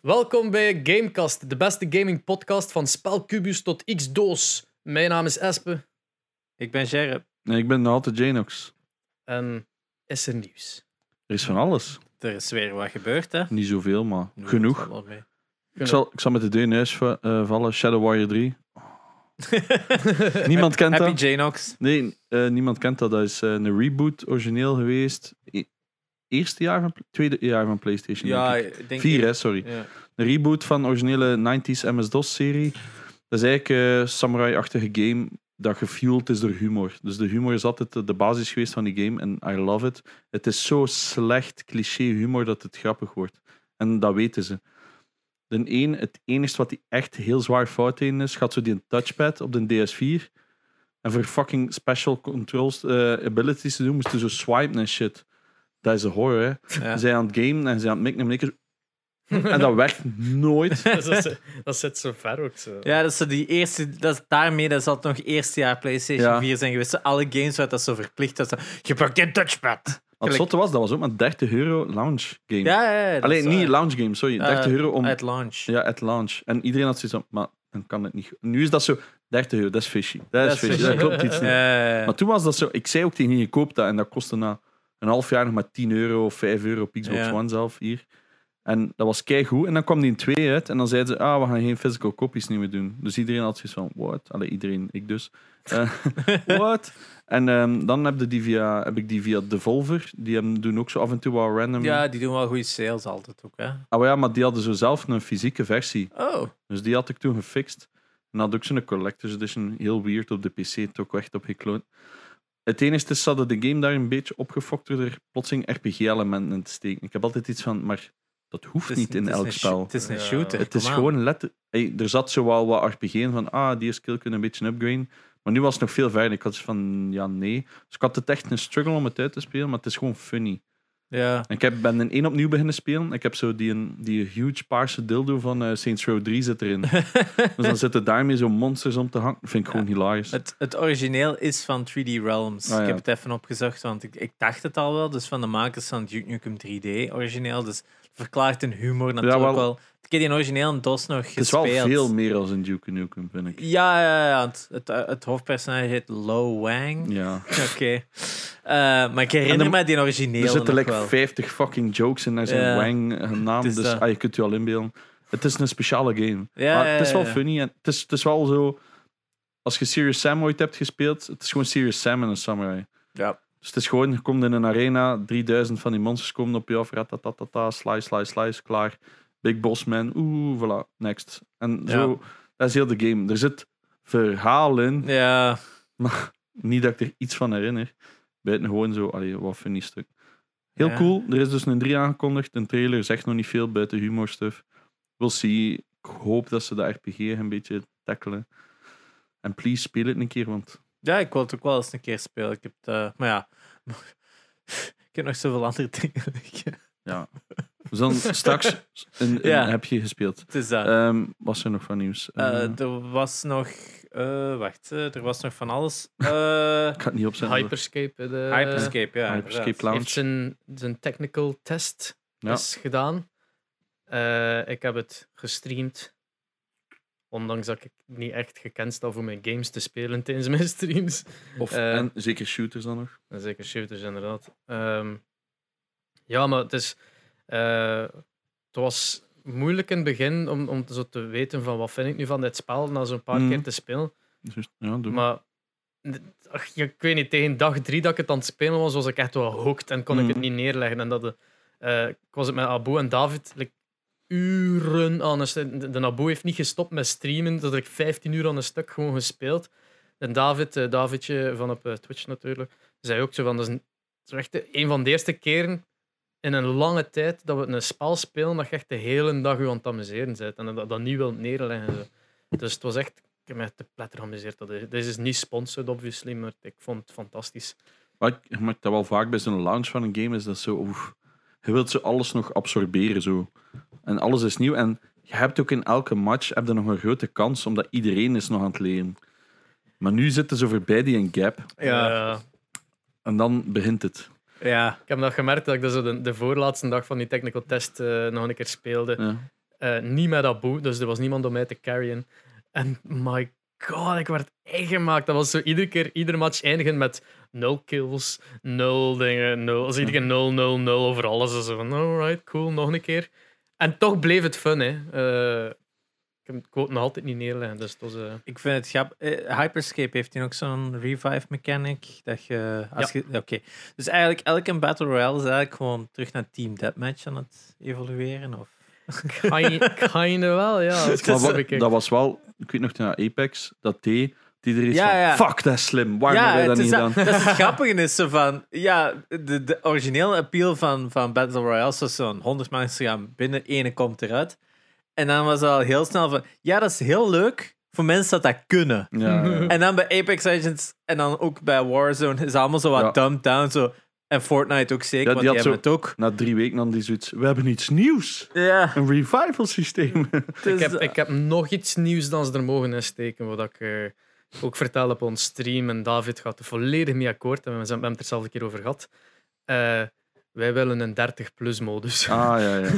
Welkom bij Gamecast, de beste gaming podcast van spelcubus tot X-doos. Mijn naam is Espe Ik ben Gerrit. Nee, ik ben altijd Janox. en is er nieuws? Er is van alles. Er is weer wat gebeurd, hè? Niet zoveel, maar genoeg. valt wel mee. Ik zal, ik zal met de deur in huis va- eh, vallen. Shadow Warrior 3. Niemand kent Happy dat. Janox. Nee, eh, niemand kent dat. Dat is eh, een reboot origineel geweest. Eerste jaar van, tweede jaar van PlayStation. Ja, denk ik. ik denk Vier, hè, sorry. Ja. Een reboot van de originele 90s MS-DOS-serie. Dat is eigenlijk een samurai-achtige game dat gefueled is door humor. Dus de humor is altijd de- basis geweest van die game en I love it. Het is zo slecht cliché humor dat het grappig wordt. En dat weten ze. De een, het enige wat die echt heel zwaar fout in is, gaat zo die een touchpad op de DS4. En voor fucking special controls eh, abilities te doen, moesten zo swipen en shit. Dat is een horror, hè. Ja. Ze zijn aan het gamen en ze zijn aan het mikken en mikken. En dat werkt nooit. dat, is- dat zit zo ver ook zo. Ja, dat is zo die eerste, dat is daarmee dat zal het nog eerste jaar PlayStation Ja. 4 zijn geweest. Alle games waar dat zo verplicht was. zo, Gebruik die touchpad. Wat zotte was, dat was ook maar 30 euro launch game. Ja, ja, ja. dat Alleen niet eh, launch game, sorry. 30 eh, euro om. Uit launch. Ja, at launch. En iedereen had zoiets van, maar dan kan het niet. Nu is dat zo, 30 euro, dat is fishy. Dat is fishy, dat klopt iets niet. Maar toen was dat zo, ik zei ook tegen je, je koopt dat en dat kostte na een half jaar nog maar 10 euro of 5 euro op Xbox Ja. One zelf hier. En dat was keigoed. En dan kwam die in twee uit en dan zeiden ze, ah, we gaan geen physical copies niet meer doen. Dus iedereen had zoiets van, what? Allee, iedereen, ik dus. Eh, what? En ehm, dan heb, die via, heb ik die via Devolver, die hebben, doen ook zo af en toe wel random. ja, die doen wel goede sales altijd ook, hè. Ah, ja, maar die hadden zo zelf een fysieke versie. Oh. Dus die had ik toen gefixt. En had ook zo'n collector's edition. Heel weird op de PC. Het ook echt op gekloond. Het enige is, hadden de game daar een beetje opgefokt door er plotseling RPG-elementen in te steken. Ik heb altijd iets van, maar dat hoeft is- niet in elk spel. Het is een shooter. Het is gewoon letter. Hey, er zat zo wel wat RPG in van, ah, die skill kunnen een beetje upgraden. Maar nu was het nog veel verder. Ik had van, ja, nee. Dus ik had het echt een struggle om het uit te spelen, maar het is gewoon funny. Ja. Ik heb, ben een één opnieuw beginnen spelen. Ik heb zo die, een- die huge paarse dildo van eh, Saints Row 3 zit erin. dus dan zitten daarmee zo monsters om te hangen. Vind ik gewoon hilarisch. Het, het origineel is van 3D Realms. Ah, ja. Ik heb het even opgezocht, want ik, ik dacht het al wel. Dus van de makers van Duke Nukem 3D origineel. Dus verklaart een humor natuurlijk wel. wel. Ik heb die origineel in DOS nog Het is wel gespeeld. veel meer als een Duke Nukem, vind ik. Ja, ja, ja. Het, het, het hoofdpersonage heet Lo Wang. Ja. Oké. Eh, maar ik herinner er- me die origineel Er zitten like wel. 50 fucking jokes in naar zijn Ja. Wang eh, Dus dat. ah, je kunt je al inbeelden. Het is een speciale game. Ja, maar het is wel ja, ja. funny. En het, is, het is wel zo... Als je Serious Sam ooit hebt gespeeld, het is gewoon Serious Sam en een samurai. Ja. Dus het is gewoon, je komt in een arena, 3000 van die monsters komen op je af, ratatatata, slice, slice, slice, klaar. Big Boss Man, oeh, voilà, next. En zo, dat is heel de game. Er zit verhaal in, Ja, niet dat ik er iets van herinner. Buiten gewoon zo, allee, wat funny stuk. Heel Ja. cool, er is dus een 3 aangekondigd. Een trailer zegt nog niet veel buiten humor stuff. We'll see. Ik hoop dat ze de RPG een beetje tackelen. En please, speel het een keer, want ja, ik wil het ook wel eens een keer spelen. Ik heb het, eh, maar ja, ik heb nog zoveel andere dingen. liggen. ja. Dus dan straks een, een Ja. heb je gespeeld. Het is dat. Ehm was er nog van nieuws? Eh, Eh, er was nog. eh, wacht, er was nog van alles. Eh, ik ga het niet opzetten. Hyperscape, de, Hyperscape, ja. Hyperscape. Lounge. heeft zijn, zijn technical test Ja. is gedaan. Eh, ik heb het gestreamd. Ondanks dat ik niet echt gekend sta voor mijn games te spelen tijdens mijn streams. Of, eh, en zeker shooters dan nog. En Zeker shooters, inderdaad. Ehm, ja, maar het is... eh, het was moeilijk in het begin om, om zo te weten van wat vind ik nu van dit spel na zo'n paar Mhm. keer te spelen. Ja, doe. Maar ach, ik weet niet, tegen dag drie dat ik het aan het spelen was, was ik echt wel hooked en kon ik het Mhm. niet neerleggen. En dat de, eh, ik was het met Abu en David like, uren aan een stuk. De, Abu heeft niet gestopt met streamen, dat ik 15 uur aan een stuk gewoon gespeeld. En David, eh, Davidje van op eh, Twitch natuurlijk, zei ook zo van, dat is, een, dat is een van de eerste keren in een lange tijd dat we een spel spelen dat je echt de hele dag je aan het amuseren bent en dat, dat niet wilt neerleggen. Dus het was echt, ik heb me te pletter geamuseerd. Dat is- is niet sponsored, obviously, maar ik vond het fantastisch. Maar ik je merkt dat wel vaak bij zo'n launch van een game is dat zo. oef, je wilt zo alles nog absorberen zo. En alles is nieuw. En je hebt ook in elke match heb je nog een grote kans, omdat iedereen is nog aan het leren. Maar nu zitten ze voorbij die een gap. Ja. En dan begint het. Ja. ik heb dat gemerkt dat ik dat zo de, de voorlaatste dag van die technical test eh, nog een keer speelde. Ja. Eh, niet met Abu, dus er was niemand om mij te carryen. En my god, ik werd echt gemaakt. Dat was zo iedere keer, iedere match eindigen met nul kills, nul dingen, nul. Als iedere keer 0, 0, 0 over alles. Dus zo van, alright, cool, nog een keer. En toch bleef het fun, hè. Eh, ik heb het quote nog altijd niet neerleggen, dus het was... eh, Ik vind het grappig. Eh, Hyperscape heeft hier ook zo'n revive mechanic. Dat je, als je, Oké. Dus eigenlijk elke Battle Royale is eigenlijk gewoon terug naar Team Deathmatch aan het evolueren. Of... Kind, kinda wel, ja. Dat was wel, ik weet nog naar Apex, dat deed, die er is Ja, van, ja. fuck, dat is slim. Waarom hebben wij dat niet gedaan? dat, dat is het grappige is zo van, ja, de, de originele appeal van, van Battle Royale was zo'n 100 mensen gaan binnen, ene komt eruit. En dan was het al heel snel van, ja, dat is heel leuk voor mensen dat dat kunnen. Ja, ja. En dan bij Apex Legends en dan ook bij Warzone is allemaal zo wat Ja. dumbed down. Zo. En Fortnite ook zeker, Ja, want die hebben het ook. Na drie weken dan die zoiets, we hebben iets nieuws. Ja, Een revival systeem. dus, ik, heb, ik heb nog iets nieuws dan ze er mogen insteken, wat ik eh, ook vertel op ons stream. En David gaat er volledig mee akkoord. En we hebben het er zelf een keer over gehad. Eh, wij willen een 30-plus modus. Ah, ja, ja.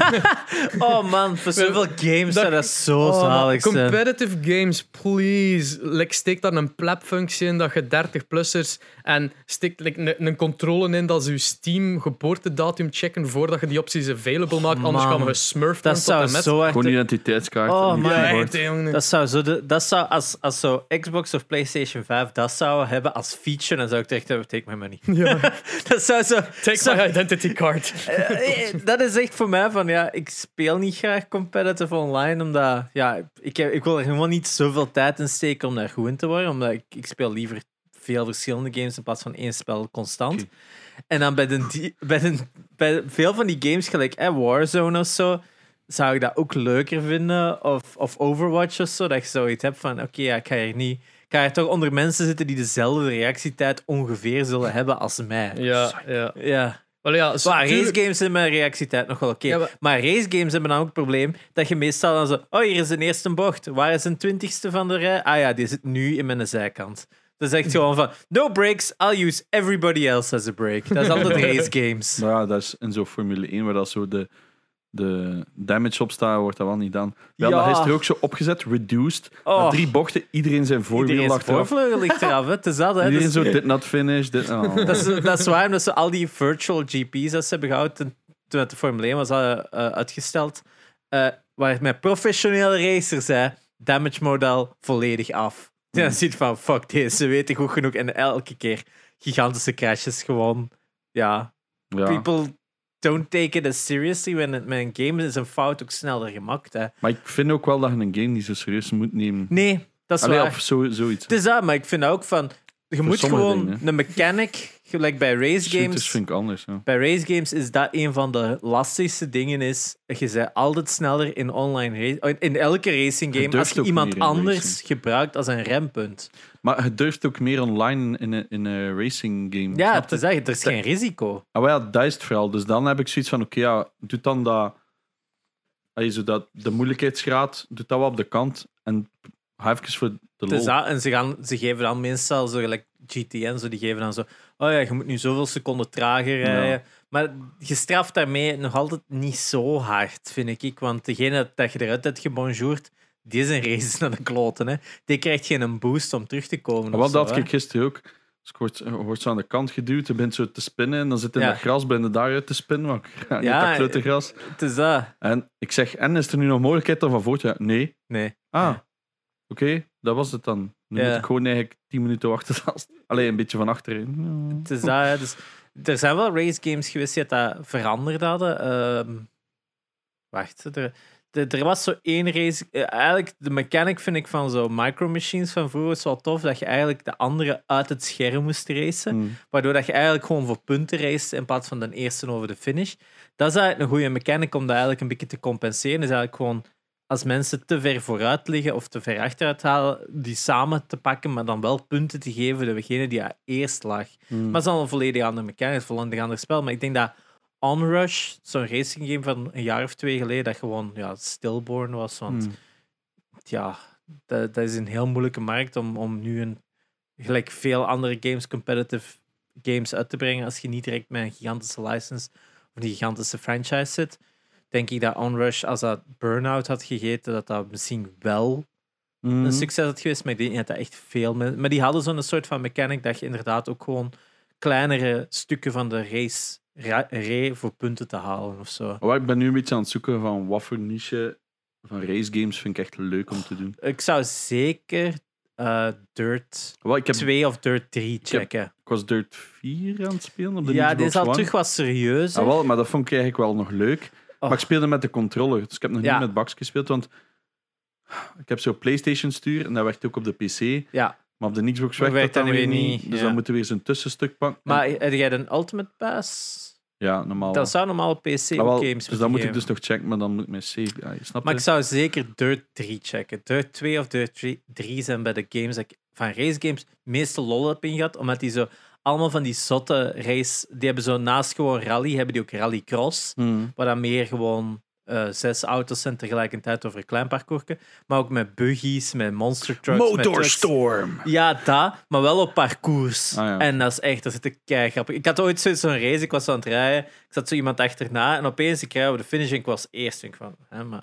oh man, voor zoveel games zou dat zo Oh, zalig zijn. competitive games, please. Like, steek daar een plap-functie in dat je 30-plussers en steek like, een, een controle in dat ze je Steam geboortedatum checken voordat je die opties available maakt. Anders gaan we gesmurfd Dat zou met. zo echt... Gewoon identiteitskaart. Oh, man. Dat zou, zo de, dat zou als, als zo Xbox of PlayStation 5 dat zou hebben als feature, dan zou ik echt hebben: take my money. Ja. dat zou zo. Take zo- my identity card. Eh, eh, dat is echt voor mij van ja, ik speel niet graag competitive online, omdat ja, ik, heb, ik wil er gewoon niet zoveel tijd in steken om daar goed in te worden, omdat ik, ik speel liever veel verschillende games in plaats van één spel constant. En dan bij, de, bij, de, bij veel van die games, gelijk eh, Warzone of zo, zou ik dat ook leuker vinden, of, of Overwatch of zo, dat je zoiets hebt van oké, ja, ik ga hier niet. Ik ga er toch onder mensen zitten die dezelfde reactietijd ongeveer zullen hebben als mij. Ja, ja. Ja. Wel ja, Maar tuurlijk- racegames zijn mijn reactietijd nog wel oké. Ja, maar- maar... racegames hebben dan ook het probleem dat je meestal dan zo... Oh, hier is een eerste bocht. Waar is een twintigste van de rij? Ah ja, die zit nu in mijn zijkant. Dat is echt gewoon van... No breaks, I'll use everybody else as a break. Dat is altijd racegames. Maar ja, dat is in zo'n Formule 1 waar dat zo de, de damage op staat, wordt dat wel niet gedaan. Ja, Ja. dat is er ook zo opgezet, reduced. Na Oh, drie bochten, iedereen zijn voorwiel zijn achteraf. voorvleugel ligt eraf. hè. Het is dat, hè. Iedereen zo, dit not finish, dit... oh. Dat is, dat is waar, omdat ze al die virtual GP's dat ze hebben gehouden toen- het de Formule 1 was uh, uh, uitgesteld, eh, waar het met professionele racers zei, damage model volledig af. En dan ziet van, fuck deze, ze weten goed genoeg. En elke keer gigantische crashes gewoon, ja. ja. People don't take it as seriously, when met een game is een fout ook sneller gemaakt. Hè. Maar ik vind ook wel dat je een game niet zo serieus moet nemen. Nee, dat is Allee, waar. of zo, zoiets. Het is dat, maar ik vind ook van, je moet gewoon dingen, een mechanic, gelijk bij race Shooters games. vind ik anders. Ja. Bij race games is dat een van de lastigste dingen. Is, je bent altijd sneller in online race, in elke racing game als je iemand anders racing. gebruikt als een rempunt. Maar je durft ook meer online in een, in een racing game. Ja, te zeggen, er is geen risico. Ah, wel dat is het vooral. Dus dan heb ik zoiets van, oké, ja, doe dan dat... Zo dat de moeilijkheidsgraad, doe dat wel op de kant. En even voor de Het lol. dat, en ze, gaan, ze geven dan meestal zo gelijk GTN, zo, die geven dan zo. Oh ja, je moet nu zoveel seconden trager rijden. Maar je straft daarmee nog altijd niet zo hard, vind ik. Want degene dat je eruit hebt gebonjourd, die is een race naar de kloten. Hè. Die krijgt geen een boost om terug te komen. Of wat dat ik gisteren ook. Dus wordt zo aan de kant geduwd, je bent zo te spinnen en dan zit in Ja. dat gras, ben je daaruit te spinnen. Ja, dat gras. Het is dat. En ik zeg, en is er nu nog mogelijkheid om van voort te gaan? Nee. Nee. Ah, oké, dat was het dan. Nu Ja. moet ik gewoon eigenlijk 10 minuten wachten. Alleen een beetje van achterin. Het is dat, hè. dus, er zijn wel race games geweest die dat veranderd hadden. Ehm, wacht, er, er, er was zo één race. eh, eigenlijk, de mechanic vind ik van zo micro machines van vroeger is wel tof. Dat je eigenlijk de andere uit het scherm moest racen. Hmm. Waardoor dat je eigenlijk gewoon voor punten race in plaats van de eerste over de finish. Dat is eigenlijk een goede mechanic om dat eigenlijk een beetje te compenseren. Is eigenlijk gewoon als mensen te ver vooruit liggen of te ver achteruit halen, die samen te pakken, maar dan wel punten te geven degene die er eerst lag. Hmm. Maar het is al een volledig andere mechanic, een volledig ander spel. Maar ik denk dat Onrush, zo'n racing game van een jaar of twee geleden, dat gewoon ja, stillborn was. Want Hmm. ja, dat, dat is een heel moeilijke markt om, om nu een, gelijk veel andere games, competitive games uit te brengen als je niet direct met een gigantische license of een gigantische franchise zit. denk ik dat Onrush, als dat Burnout had gegeten, dat dat misschien wel een succes had geweest. Maar ik denk niet dat dat echt veel... Maar die hadden zo'n soort van mechanic dat je inderdaad ook gewoon kleinere stukken van de race reed voor punten te halen of zo. Maar ik ben nu een beetje aan het zoeken van wat voor niche van race games vind ik echt leuk om te doen. Ik zou zeker eh, Dirt Wel, ik, heb, 2 of Dirt 3 heb- checken. ik was Dirt 4 aan het spelen op de Ja, dit is al terug wat serieus. Ah, wel, maar dat vond ik eigenlijk wel nog leuk. Oh. Maar ik speelde met de controller, dus ik heb nog Ja. niet met Bax gespeeld, want ik heb zo'n PlayStation stuur en dat werkt ook op de PC. Ja, Maar op de Xbox werkt dat dan weer niet. Dus ja. dan moeten we weer zo'n tussenstuk pakken. maar heb jij een Ultimate Pass? ja, normaal. Dat zou normaal op PC Ah, wel, ook games dus dan moet ik dus nog checken, maar dan moet ik mijn save. Ja, Maar ik zou zeker Dirt 3 checken. Dirt 2 of Dirt 3, 3 zijn bij de games dat ik van race games meeste lol heb in gehad, omdat die zo allemaal van die zotte race, die hebben zo naast gewoon rally, hebben die ook rallycross, Hmm. waar dan meer gewoon eh, zes auto's zijn tegelijkertijd over een klein parcoursje, maar ook met buggies, met monster trucks, met. Motorstorm! Ja, dat, maar wel op parcours. Ah, ja. En dat is echt, dat zit ik kei grappig. Ik had ooit zo- zo'n race, ik was aan het rijden, ik zat zo iemand achterna en opeens ik rijd over de finish en ik was eerst. En ik van, hè, maar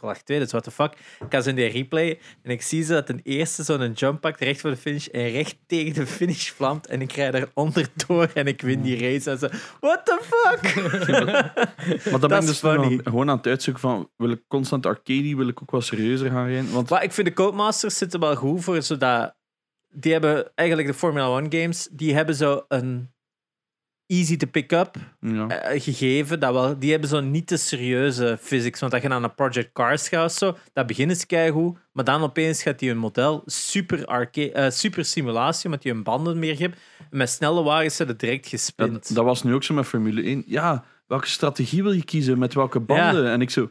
ik lag tweede, dus what the fuck. Ik ga zo in die replay en ik zie ze dat een eerste zo'n jump pakt recht voor de finish en recht tegen de finish vlamt en ik rijd er onderdoor en ik win die race. En zo, what the fuck? Maar dan ben ik dus funny. gewoon aan het uitzoeken van, wil ik constant arcade, wil ik ook wat serieuzer gaan rijden? Want Maar ik vind de Codemasters zitten wel goed voor zodat... Die hebben eigenlijk de Formula One games, die hebben zo een easy to pick up ja. eh, gegeven. Dat wel, die hebben zo niet te serieuze physics. Want als je naar een Project Cars gaat of zo, dat begint is keigoed. Maar dan opeens gaat die een model super, arcade, eh, super simulatie, omdat je een banden meer hebt. Met snelle wagens zijn het direct gespind. dat, dat was nu ook zo met Formule 1. Ja, welke strategie wil je kiezen? Met welke banden? En ik zo,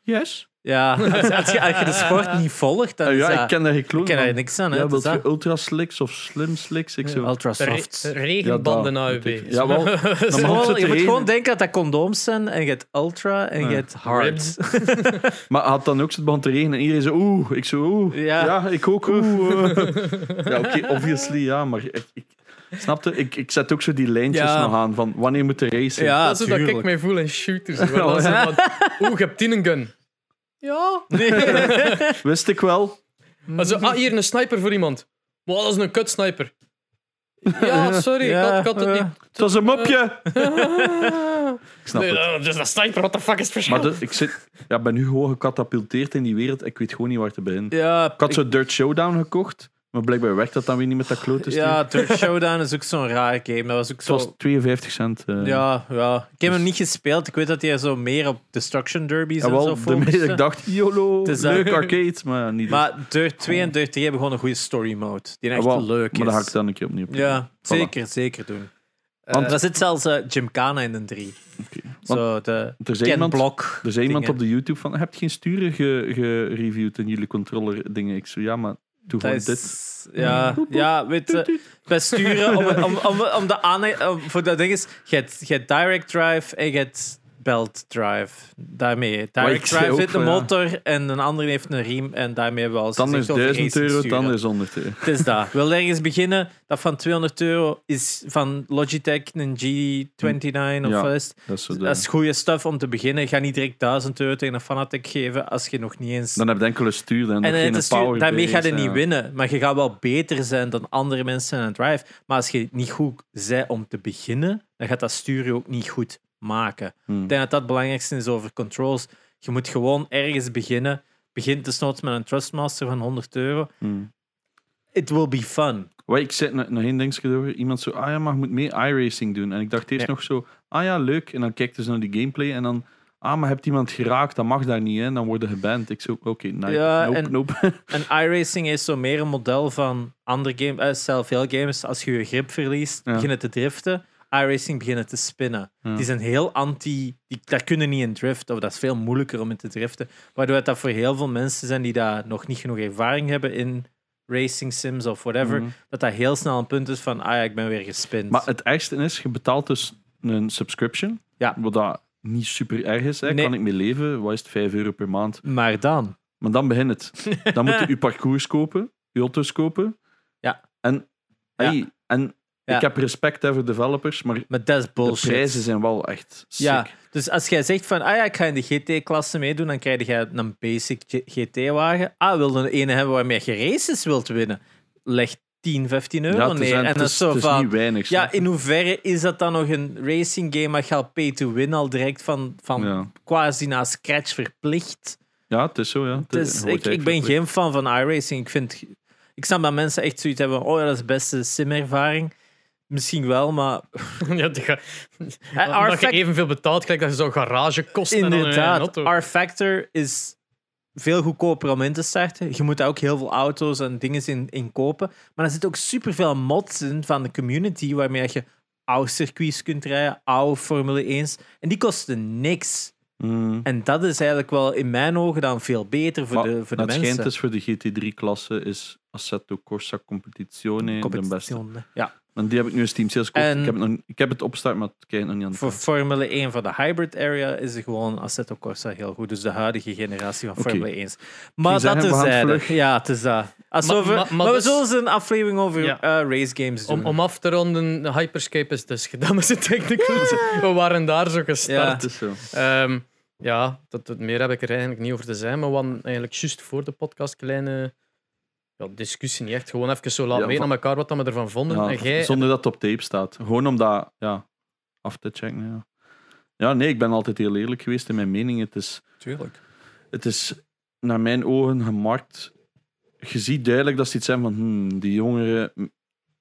yes. Ja, als, als je, als je de sport niet volgt, dan Ah, is ja, dat- ik ken daar geen kloon ik ken daar niks aan. Hè. Ja, Het wilt is je ultra slicks of slim slicks? Ik zo, Ultra Re- soft. regenbanden Ja, AUB. ja, wel. Het is zo je moet gewoon denken dat dat condooms zijn en je hebt ultra en je hebt hard. Maar had dan ook zo'n band te regenen en iedereen zo, oeh. Ik zo, oeh. Ja. Ja, ik ook, oeh. ja, oké, obviously, ja, maar ik, ik, snapte, ik, ik zet ook zo die lijntjes Ja. nog aan van wanneer moet de racen. Ja, dat is hoe dat ik mij voel in shooters. Oeh, je hebt tien een gun. Ja. Wist ik wel. Also, ah, hier een sniper voor iemand. Maar dat is een kut sniper. Ja, sorry, ik, had, ik had het niet. Het was een mopje. Ik snap Nee, het. dat is een sniper, what the fuck is het verschil? Maar de- ik zit, ja, ben nu gewoon gecatapulteerd in die wereld. Ik weet gewoon niet waar te beginnen. Ja, Ik had zo Dirt Showdown gekocht, maar blijkbaar werkt dat dan weer niet met dat klote stuur. ja, Dirt Showdown is ook zo'n raar game. Dat was ook Het zo... was 52 cent. eh. Ja, ja. Ik heb hem niet gespeeld. Ik weet dat hij zo meer op Destruction Derbies Ja, en wel, zo focuste. ik dacht, YOLO, Het is dat. leuk arcade, maar niet. dus. Maar Dirt 2 en Dirt 3 hebben gewoon een goede story mode. Die Ja, echt wel, leuk is. Maar dat ga ik dan een keer opnieuw Ja, Voilà. zeker, zeker doen. Want- er zit zelfs eh Gymkhana in de 3. Oké. Zo, de Er Ken iemand, er zei iemand op de YouTube van, heb je geen sturen ge- gereviewd in jullie controller dingen? Ik zo, ja, maar doe Dat is- dit. Ja, ja, weet je, bij sturen, om, om, om, om de om, voor dat ding is, je hebt direct drive en je hebt belt drive. Daarmee. Direct drive een van, ja. motor en een andere heeft een riem en daarmee hebben we al Dan is gezegd over 1000 euro, dan is 100 euro. Het is dat. Wil ergens beginnen, dat van 200 euro is van Logitech een G29 of Ja. is het? Dat is zo de- Dat is goede stuff om te beginnen. Ga niet direct 1000 euro tegen een Fanatec geven als je nog niet eens... Dan heb je enkele stuur en, en het geen is stuur- power. daarmee ga je niet ja. winnen. Maar je gaat wel beter zijn dan andere mensen in een drive. Maar als je niet goed bent om te beginnen, dan gaat dat stuur je ook niet goed maken. Hmm. Ik denk dat dat het belangrijkste is over controls. Je moet gewoon ergens beginnen. Begin desnoods met een Trustmaster van 100 euro. Hmm. It will be fun. Wat, ik zei nog één dingetje over. Iemand zo, ah ja, maar je moet mee iRacing doen. En ik dacht eerst Ja. nog zo, ah ja, leuk. En dan kijk je zo naar die gameplay en dan, ah, maar hebt iemand geraakt, dat mag daar niet, hè. Dan worden geband. Ik zo, oké, nee, Ja, nope, en- nope. En iRacing is zo meer een model van andere games, eh, zelf veel games. Als je je grip verliest, Ja. beginnen te driften. iRacing beginnen te spinnen. Ja. Die zijn heel anti... Die, daar kunnen niet in driften, of dat is veel moeilijker om in te driften. Waardoor dat voor heel veel mensen zijn die daar nog niet genoeg ervaring hebben in racing sims of whatever, Mhm. dat dat heel snel een punt is van, ah ja, ik ben weer gespind. Maar het ergste is, je betaalt dus een subscription. Ja. Wat dat niet super erg is. Hè. Nee. Kan ik mee leven? Wat is het? 5 euro per maand. Maar dan... Maar dan begint het. Dan moet je je parcours kopen, je auto's kopen. Ja. En, Ja. hey, en Ja. Ik heb respect hè, voor developers, maar Maar dat is de prijzen zijn wel echt sick. Ja, dus als jij zegt van, ah ja, ik ga in de GT-klasse meedoen, dan krijg je een basic GT-wagen. Ah, wil je een ene hebben waarmee je races wilt winnen? Leg 10, 15 euro Ja, neer. en dat is, zo van, niet weinig. ja, snap in hoeverre is dat dan nog een racing game dat je al pay to win al direct van, van ja. quasi na scratch verplicht? ja, het is zo, ja. Het Dus is- ik, ik ben geen fan van iRacing. Ik, vind, ik snap dat mensen echt zoiets hebben van, oh ja, dat is de beste sim-ervaring. Misschien wel, maar... ja, die ga, dat je evenveel betaalt, gelijk dat je zo'n garage kost een Inderdaad, auto. R-Factor is veel goedkoper om in te starten. Je moet daar ook heel veel auto's en dingen in, in kopen. Maar er zitten ook superveel mods in van de community waarmee je oude circuits kunt rijden, oude Formule 1's. En die kosten niks. Mm. En dat is eigenlijk wel in mijn ogen dan veel beter voor Maar de, voor de het schijnt mensen. dus voor de GT3-klasse is Assetto Corsa Competizione de beste. Ja. En die heb ik nu in Steam Sales gekocht. En- Ik, heb het nog, ik heb het opstart, maar ik kijk nog niet aan Voor Formule 1 voor de hybrid area is er gewoon Assetto Corsa heel goed. Dus de huidige generatie van. Formule 1. Maar dat tezijde. vlug. Ja, het is dat. Als Maar- over, maar- maar, maar we dus- zullen eens een aflevering over Ja. eh, race games doen. Om, om af te ronden, de Hyperscape is dus gedaan met zijn technicals. We waren daar zo Ja. gestart. Het is zo. Ehm, ja, dat, dat- meer heb ik er eigenlijk niet over te zijn. Maar we hadden eigenlijk juist voor de podcast kleine ja, discussie. Niet echt. Gewoon even zo laten Ja, weten aan elkaar wat we ervan vonden. Ja, en jij, Zonder dat het op tape staat. Gewoon om dat ja, af te checken. Ja. ja, nee, ik ben altijd heel eerlijk geweest in mijn mening. Het is, Tuurlijk. het is naar mijn ogen gemarkt. Je ziet duidelijk dat ze iets zijn van hmm, die jongeren.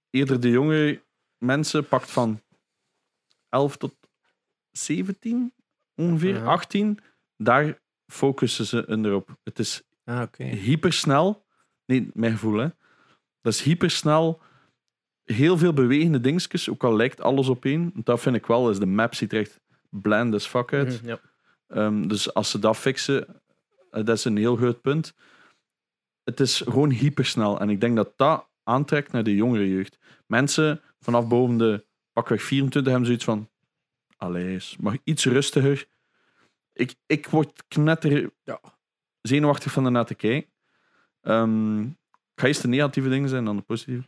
Eerder de jongere mensen pakt van 11 tot 17 ongeveer, Ja. 18. Daar focussen ze erop. Het is Ah, oké. hypersnel. Nee, mijn gevoel, hè. Dat is hypersnel. Heel veel bewegende dingetjes, ook al lijkt alles op één. Dat vind ik wel. Dus de map ziet er echt bland as fuck uit. Mhm, ja. Ehm, dus als ze dat fixen, eh, dat is een heel groot punt. Het is gewoon hypersnel. En ik denk dat dat aantrekt naar de jongere jeugd. Mensen vanaf boven de pakweg 24 hebben zoiets van... Allee, mag iets rustiger. Ik, ik word knetter Ja. zenuwachtig van ernaar te kijken. Ik ga eerst de negatieve dingen zijn, dan de positieve.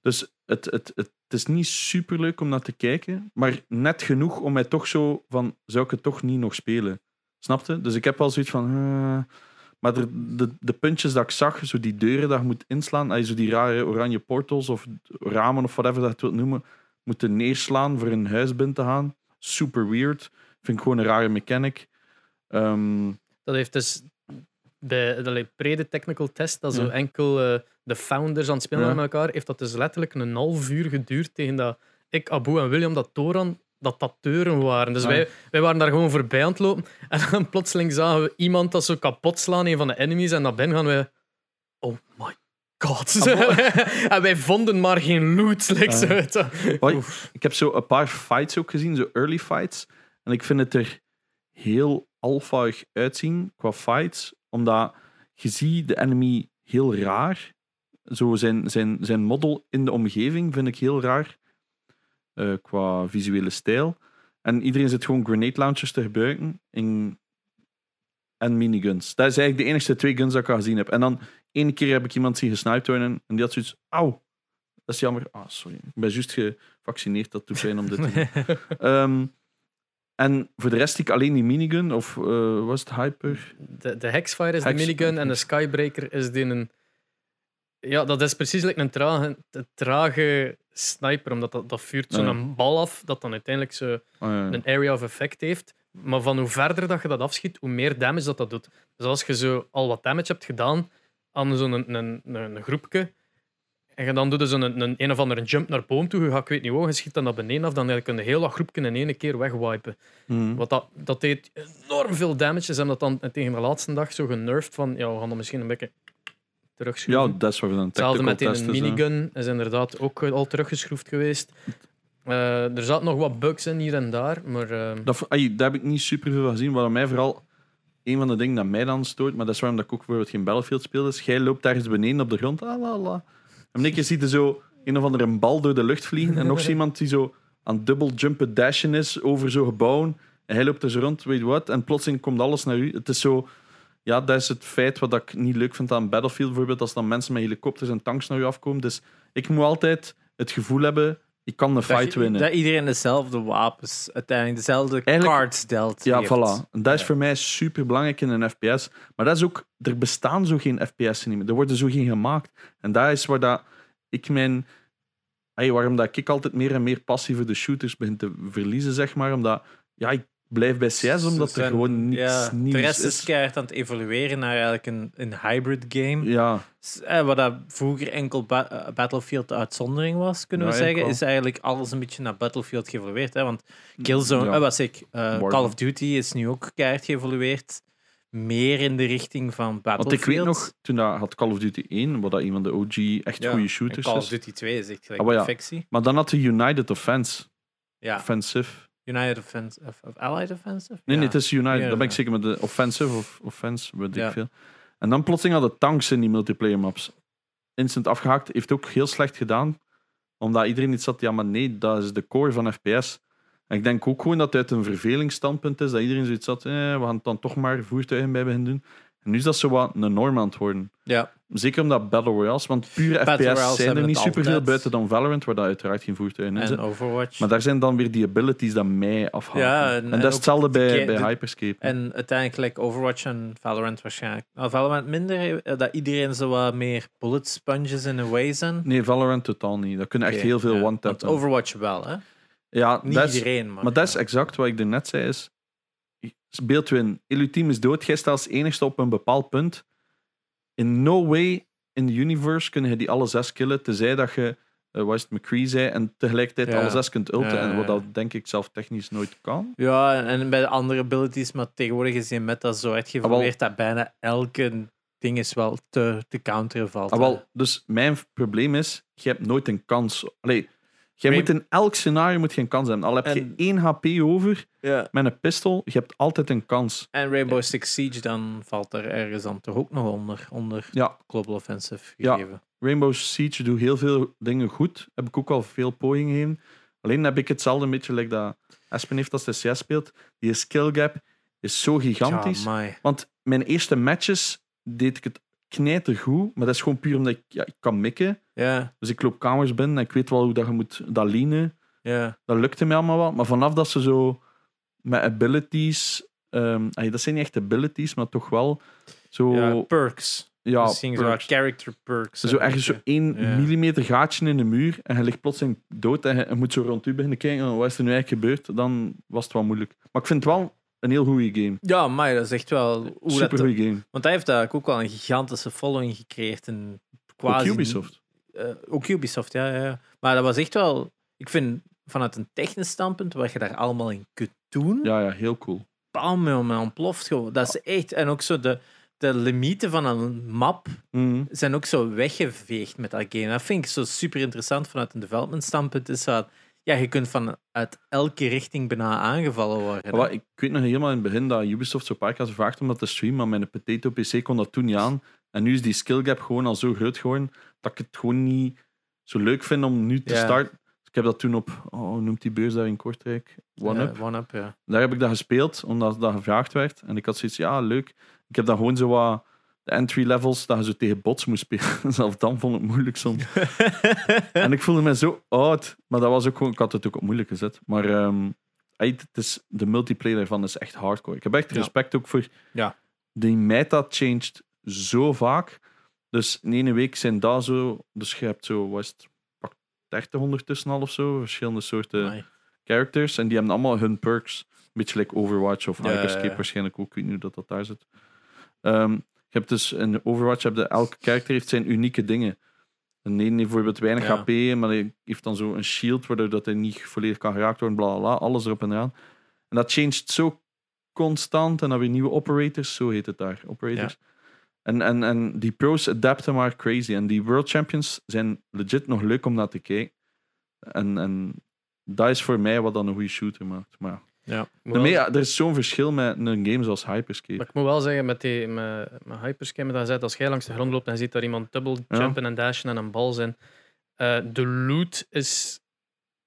Dus het, het, het, is niet super leuk om naar te kijken, maar net genoeg om mij toch zo van, zou ik het toch niet nog spelen? Snapte? Dus ik heb wel zoiets van, eh, maar de, de, de puntjes dat ik zag, zo die deuren dat je moet inslaan, zo die rare oranje portals of ramen of whatever dat je het wilt noemen, moeten neerslaan voor een huis binnen te gaan. Super weird. Vind ik gewoon een rare mechanic. Ehm, Dat heeft dus bij de pre technical test, dat zo Ja. enkel eh, de founders aan het spelen Ja. met elkaar, heeft dat dus letterlijk een half uur geduurd tegen dat ik, Abu en William dat Toran dat dat deuren waren. Dus Ah. wij, wij waren daar gewoon voorbij aan het lopen en dan plotseling zagen we iemand dat zo kapot slaan, een van de enemies, en naar binnen gaan wij... Oh my god. en wij vonden maar geen loot. Like, zo, Ah. Hoi, ik heb zo een paar fights ook gezien, zo early fights. En ik vind het er heel alfaig uitzien qua fights, omdat je ziet de enemy heel raar. Zo zijn, zijn, zijn model in de omgeving vind ik heel raar, eh, qua visuele stijl. En iedereen zit gewoon grenade launchers te gebruiken in, en miniguns. Dat is eigenlijk de enige twee guns dat ik al gezien heb. En dan één keer heb ik iemand zien gesniped worden en die had zoiets, auw, dat is jammer. Ah, sorry. Ik ben juist gevaccineerd, dat doet pijn om dit te doen. Ehm, en voor de rest zie ik alleen die minigun, of eh, was het Hyper? De, de Hexfire is Hex- de minigun en de Skybreaker is die een... Ja, dat is precies like een trage, een trage sniper, omdat dat, dat vuurt zo'n Ja. bal af, dat dan uiteindelijk zo Oh, ja. een area of effect heeft. Maar van hoe verder dat je dat afschiet, hoe meer damage dat dat doet. Dus als je zo al wat damage hebt gedaan aan zo'n een, een, een groepje, en je dan doet zo'n een, een, een of andere jump naar boom toe, je gaat, ik weet niet hoe, je schiet dan naar beneden af, dan kun je heel dat groepje in één keer wegwipen. Mhm. Wat dat, dat deed enorm veel damage. Ze hebben dat dan tegen de laatste dag zo genervd van, ja, we gaan dat misschien een beetje Ja, terugschroeven. dat is wat we dan Hetzelfde met testen, minigun is inderdaad ook al teruggeschroefd geweest. Eh, er zaten nog wat bugs in hier en daar, maar eh, Dat, heb ik niet super veel van gezien. Wat mij vooral een van de dingen dat mij dan stoort, maar dat is waarom dat ik ook bijvoorbeeld geen Battlefield speel, is jij loopt ergens beneden op de grond. Ah, la, la. En een keer ziet je zo een of andere bal door de lucht vliegen en nog iemand die zo aan dubbel jumpen dashen is over zo'n gebouw. En hij loopt er zo rond, weet je wat, en plotseling komt alles naar u. Het is zo... Ja, dat is het feit wat ik niet leuk vind aan Battlefield bijvoorbeeld, als dan mensen met helikopters en tanks naar u afkomen. Dus ik moet altijd het gevoel hebben ik kan de Dat, fight je- winnen. dat iedereen dezelfde wapens, uiteindelijk dezelfde Eigenlijk- cards dealt. Ja, heeft. voilà. En dat is Ja. voor mij super belangrijk in een FPS. Maar dat is ook, er bestaan zo geen FPS'en niet meer. Er worden zo geen gemaakt. En dat is waar dat ik mijn. Hey, waarom dat ik altijd meer en meer passie voor de shooters begin te verliezen, zeg maar. Omdat ja, ik blijf bij CS omdat er gewoon niets ja, nieuws De rest is is. keihard aan het evolueren naar eigenlijk een, een hybrid game. Ja, eh, Wat dat vroeger enkel ba- eh, Battlefield de uitzondering was, kunnen we zeggen, is eigenlijk alles een beetje naar Battlefield geëvolueerd. Hè? Want Killzone, Ja. eh, wat zeg ik. Call of Duty is nu ook keihard geëvolueerd. Meer in de richting van want Battlefield. ik weet nog, toen dat had Call of Duty 1, wat dat een van de OG echt goede en shooters Call of is. Duty 2 is echt gelijk Ah. Maar dan had de United Offense. Ja, Offensive. United Offensive, of, of Allied Offensive? Nee, ja. nee, het is United. Dan ben ik zeker met de offensive of offense, weet Ja. ik veel. En dan plotseling hadden tanks in die multiplayer maps. Instant afgehaakt. Heeft ook heel slecht gedaan. Omdat iedereen iets had, ja, maar nee, dat is de core van FPS. En ik denk ook gewoon dat het uit een vervelingsstandpunt is, dat iedereen zoiets had, eh, we gaan dan toch maar voertuigen bij beginnen doen. En nu is dat zo wat een norm aan het worden. Ja, Zeker omdat Battle Royales, want pure Battle FPS zijn er niet superveel altijd. buiten dan Valorant, waar dat uiteraard geen voertuigen in en zitten. Overwatch. Maar daar zijn dan weer die abilities dat mij afhaken. Ja, en- en, en dat is hetzelfde de bij, bij Hyperscape. En uiteindelijk Overwatch en Valorant waarschijnlijk. Nou, Valorant minder, eh, dat iedereen zo wat meer bullet sponges in a way zijn. Nee, Valorant totaal niet. Dat kunnen echt heel veel ja. one-tap. Overwatch wel, hè? Ja, Niet iedereen, maar... maar dat is exact wat ik er net zei. Is, beeld je in, heel je team is dood, jij staat als enigste op een bepaald punt. In no way in the universe kun je die alle zes killen, tenzij dat je, eh wat is het, McCree zei, en tegelijkertijd Ja. alle zes kunt ulten. Ja, En wat dat denk ik zelf technisch nooit kan. Ja, en- bij de andere abilities, maar tegenwoordig is die meta zo Ah, uitgeëvalueerd dat bijna elke ding is wel te, te counteren valt. Ah, wel, dus mijn probleem is, je hebt nooit een kans. Allee, jij moet in elk scenario moet je een kans hebben. Al heb je En- één HP over ja. met een pistool, je hebt altijd een kans. En Rainbow Six Siege, dan valt er ergens dan toch ook nog onder, onder Ja. Global Offensive Ja. gegeven. Rainbow Siege doet heel veel dingen goed. Heb ik ook al veel pogingen gegeven. Alleen heb ik hetzelfde een beetje like dat Aspen heeft als de CS speelt. Die skill gap is zo gigantisch. Want mijn eerste matches deed ik het knijtergoed. Maar dat is gewoon puur omdat ik, ja, ik kan mikken. ja, Dus ik loop kamers binnen en ik weet wel hoe dat je moet dat leanen. ja. Dat lukte mij allemaal wel. Maar vanaf dat ze zo met abilities... ehm, ay, dat zijn niet echt abilities, maar toch wel zo... ja, perks. ja, Misschien zo perks. character perks. Zo ergens zo één millimeter gaatje in de muur en je ligt plotseling dood en je, je moet zo rond u beginnen kijken oh, wat is er nu eigenlijk gebeurd, dan was het wel moeilijk. Maar ik vind het wel een heel goede game. Ja, maar dat is echt wel... Hoe Super goede game. want hij heeft eigenlijk ook wel een gigantische following gecreëerd. En quasi, Ook Ubisoft. eh, ook Ubisoft, ja, ja. Maar dat was echt wel... Ik vind, vanuit een technisch standpunt, wat je daar allemaal in kunt doen, Ja, ja, heel cool. bam, man, ontploft gewoon. Dat is echt... En ook zo de, de limieten van een map Mhm. zijn ook zo weggeveegd met dat game. Dat vind ik zo super interessant vanuit een development standpunt. Is dat, ja, je kunt vanuit elke richting bijna aangevallen worden. Ik weet nog helemaal in het begin dat Ubisoft zo'n paar had gevraagd om dat te streamen, maar mijn potato PC kon dat toen niet aan. En nu is die skill gap gewoon al zo groot geworden dat ik het gewoon niet zo leuk vind om nu te Ja. starten. Ik heb dat toen op, oh, hoe noemt die beurs daar in Kortrijk? One Ja, Up. One Up, ja. Daar heb ik dat gespeeld, omdat dat gevraagd werd. En ik had zoiets, ja, leuk. Ik heb dan gewoon zo wat de entry levels, dat je zo tegen bots moest spelen. Zelfs dan vond ik het moeilijk soms. en ik voelde me zo oud. Maar dat was ook gewoon, ik had het ook op moeilijk gezet. Maar ehm, het is, de multiplayer daarvan is echt hardcore. Ik heb echt Ja. respect ook voor... Ja. Die meta changed zo vaak. Dus in ene week zijn daar zo... Dus je hebt zo, wat is het, pak 30 ondertussen al of zo. Verschillende soorten characters. En die hebben allemaal hun perks. Een beetje like Overwatch of Hyperscape ja, waarschijnlijk ook. Ik weet niet hoe dat, dat daar zit. Ehm, je hebt dus in Overwatch heb je, elke character heeft zijn unieke dingen. Een ene heeft bijvoorbeeld weinig Ja. HP, maar hij heeft dan zo een shield waardoor dat hij niet volledig kan geraakt worden, bla bla bla, alles erop en eraan. En dat changed zo constant en dan weer nieuwe operators, zo heet het daar, operators. En, en, en die pros adapten maar crazy. En die World Champions zijn legit nog leuk om naar te kijken. En, en dat is voor mij wat dan een goede shooter maakt. Maar Ja. Me- er is zo'n verschil met een game zoals Hyperscape. Maar ik moet wel zeggen, met, die, met, met Hyperscam, dat als jij langs de grond loopt en je ziet daar iemand dubbel Ja. jumpen en dashen en een bal zijn. eh, de loot is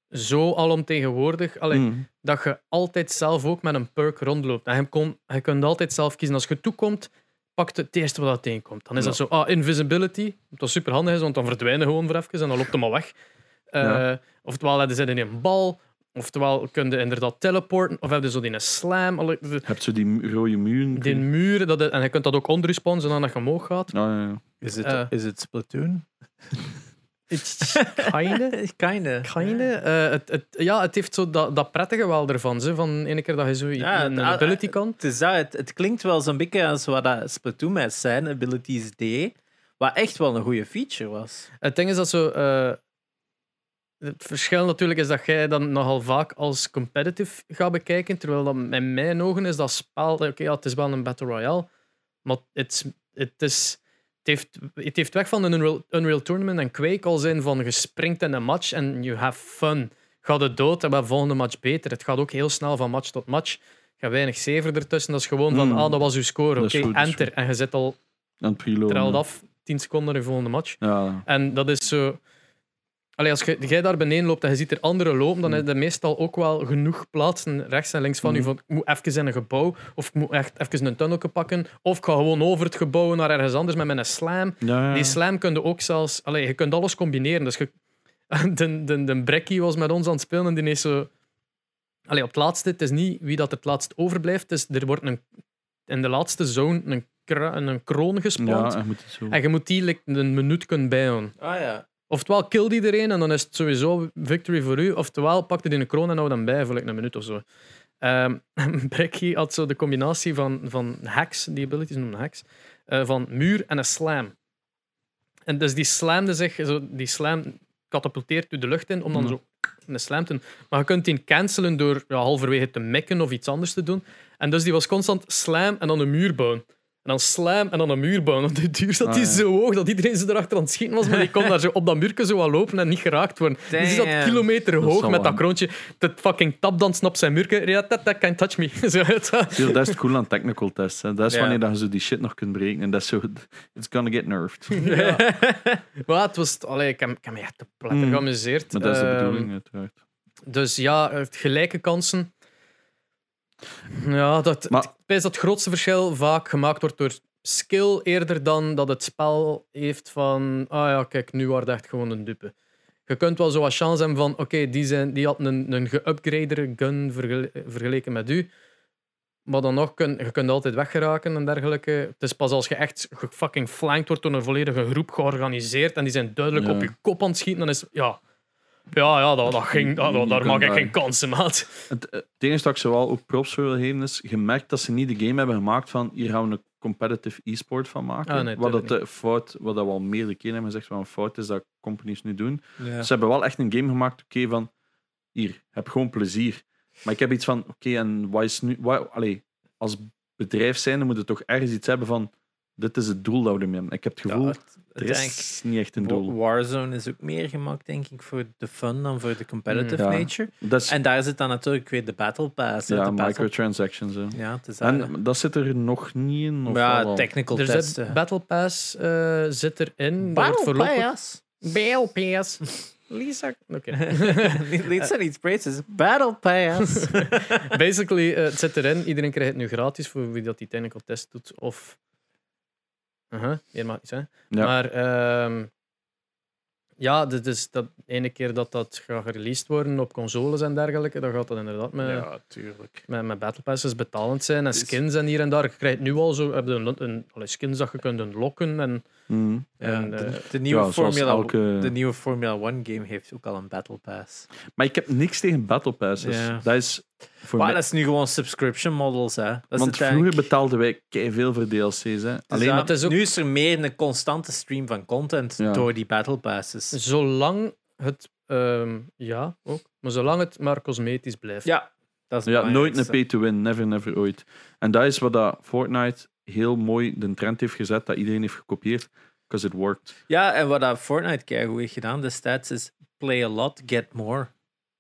zo alomtegenwoordig allee, Mm. dat je altijd zelf ook met een perk rondloopt. En je, kon, je kunt altijd zelf kiezen. Als je toekomt, pakt het eerste wat dat tegenkomt. Dan is Ja. dat zo, ah, invisibility, wat super handig is, want dan verdwijnen gewoon voor even en dan loopt hem al weg. Eh, Ja. Oftewel ze in een bal, oftewel kunnen ze inderdaad teleporten, of hebben ze zo die een slam. De- Je hebt zo die rode muren. Die muren, dat, en je kunt dat ook onderresponden zodat je omhoog gaat. Ah, ja, ja. Is het, Eh. is het Splatoon? It's kinda. Kinda. Kinda. Eh, het, het, ja, het heeft zo dat, dat prettige wel ervan. Ze, van ene keer dat je zo Ja, een, een ability kan. Het, is dat, het, het klinkt wel zo'n beetje als wat dat Splatoon met zijn abilities deed. Wat echt wel een goede feature was. Het ding is dat zo. eh, het verschil natuurlijk is dat jij dan nogal vaak als competitive gaat bekijken. Terwijl dat in mijn ogen is dat spel. Oké, ja, het is wel een Battle Royale. Maar het, het, is, het, heeft, het heeft weg van een Unreal, Unreal Tournament en Quake al zijn van je springt in een match en you have fun. Ga de dood en bij de volgende match beter. Het gaat ook heel snel van match tot match. Je hebt weinig zever ertussen. Dat is gewoon van, Mm. ah, dat was uw score. Oké, enter. En je zit al Aan het af. 10 seconden naar de volgende match. Ja. En dat is zo. Allee, als jij daar beneden loopt en je ziet er anderen lopen, dan Mm. heb je meestal ook wel genoeg plaatsen rechts en links van Mm. je. Van, ik moet even in een gebouw, of ik moet echt even een tunnel pakken, of ik ga gewoon over het gebouw naar ergens anders met mijn slam. Ja, ja. Die slam kun je ook zelfs... Allee, je kunt alles combineren. Dus je, de, de, de Brekkie was met ons aan het spelen en die is zo... Allee, op het laatste, het is niet wie dat het laatst overblijft. Is, er wordt een, in de laatste zone een, een kroon gespawned. Ja, je moet het zo. En je moet die like, een minuut kunnen bijhouden. Ah ja. Oftewel kill die iedereen en dan is het sowieso victory voor u. Oftewel pak je die een kroon en hou dan bij voor like, een minuut of zo. Ehm Brekkie had zo de combinatie van, van hacks, die abilities noemen hacks, eh, van muur en een slam. En dus die slamde zich, zo, die slam katapulteert u de lucht in om dan Mhm. zo een slam te doen. Maar je kunt die cancelen door ja, halverwege te mekken of iets anders te doen. En dus die was constant slam en dan een muur bouwen. En dan slam en dan een muur bouwen. Want de duur zat Ah, die ja. zo hoog dat iedereen zo erachter aan het schieten was. Maar die kon daar zo op dat muurke zo wat lopen en niet geraakt worden. Dus zat Damn. kilometer Dat hoog met dat wel. kroontje. Dat fucking tapdansen op zijn muurke. Ja, that, that can't touch me. Zo, je, dat is het cool aan technical tests. Hè. Dat is Ja. wanneer dat je zo die shit nog kunt breken. En dat is zo... It's gonna get nerfed. ja. Maar het was... Allee, ik, heb, ik heb me echt te pletter Mm. geamuseerd. Maar dat is de Ehm, bedoeling, uiteraard. Dus ja, gelijke kansen. Ja, dat, Maar- ik dat grootste verschil vaak gemaakt wordt door skill eerder dan dat het spel heeft van ah ja, kijk, nu wordt echt gewoon een dupe. Je kunt wel zo wat chance hebben van oké, die, zijn, die had een, een geupgradere gun vergele- vergeleken met u. Maar dan nog, kun, je kunt altijd weggeraken en dergelijke. Het is pas als je echt fucking flanked wordt door een volledige groep georganiseerd en die zijn duidelijk Ja. op je kop aan het schieten, dan is ja... Ja, ja dat, dat ging, dat, dat- daar Je maak ik geen kansen, maat. Het, het enige dat ik ze wel ook props voor wil geven is, je merkt dat ze niet de game hebben gemaakt van hier gaan we een competitive e-sport van maken. Ah, nee, wat, dat de fout, wat dat we al meerdere keren hebben gezegd, wat een fout is dat companies nu doen. Ja. Ze hebben wel echt een game gemaakt, oké, van hier, heb gewoon plezier. Maar ik heb iets van, oké, en wat is nu... Wat, allee, als bedrijf zijnde moet het toch ergens iets hebben van dit is het doel dat we ermee hebben. Ik heb het gevoel, Ja, het- er het is niet echt een doel. Warzone is ook meer gemaakt, denk ik, voor de fun dan voor de competitive Ja. nature. Is, En daar zit dan natuurlijk weer de Battle Pass. ja, de battle- microtransactions. Hè. Ja, het is. En dat zit er nog niet in. Of ja, wel al? technical Er testen. zit Battle Pass eh, zit erin. Wordt voorlopig- Pass. Battle Pass. Lisa. Oké. niet, niet zo niet sprays, Battle Pass. Basically, eh, het zit erin. Iedereen krijgt het nu gratis voor wie dat die technical test doet. Of. Uh meer mag niet zijn. Ja. Maar ehm, ja, is dat ene keer dat dat gaat gereleased worden op consoles en dergelijke, dan gaat dat inderdaad met, ja, tuurlijk. met, met Battle Passes betalend zijn. En Dus- skins en hier en daar. Je krijgt nu al zo heb je een, een, allee, skins dat je kunt unlocken. En, En, de, eh, de nieuwe Ja, Formula, elke- de nieuwe Formula 1 game heeft ook al een Battle Pass. Maar ik heb niks tegen Battle Passes. Dat is voor Maar mij... dat is nu gewoon subscription models. Hè. Dat is Want vroeger betaalden wij veel voor DLC's. Hè. Dus Alleen ja, het is ook- Nu is er meer een constante stream van content Ja. door die Battle Passes. zolang het. ehm, ja, ook. Maar zolang het maar cosmetisch blijft. Ja, dat is ja, nooit een pay-to-win. Never, never ooit. En dat is wat dat Fortnite heel mooi de trend heeft gezet, dat iedereen heeft gekopieerd. Because it worked. Ja, en wat dat Fortnite heeft gedaan destijds is play a lot, get more.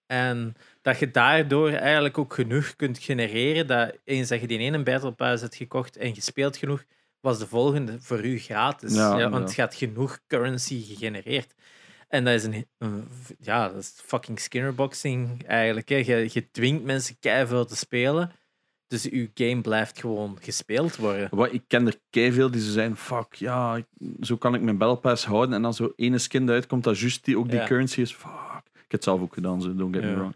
En dat je daardoor eigenlijk ook genoeg kunt genereren dat eens dat je die ene Battle Pass hebt gekocht en gespeeld genoeg, was de volgende voor u gratis. Ja, Ja, ja. want je had genoeg currency gegenereerd. En dat is een, ja, dat is fucking skinnerboxing eigenlijk. Hè. Je, je dwingt mensen keiveel te spelen. Dus je game blijft gewoon gespeeld worden. Wat, ik ken er veel die ze zijn, fuck, ja, ik- zo kan ik mijn Battle Pass houden. En dan zo ene skin die uitkomt, dat juist die, ook die Ja. currency is, fuck. heb het zelf ook gedaan, ze, don't get me wrong.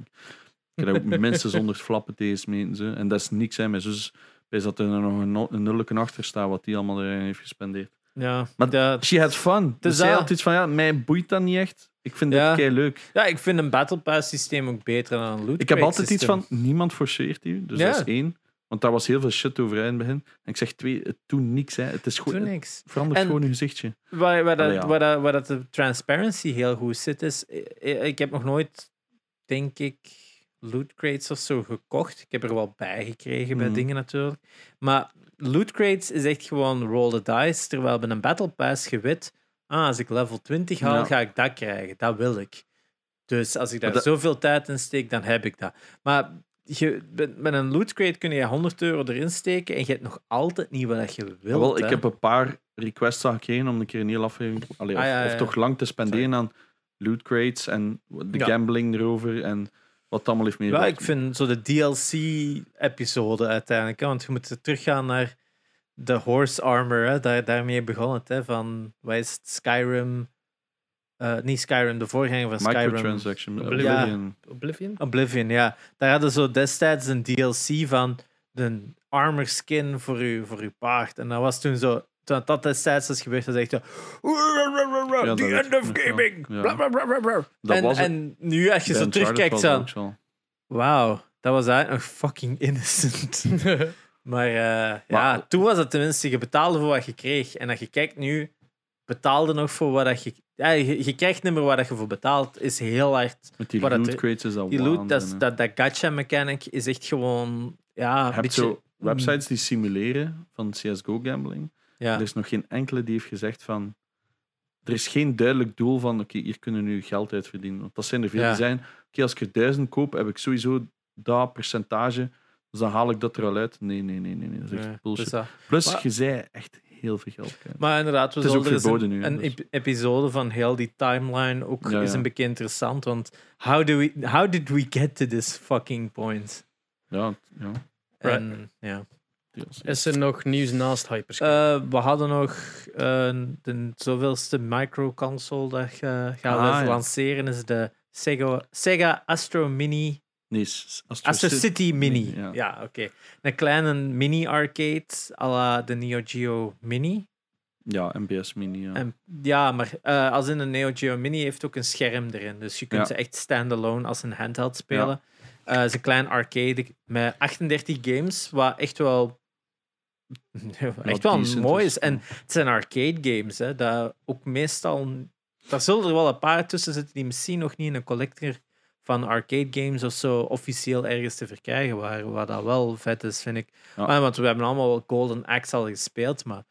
Ik heb ook minstens 100 flappen tegen meten. En dat is niks, hè. Mijn zus is dat er nog een, no- een achter staat, wat die allemaal erin heeft gespendeerd. Ja, Maar dat- She had fun. Dus zij dat. had iets van, ja, mij boeit dat niet echt. Ik vind Ja. dit kei leuk. ja, ik vind een Battle Pass systeem ook beter dan een loot Ik heb altijd iets van, niemand forceert u. Dus Ja. dat is één. Want daar was heel veel shit over in het begin. En ik zeg twee, het doet niks. Hè. Het is gewoon, niks. verandert En- gewoon je gezichtje. Waar, waar, dat, Allee, ja. waar, dat, waar dat de transparency heel goed zit, is. eh, Ik heb nog nooit, denk ik, loot crates of zo gekocht. Ik heb er wel bij gekregen bij Mhm. dingen natuurlijk. Maar loot crates is echt gewoon roll the dice. Terwijl bij een battle pass je weet, ah, als ik level 20 haal, Ja. ga ik dat krijgen. Dat wil ik. Dus als ik daar dat- zoveel tijd in steek, dan heb ik dat. Maar je, met een loot crate kun je 100 euro erin steken en je hebt nog altijd niet wat je wilt. Wel, ik hè. heb een paar requests gekregen om een keer een heel aflevering... Allee, Ah, of, ja, of ja. toch lang te spenderen aan loot crates en de Ja. gambling erover en wat allemaal heeft Ja, meegebracht. ik vind zo de DLC-episode uiteindelijk. Hè, want je moet teruggaan naar de horse armor. Hè, daar, daarmee begon het. Hè, van, wat is het? Skyrim. Eh, niet Skyrim, de voorganger van Skyrim. Microtransaction. Oblivion. Oblivion. Oblivion? Oblivion, ja. Daar hadden ze zo destijds een DLC van de armor skin voor uw, voor uw paard. En dat was toen zo. Toen dat destijds is gebeurd, dan zeg je Ja, The end of gaming. Ja. Bla, bla, bla, bla, bla. Dat en, was het. en nu, als je zo terugkijkt, zo. Wauw, dat was eigenlijk nog fucking innocent. maar eh, ja, Maar- toen was het tenminste, je betaalde voor wat je kreeg. En als je kijkt nu, betaalde nog voor wat dat je... Ja, je, je krijgt meer wat dat je voor betaalt, is heel hard. Met die Maar dat- loot crates is Die loot, dat, dat, dat gacha mechanic is echt gewoon... Ja, Je hebt zo websites die simuleren van CSGO gambling. Ja, Er is nog geen enkele die heeft gezegd van... Er is geen duidelijk doel van, oké, hier kunnen we nu geld uit verdienen. Want dat zijn er veel Ja. die zijn, oké, als ik er duizend koop, heb ik sowieso dat percentage, dus dan haal ik dat er al uit. Nee, nee, nee, nee, nee dat is echt bullshit. dus. Plus, je zei echt heel veel geld kwijt. Maar inderdaad, we Het is ook er verboden een, nu, hè, een dus. ep- episode van heel die timeline ook Ja, is een beetje interessant. Want how, do we, how did we get to this fucking point? Ja, ja. En, ja. Is er nog nieuws naast Hyperscape? Eh, we hadden nog eh, de zoveelste microconsole dat je gaat Ah, ja. lanceren. is de Sega, Sega Astro Mini. Nee, Astro, Astro City- City Mini. Mini, ja. Ja, oké. Een kleine mini-arcade à la de Neo Geo Mini. Ja, MBS Mini. Ja. En, ja, maar eh, als in een Neo Geo Mini heeft ook een scherm erin. Dus je kunt Ja. ze echt standalone als een handheld spelen. Het is een klein arcade met 38 games, wat echt wel, echt wel mooi is. is. En het zijn arcade games, hè, dat ook meestal... Daar zullen er wel een paar tussen zitten die misschien nog niet in een collector van arcade games of zo officieel ergens te verkrijgen waren. Wat dat wel vet is, vind ik. Ja. Maar, want we hebben allemaal wel Golden Axe al gespeeld, maar...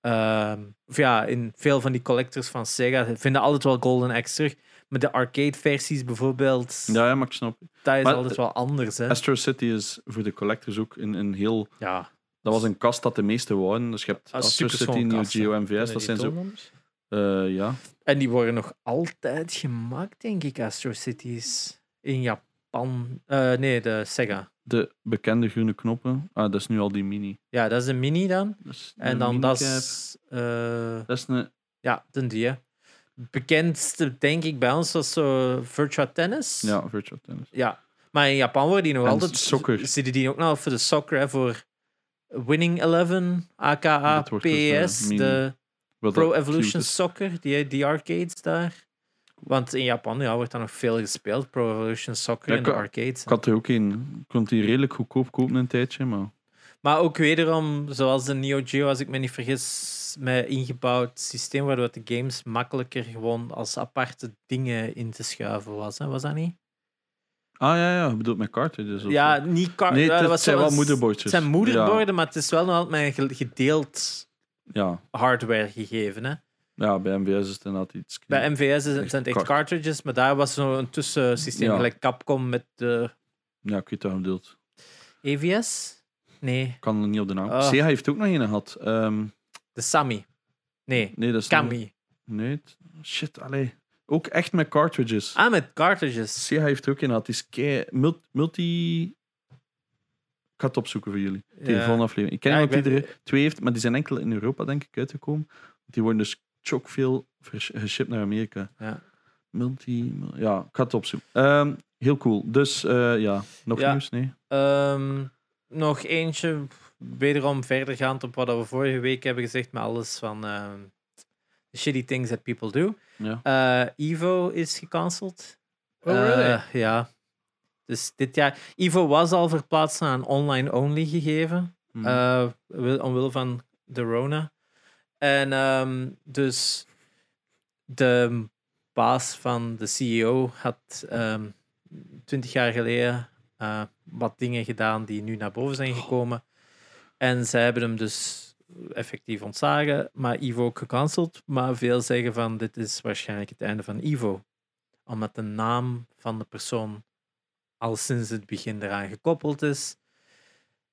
ehm, of ja, in veel van die collectors van Sega vinden altijd wel Golden Axe terug. Maar de arcade versies bijvoorbeeld, ja, ja, maar ik snap. dat is Maar- altijd wel anders. Hè? Astro City is voor de collectors ook een, een heel... Ja, Dat was een kast dat de meeste wouden. Dus je hebt Astro City, Neo Geo. MVS. Dat zijn zo... eh, ja. en die worden nog altijd gemaakt, denk ik, Astro Cities. In Japan. Eh, nee, de Sega. De bekende groene knoppen. Ah, dat is nu al die mini. Ja, dat is een mini dan. Dus En dan dat is... eh, Dat is een... ja, de die. hè. Bekendste, denk ik, bij ons was zo Virtua Tennis. Ja, virtual tennis. Ja, maar in Japan worden die nog En altijd. soccer. Zitten die ook nog voor de soccer, hè, voor Winning Eleven, aka dus, PS, mini. de Pro Evolution. Soccer, die, die arcades daar. Want in Japan ja, wordt dat nog veel gespeeld, Pro Evolution Soccer Ja, in de arcades. Ik had er ook een. Ik kon die redelijk goedkoop kopen een tijdje, maar... Maar ook wederom, zoals de Neo Geo, als ik me niet vergis, met ingebouwd systeem waardoor de games makkelijker gewoon als aparte dingen in te schuiven was. Hè? Was dat niet? Ah ja, ja. Je bedoelt met cartridges? of Ja, niet Nee, ja, het, dat was zijn wel moederbordjes. Het zijn moederborden, maar het is wel nog altijd met gedeeld Ja, hardware gegeven. Hè? ja. bij MVS is het inderdaad iets... Bij MVS het, zijn het echt cartridges, maar daar was zo'n tussensysteem, Ja. gelijk Capcom met de Ja, ik weet bedoelt. EVS? Nee, Ik kan er niet op de naam. Ah. Sega heeft ook nog een gehad. Ehm, de Sami. Nee, nee, dat is... niet- Kami. Nee, het- shit, allee. Ook echt met cartridges. Ah, met cartridges. Sega heeft ook een gehad. Die is Multi... Ik ga het opzoeken voor jullie. Ja. volgende aflevering. Ik ken Ja, iemand ik die ben- er twee heeft, maar die zijn enkel in Europa, denk ik, uitgekomen. Die worden dus chock veel geshipped naar Amerika. Ja. Multi, ja, ik ga het opzoeken. Ehm, heel cool. Dus eh, ja, nog Ja. nieuws? Nee. Ehm, nog eentje, wederom verdergaand op wat we vorige week hebben gezegd, met alles van ehm, the shitty things that people do. Ja. Eh, Evo is gecanceld. Oh, really? Eh, ja. Dus dit jaar. Evo was al verplaatst naar een online-only gegeven. Wil- omwille van de Rona. En ehm, dus de baas van de CEO had ehm, twintig jaar geleden eh, wat dingen gedaan die nu naar boven zijn gekomen. En zij hebben hem dus effectief ontslagen, maar Ivo ook gecanceld. Maar veel zeggen van dit is waarschijnlijk het einde van Ivo. Omdat de naam van de persoon al sinds het begin eraan gekoppeld is.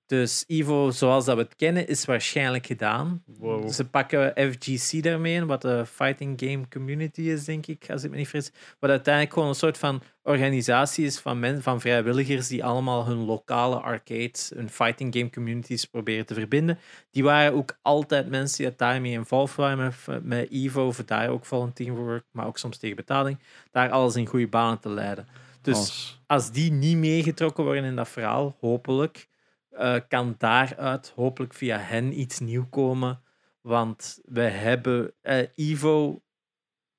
Dus Ivo, zoals dat we het kennen, is waarschijnlijk gedaan. Wow. Ze pakken FGC daarmee in, wat de fighting game community is, denk ik, als ik me niet vergis. Wat uiteindelijk gewoon een soort van organisatie is van, men, van vrijwilligers die allemaal hun lokale arcades, hun fighting game communities proberen te verbinden. Die waren ook altijd mensen die daarmee involved waren met, met Evo, voor daar ook volunteer work, maar ook soms tegen betaling, daar alles in goede banen te leiden. Dus Als- als die niet meegetrokken worden in dat verhaal, hopelijk, eh, kan daaruit hopelijk via hen iets nieuw komen. Want we hebben eh, Evo,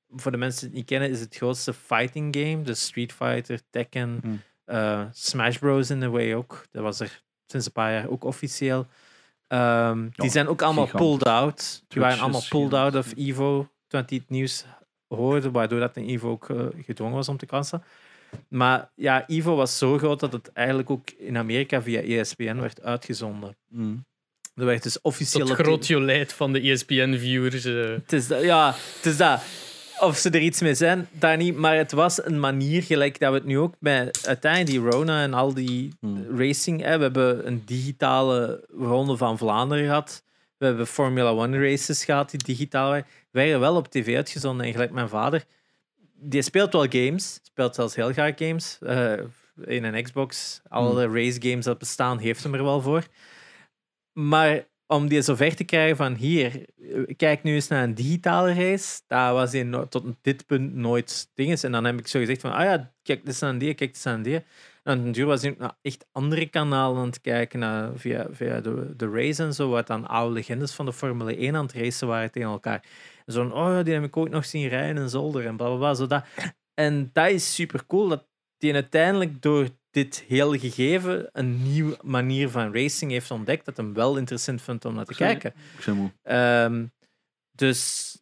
voor de mensen die het niet kennen, is het grootste fighting game. Dus Street Fighter, Tekken, Hmm. eh, Smash Bros. in the way ook. Dat was er sinds een paar jaar ook officieel. Ehm, die zijn ook allemaal pulled out. Die waren allemaal pulled out of. Evo toen die het nieuws hoorden, waardoor dat in Evo ook gedwongen was om te cancelen. Maar ja, Evo was zo groot dat het eigenlijk ook in Amerika via ESPN werd uitgezonden. hm. Er werd dus officieel... Tot op groot jolijt van de ESPN-viewers. Het is dat, ja, het is dat. Of ze er iets mee zijn, daar niet. Maar het was een manier, gelijk dat we het nu ook bij uiteindelijk die Rona en al die Hmm. racing. Hè, we hebben een digitale ronde van Vlaanderen gehad. We hebben Formula One races gehad die digitaal waren. Werden wel op tv uitgezonden. En gelijk mijn vader, die speelt wel games. Speelt zelfs heel graag games. eh, in een Xbox. Alle race games dat bestaan, heeft hem er wel voor. Maar om die zo ver te krijgen van hier, eh, kijk nu eens naar een digitale race. Daar was hij no- tot dit punt nooit dinges. En dan heb ik zo gezegd van, ah ja, kijk eens naar die, kijk eens naar die. En natuurlijk was hij ook naar echt andere kanalen aan het kijken, naar, via, via de, de race en zo, wat dan oude legendes van de Formule 1 aan het racen waren tegen elkaar. En zo'n, oh ja, die heb ik ook nog zien rijden in Zolder en blablabla, zo dat. En dat is super cool, dat die uiteindelijk door dit hele gegeven een nieuwe manier van racing heeft ontdekt, dat hem wel interessant vindt om naar te kijken. Ehm, dus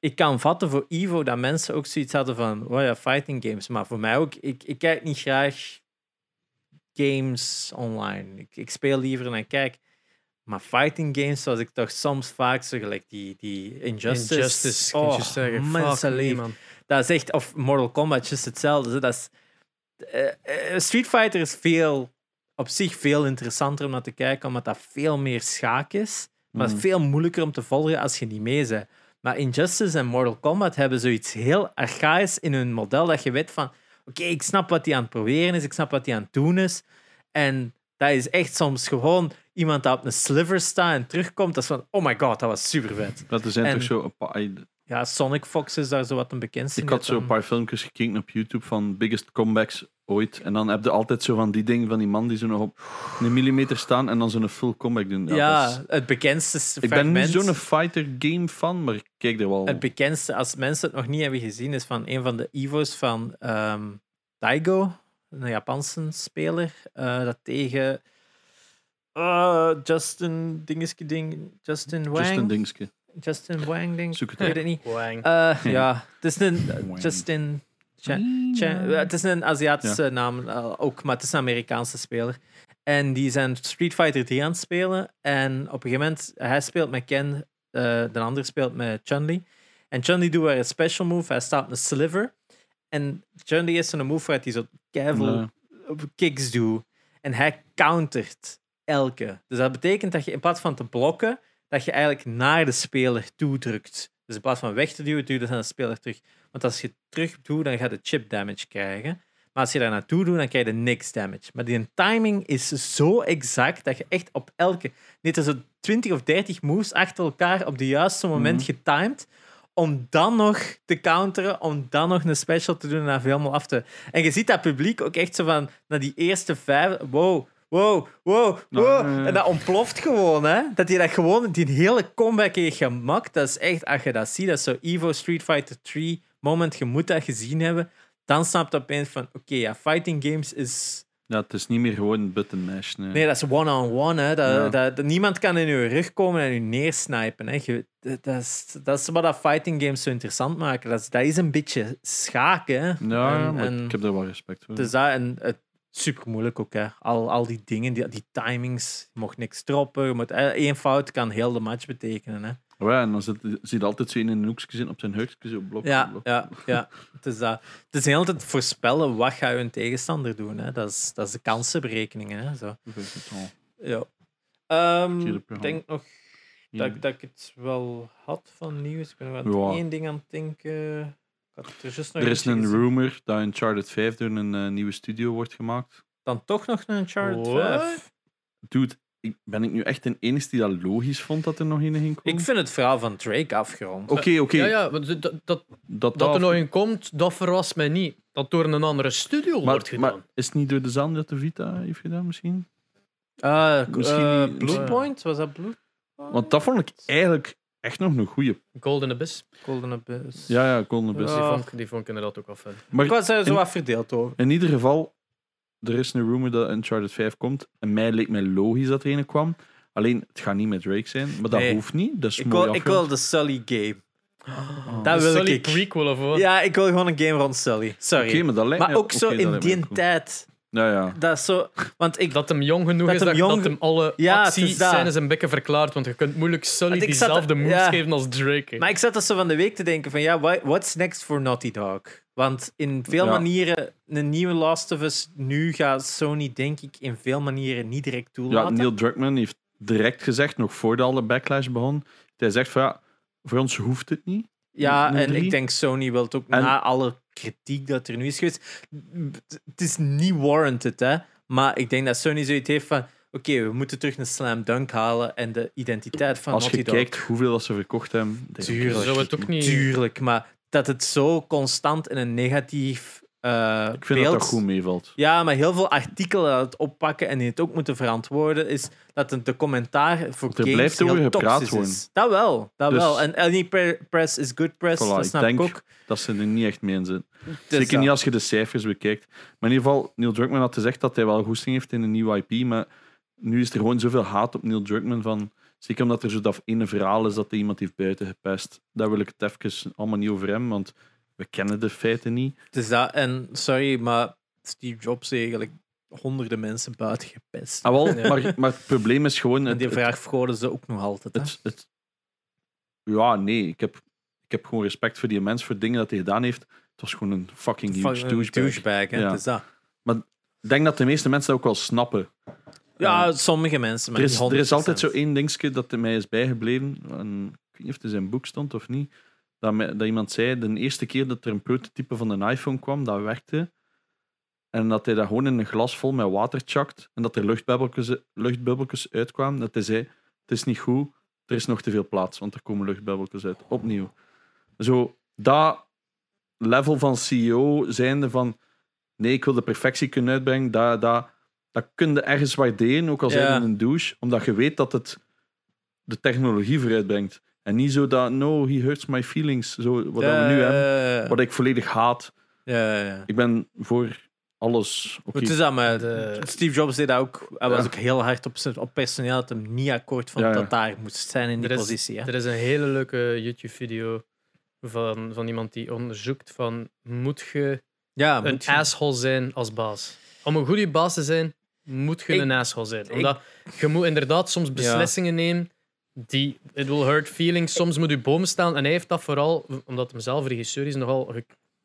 ik kan vatten voor Evo dat mensen ook zoiets hadden van, oh ja, fighting games. Maar voor mij ook, ik, ik kijk niet graag games online. Ik, ik speel liever ik kijk. Maar fighting games, zoals ik toch soms vaak zo gelijk die, die Injustice. Injustice, oh, zeggen. mensen man. Dat is echt, of Mortal Kombat, just hetzelfde. Dat is, eh, eh, Street Fighter is veel, op zich veel interessanter om naar te kijken, omdat dat veel meer schaak is. Maar het is veel moeilijker om te volgen als je niet mee bent. Maar Injustice en Mortal Kombat hebben zoiets heel archaïs in hun model, dat je weet van, oké, ik snap wat hij aan het proberen is, ik snap wat hij aan het doen is. En dat is echt soms gewoon iemand dat op een sliver staat en terugkomt. Dat is van, oh my god, dat was super vet. Dat er zijn En- toch zo een paar... Ja, Sonic Fox is daar zo wat een bekendste. Ik had zo een paar filmpjes gekeken op YouTube van biggest comebacks ooit. En dan heb je altijd zo van die dingen van die man die zo nog op een millimeter staan en dan zo'n full comeback doen. Ja, is- het bekendste s- ik ben niet fragment- zo'n fighter game fan, maar ik kijk er wel. Het bekendste, als mensen het nog niet hebben gezien, is van een van de Evo's van ehm Daigo, een Japanse speler, eh, dat tegen eh, Justin Dingeske Ding, Justin Wang, Just een dingetje. Justin Wang, denk ik. Zoek het Ik weet het niet. Wang. Eh, ja, het is een Wang. Justin. Cha- Cha- het is een Aziatische naam eh, ook, maar het is een Amerikaanse speler. En die zijn Street Fighter 3 aan het spelen. En op een gegeven moment, hij speelt met Ken, eh, de ander speelt met Chun-Li. En Chun-Li doet weer een special move. Hij staat een sliver. En Chun-Li is zo'n move waar hij zo keiveel Nee. kicks doet. En hij countert elke. Dus dat betekent dat je in plaats van te blokken, dat je eigenlijk naar de speler toe drukt. Dus in plaats van weg te duwen, duw je naar de speler terug. Want als je terug doet, dan gaat je chip damage krijgen. Maar als je daar naartoe doet, dan krijg je niks damage. Maar die timing is zo exact dat je echt op elke... Net als zo 20 of 30 moves achter elkaar op de juiste moment Mhm. getimed om dan nog te counteren, om dan nog een special te doen en daar helemaal af te... En je ziet dat publiek ook echt zo van, na die eerste vijf, wow, wow, wow, wow. Nou, En dat ontploft gewoon, hè. Dat hij dat gewoon, die hele comeback heeft gemaakt, dat is echt, als je dat ziet, dat is zo Evo Street Fighter 3 moment, je moet dat gezien hebben, dan snapt je opeens van, oké, ja, fighting games is... Ja, het is niet meer gewoon button mash. Nee. Nee, dat is one-on-one. hè. Dat, Ja. dat, dat- niemand kan in je rug komen en je neersnipen. Hè. Je- dat, dat is, dat is wat dat fighting games zo interessant maken. Dat is, dat is een beetje schaken. Hè. ja, en, maar en, ik heb daar wel respect voor. dus dat, en het super moeilijk ook. Hè. Al, al die dingen, die, die timings, je mocht niks droppen. Moet, één fout kan heel de match betekenen. Hè. Oh ja, en dan zit, je altijd zo in een hoekje op zijn heugje, zo blok. Ja, blok. ja, ja. Het is, dat. het is heel tijd voorspellen wat gaat je tegenstander doen. Hè. Dat, is, dat is de kansenberekeningen. Hè. Zo. Ja. Ehm, ik denk nog dat, ik- dat ik het wel had van nieuws. Ik ben Ja. één ding aan het denken. Er Er is een gezien. rumor dat Uncharted 5 door een eh, nieuwe studio wordt gemaakt. Dan toch nog een Uncharted What? 5. Dude, ik, ben ik nu echt de enige die dat logisch vond dat er nog in ging komen? Ik vind het verhaal van Drake afgerond. Oké, oké. Ja, ja, dat, dat, dat, Dat, dat er nog in komt, dat verrast mij niet. Dat door een andere studio maar, wordt gedaan. maar is het niet door dezelfde dat de Vita heeft gedaan, misschien? Ah, Misschien Bluepoint? Was dat Blue? Want dat vond ik eigenlijk echt nog een goeie. Golden Abyss, Golden Abyss. Ja, ja, Golden Abyss. die, Ja. vond, ik- die vond ik inderdaad ook wel fijn. Ik Maar was er zo in- wat verdeeld over. in ieder geval, er is een rumor dat Uncharted 5 komt. En mij leek mij logisch dat er een kwam. Alleen, het gaat niet met Drake zijn. Maar dat Nee. hoeft niet. Dat is Ik mooi wil, ik wil de Sully game. Oh. Dat wil Sully ik. prequel of wat? Ja, ik wil gewoon een game rond Sully. Sorry. Oké, maar dat lijkt maar mij- ook zo oké, dat in lijkt mij die cool. tijd. Ja, ja. Dat is zo... Want ik... Dat hem jong genoeg Dat is, hem dat, jong- dat hem alle Ja, actiescènes en bekken verklaart. Want je kunt moeilijk Sully zat- diezelfde moves ja. geven als Drake. Maar ik zat dus zo van de week te denken van ja, wha- what's next for Naughty Dog? Want in veel Ja. manieren, een nieuwe Last of Us, nu gaat Sony denk ik in veel manieren niet direct Ja, toelaten. Neil Druckmann heeft direct gezegd, nog voordat alle backlash begon, hij zegt van ja, voor ons hoeft het niet. Ja, en ik denk Sony wil het ook En- na alle kritiek dat er nu is geweest. Het is niet warranted, hè? Maar ik denk dat Sony zoiets heeft van. Oké, we moeten terug een slam dunk halen en de identiteit van Als je Naughty Dog. kijkt hoeveel dat ze verkocht hebben. Tuurlijk. Zou het ook niet... Tuurlijk, maar dat het zo constant in een negatief eh Ik vind beeld... dat dat goed meevalt. Ja, maar heel veel artikelen dat het oppakken en die het ook moeten verantwoorden, is dat het de commentaar voor Er games blijft heel over toxisch worden. is. Dat wel, dat Dus- wel. En any pre- press is good press, Voilà, dat ik snap denk- ik ook. Dat ze er niet echt mee in zitten. Dus Zeker dat- niet als je de cijfers bekijkt. Maar in ieder geval, Neil Druckmann had gezegd dat hij wel goesting heeft in een nieuwe IP. Maar nu is er gewoon zoveel haat op Neil Druckmann. Van, zeker omdat er zo dat ene verhaal is dat hij iemand heeft buiten gepest. Daar wil ik het even allemaal niet over hebben, want we kennen de feiten niet. Dus dat, en sorry, maar Steve Jobs heeft eigenlijk honderden mensen buiten gepest. Ah, wel, Ja. maar, maar het probleem is gewoon... en Het, die het, vraag vroegen ze ook nog altijd. hè. het, het- ja, nee. Ik heb, ik heb gewoon respect voor die mens, voor dingen dat hij gedaan heeft. Het was gewoon een fucking huge Fucking douchebag. douchebag, hè. Ja. Dus dat. Ik denk dat de meeste mensen dat ook wel snappen. Ja, sommige mensen, maar Er is, er is altijd zo 100%. één dingetje dat er mij is bijgebleven. En, ik weet niet of het in zijn boek stond of niet. Dat, dat iemand zei, de eerste keer dat er een prototype van een iPhone kwam, dat werkte. En dat hij dat gewoon in een glas vol met water chakt. En dat er luchtbubbeltjes, luchtbubbeltjes uitkwamen. Dat hij zei, het is niet goed, er is nog te veel plaats, want er komen luchtbubbeltjes uit. Opnieuw. Zo, dat level van CEO zijnde van, nee, ik wil de perfectie kunnen uitbrengen, dat, dat, dat kun je ergens waarderen, ook al zijn Ja. in een douche, omdat je weet dat het de technologie vooruitbrengt. En niet zo dat, no, he hurts my feelings, zo, wat we nu hebben, Ja, wat ik volledig haat. ja, ja. Ik ben voor alles. Oké, Het is dat, maar De- Steve Jobs deed dat ook. Hij was Ja. ook heel hard op, zijn- op personeel dat hem niet akkoord vond Ja, ja. dat daar moest zijn in die Er is- positie. Hè. Er is een hele leuke YouTube-video van, van iemand die onderzoekt van moet je Ja, een moet je- asshole zijn als baas? Om een goede baas te zijn, moet je Ik- een asshole zijn. ik- Omdat je moet inderdaad soms beslissingen nemen die it will hurt feelings. Soms moet je boom staan. En hij heeft dat vooral, omdat hij zelf regisseur is, nogal ge-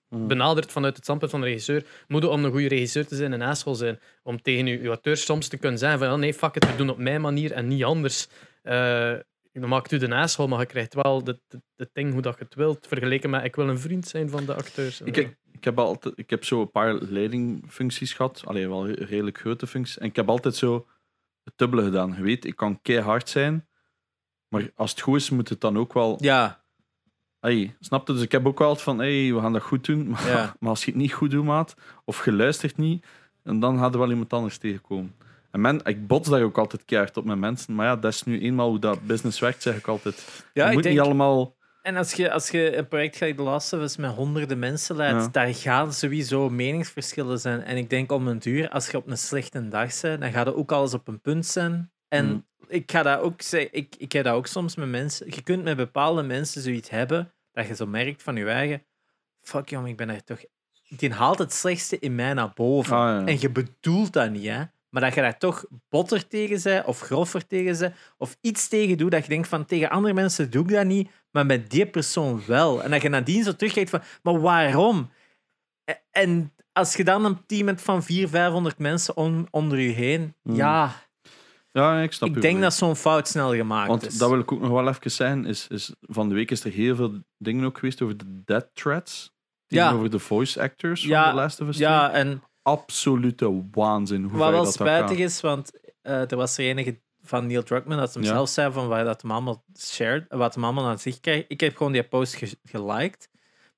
Mm. benaderd vanuit het standpunt van de regisseur. Moet je om een goede regisseur te zijn een asshole zijn. Om tegen je, je auteur soms te kunnen zeggen van ja, nee, fuck it, we doen het op mijn manier en niet anders. Eh dan maakt u de asshole, maar je krijgt wel het de, de ding hoe dat je het wilt. Vergeleken met ik wil een vriend zijn van de acteurs. Ik, ik, ik heb altijd, ik heb zo een paar leidingfuncties gehad. Alleen wel redelijk grote functies. En ik heb altijd zo het dubbele gedaan. Je weet, ik kan keihard zijn. Maar als het goed is, moet het dan ook wel Ja, Hey, snap je? Dus ik heb ook wel altijd van, hey, we gaan dat goed doen. Maar, Ja. maar als je het niet goed doet, maat, of je luistert niet, en dan gaat er wel iemand anders tegenkomen. En men, ik bots daar ook altijd keihard op met mensen. Maar ja, dat is nu eenmaal hoe dat business werkt, zeg ik altijd. Ja, je ik moet denk, niet allemaal... en als je, als je een project gelijk of Us met honderden mensen leidt, Ja. daar gaan sowieso meningsverschillen zijn. En ik denk om een duur, als je op een slechte dag bent, dan gaat er ook alles op een punt zijn. En Mm. ik ga dat ook zeggen, ik, ik heb dat ook soms met mensen. Je kunt met bepaalde mensen zoiets hebben, dat je zo merkt van je eigen, fuck jong, ik ben er toch... Die haalt het slechtste in mij naar boven. Ah, ja. En je bedoelt dat niet, hè. Maar dat je daar toch botter tegen zij of grover tegen zij of iets tegen doet dat je denkt van tegen andere mensen doe ik dat niet, maar met die persoon wel. En dat je nadien zo terugkijkt van, maar waarom? E- En als je dan een team hebt van 400, 500 mensen on- onder je heen, Hmm. ja, Ja, ik snap ik denk dat zo'n fout snel gemaakt Want is. dat wil ik ook nog wel even zeggen. Is, is, van de week is er heel veel dingen ook geweest over de death threats. Ja. Over de voice actors Ja, van The Last of Us 2. ja, en Absolute waanzin. Hoe wat wel dat spijtig is, want eh, er was er enige van Neil Druckmann dat hem Ja. zelf zei van waar dat hem allemaal shared, wat hem allemaal aan zich krijgt. Ik heb gewoon die post ge- geliked.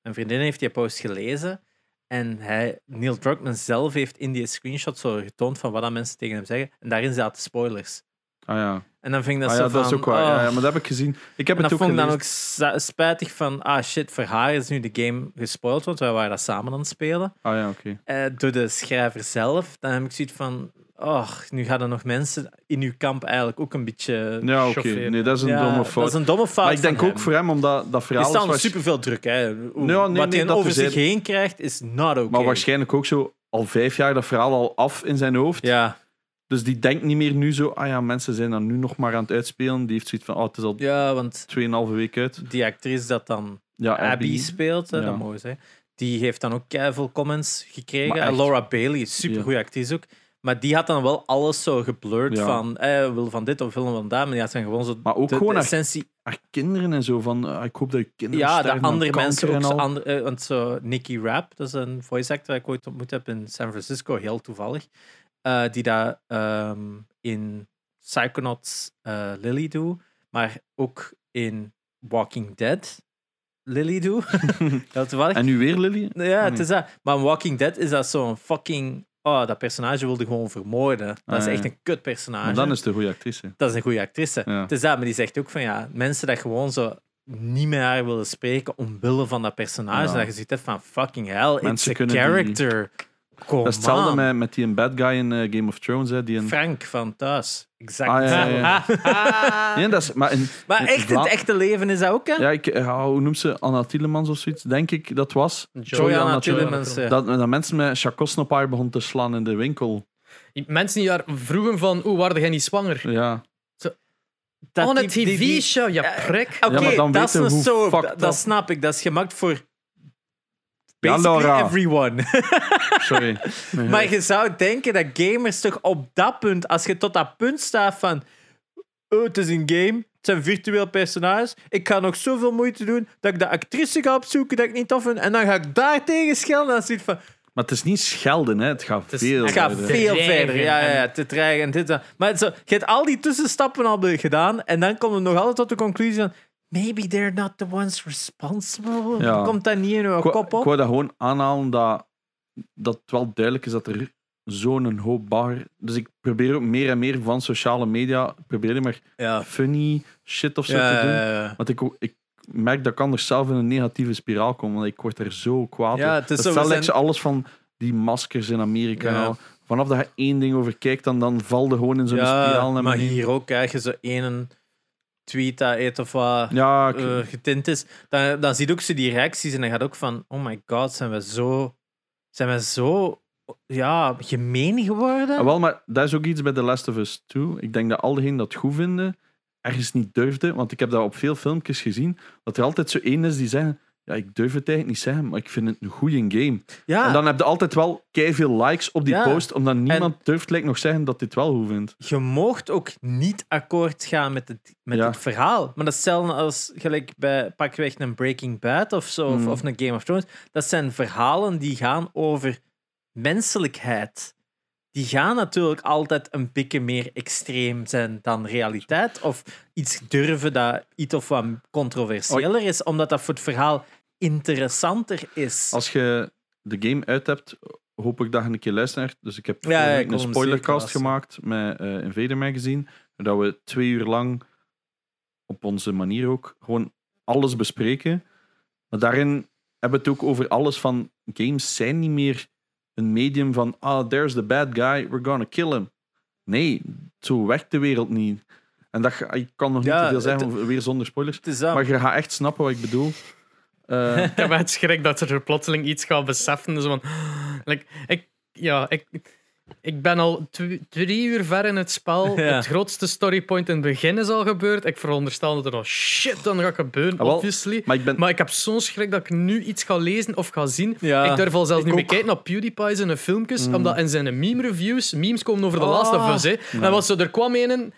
Mijn vriendin heeft die post gelezen. En hij, Neil Druckmann zelf heeft in die screenshot zo getoond van wat dat mensen tegen hem zeggen. En daarin zaten spoilers. Ah ja, En dan vind ik dat ah, zo ja van... dat is ook waar. oh. Ja, ja, maar dat heb ik gezien. Ik heb en het ook vond ik dan ook spijtig van... Ah shit, voor haar is nu de game gespoild, want wij waren dat samen aan het spelen. Ah ja, oké. eh, door de schrijver zelf. Dan heb ik zoiets van... Oh, nu gaan er nog mensen in uw kamp eigenlijk ook een beetje... Ja, oké. Nee, dat is een Ja, domme Dat fout. is een domme fout maar ik denk ook hem. voor hem, omdat dat Er verhaal staat is nog waarsch- superveel druk. Hè. Hoe- Ja, nee, wat hij dat over zich heen krijgt, is not oké. Maar waarschijnlijk ook zo al vijf jaar dat verhaal al af in zijn hoofd. Ja, Dus die denkt niet meer nu zo, ah ja, mensen zijn dan nu nog maar aan het uitspelen. Die heeft zoiets van, oh, het is al ja, want 2,5 week uit. die actrice dat dan Ja, Abby, speelt, hè, Ja. dat mooi zijn. Die heeft dan ook veel comments gekregen. En Laura Bailey, super goede actrice ook. Maar die had dan wel alles zo geblurred Ja. van eh, wil van dit of wil van dat. Maar die had dan gewoon zo Maar ook de, gewoon de haar, essentie haar kinderen en zo. Van, ah, ik hoop dat je kinderen Ja, sterven aan andere kanker mensen ook. en Zo al. ander- eh, want zo Nicky Rapp, dat is een voice actor dat ik ooit ontmoet heb in San Francisco, heel toevallig. eh, die dat ehm, in Psychonauts eh, Lily doet, maar ook in Walking Dead Lily doet. heel toevallig. En nu weer Lily? ja, Ah, het is dat. Maar in Walking Dead is dat zo'n fucking... Oh, dat personage wilde gewoon vermoorden. Dat Ah, is ja. echt een kut personage. Maar dan is het een goede actrice. Dat is een goede actrice. Ja. Het is dat, maar die zegt ook van ja, mensen dat gewoon zo niet met haar willen spreken omwille van dat personage. Ja. Dat je ziet hebt van fucking hell, it's Mensen a kunnen die- character. Kom Dat is hetzelfde met, met die een bad guy in eh, Game of Thrones. Hè, die een... Frank van thuis. Exact. Ah, ja, ja, Ah. Nee, dat is, maar in, maar in echt, het echte leven is dat ook, hè? Ja, ik, eh, hoe noemt ze? Anna Tielemans of zoiets, denk ik dat was. Joanna Joanna Tillemans. eh. Dat, dat mensen met chacos op haar begonnen te slaan in de winkel. Mensen die daar vroegen van, oeh, waarde jij niet zwanger? Ja. Dat On die- een tv-show, ja, Ja, prik. Oké, Ja, dat is een hoe soap. fucked Dat, dat snap ik. Dat is gemaakt voor Ja, basically Laura. everyone. Sorry. Maar je zou denken dat gamers toch op dat punt, als je tot dat punt staat van oh, het is een game, het zijn virtueel personages, ik ga nog zoveel moeite doen dat ik de actrice ga opzoeken dat ik niet tof vind, en dan ga ik daar tegen schelden. Dan zit van, Maar het is niet schelden, hè. het gaat Het is- veel het gaat verder. veel Dreigen verder. Ja, ja, en- ja, te dreigen en dit. en- Maar zo, je hebt al die tussenstappen al gedaan, en dan komt het nog altijd tot de conclusie van maybe they're not the ones responsible. Ja. Komt dat niet in uw Ik kop Ik op? wou dat gewoon aanhalen dat, dat het wel duidelijk is dat er zo'n hoop bagger... Dus ik probeer ook meer en meer van sociale media... Ik probeer maar Ja. funny shit of zo Ja, te doen. Want ik, ik merk dat ik anders zelf in een negatieve spiraal kom. Want ik word er zo kwaad Ja, op. het is zo, zijn- ik alles van die maskers in Amerika Ja. Vanaf dat je één ding over kijkt, dan, dan val je gewoon in zo'n spiraal naar maar hier ook krijg je zo één tweet dat eet of wat Ja, ik- eh, getint is. Dan, dan zie je ook zo die reacties en dan gaat ook van, oh my god, zijn we zo, zijn we zo ja, gemeen geworden? Ah, wel, maar dat is ook iets bij The Last of Us 2. Ik denk dat al diegenen dat goed vinden, ergens niet durfden. Want ik heb dat op veel filmpjes gezien. Dat er altijd zo één is die zeggen: Ja, ik durf het eigenlijk niet zeggen, maar ik vind het een goede game. ja, En dan heb je altijd wel veel likes op die Ja. post, omdat niemand durft lijkt nog zeggen dat dit wel goed vindt. je moogt ook niet akkoord gaan met het, met Ja. het verhaal. Maar dat is hetzelfde als gelijk bij pakweg een Breaking Bad of zo, of, Mhm. of een Game of Thrones. Dat zijn verhalen die gaan over menselijkheid. Die gaan natuurlijk altijd een beetje meer extreem zijn dan realiteit. Of iets durven dat iets of wat controversiëler is, omdat dat voor het verhaal interessanter is. Als je de game uit hebt, hoop ik dat je een keer luistert. Dus ik heb Ja, ja, ik een spoilercast gemaakt met eh, Invader Magazine. Dat we twee uur lang op onze manier ook gewoon alles bespreken. Maar daarin hebben we het ook over alles van games zijn niet meer een medium van ah, there's the bad guy, we're gonna kill him. Nee, zo werkt de wereld niet. En dat, ik kan nog niet Ja, te veel zeggen, het- weer zonder spoilers. Maar je gaat echt snappen wat ik bedoel. Eh, Ik heb echt schrik dat er plotseling iets gaat beseffen. Zo van, like, ik, ja, ik, ik ben al drie uur ver in het spel. Ja. Het grootste storypoint in het begin is al gebeurd. Ik veronderstel dat er nog shit dan gaat gebeuren, Ah, obviously. maar ik ben, Maar ik heb zo'n schrik dat ik nu iets ga lezen of ga zien. Ja, ik durf al zelfs ik niet meer ook. kijken naar PewDiePie zijn filmpjes, Mm. omdat in zijn meme-reviews, memes komen over The Ah. Last of Us. Hè. Ja. En wat zo, er kwam een in,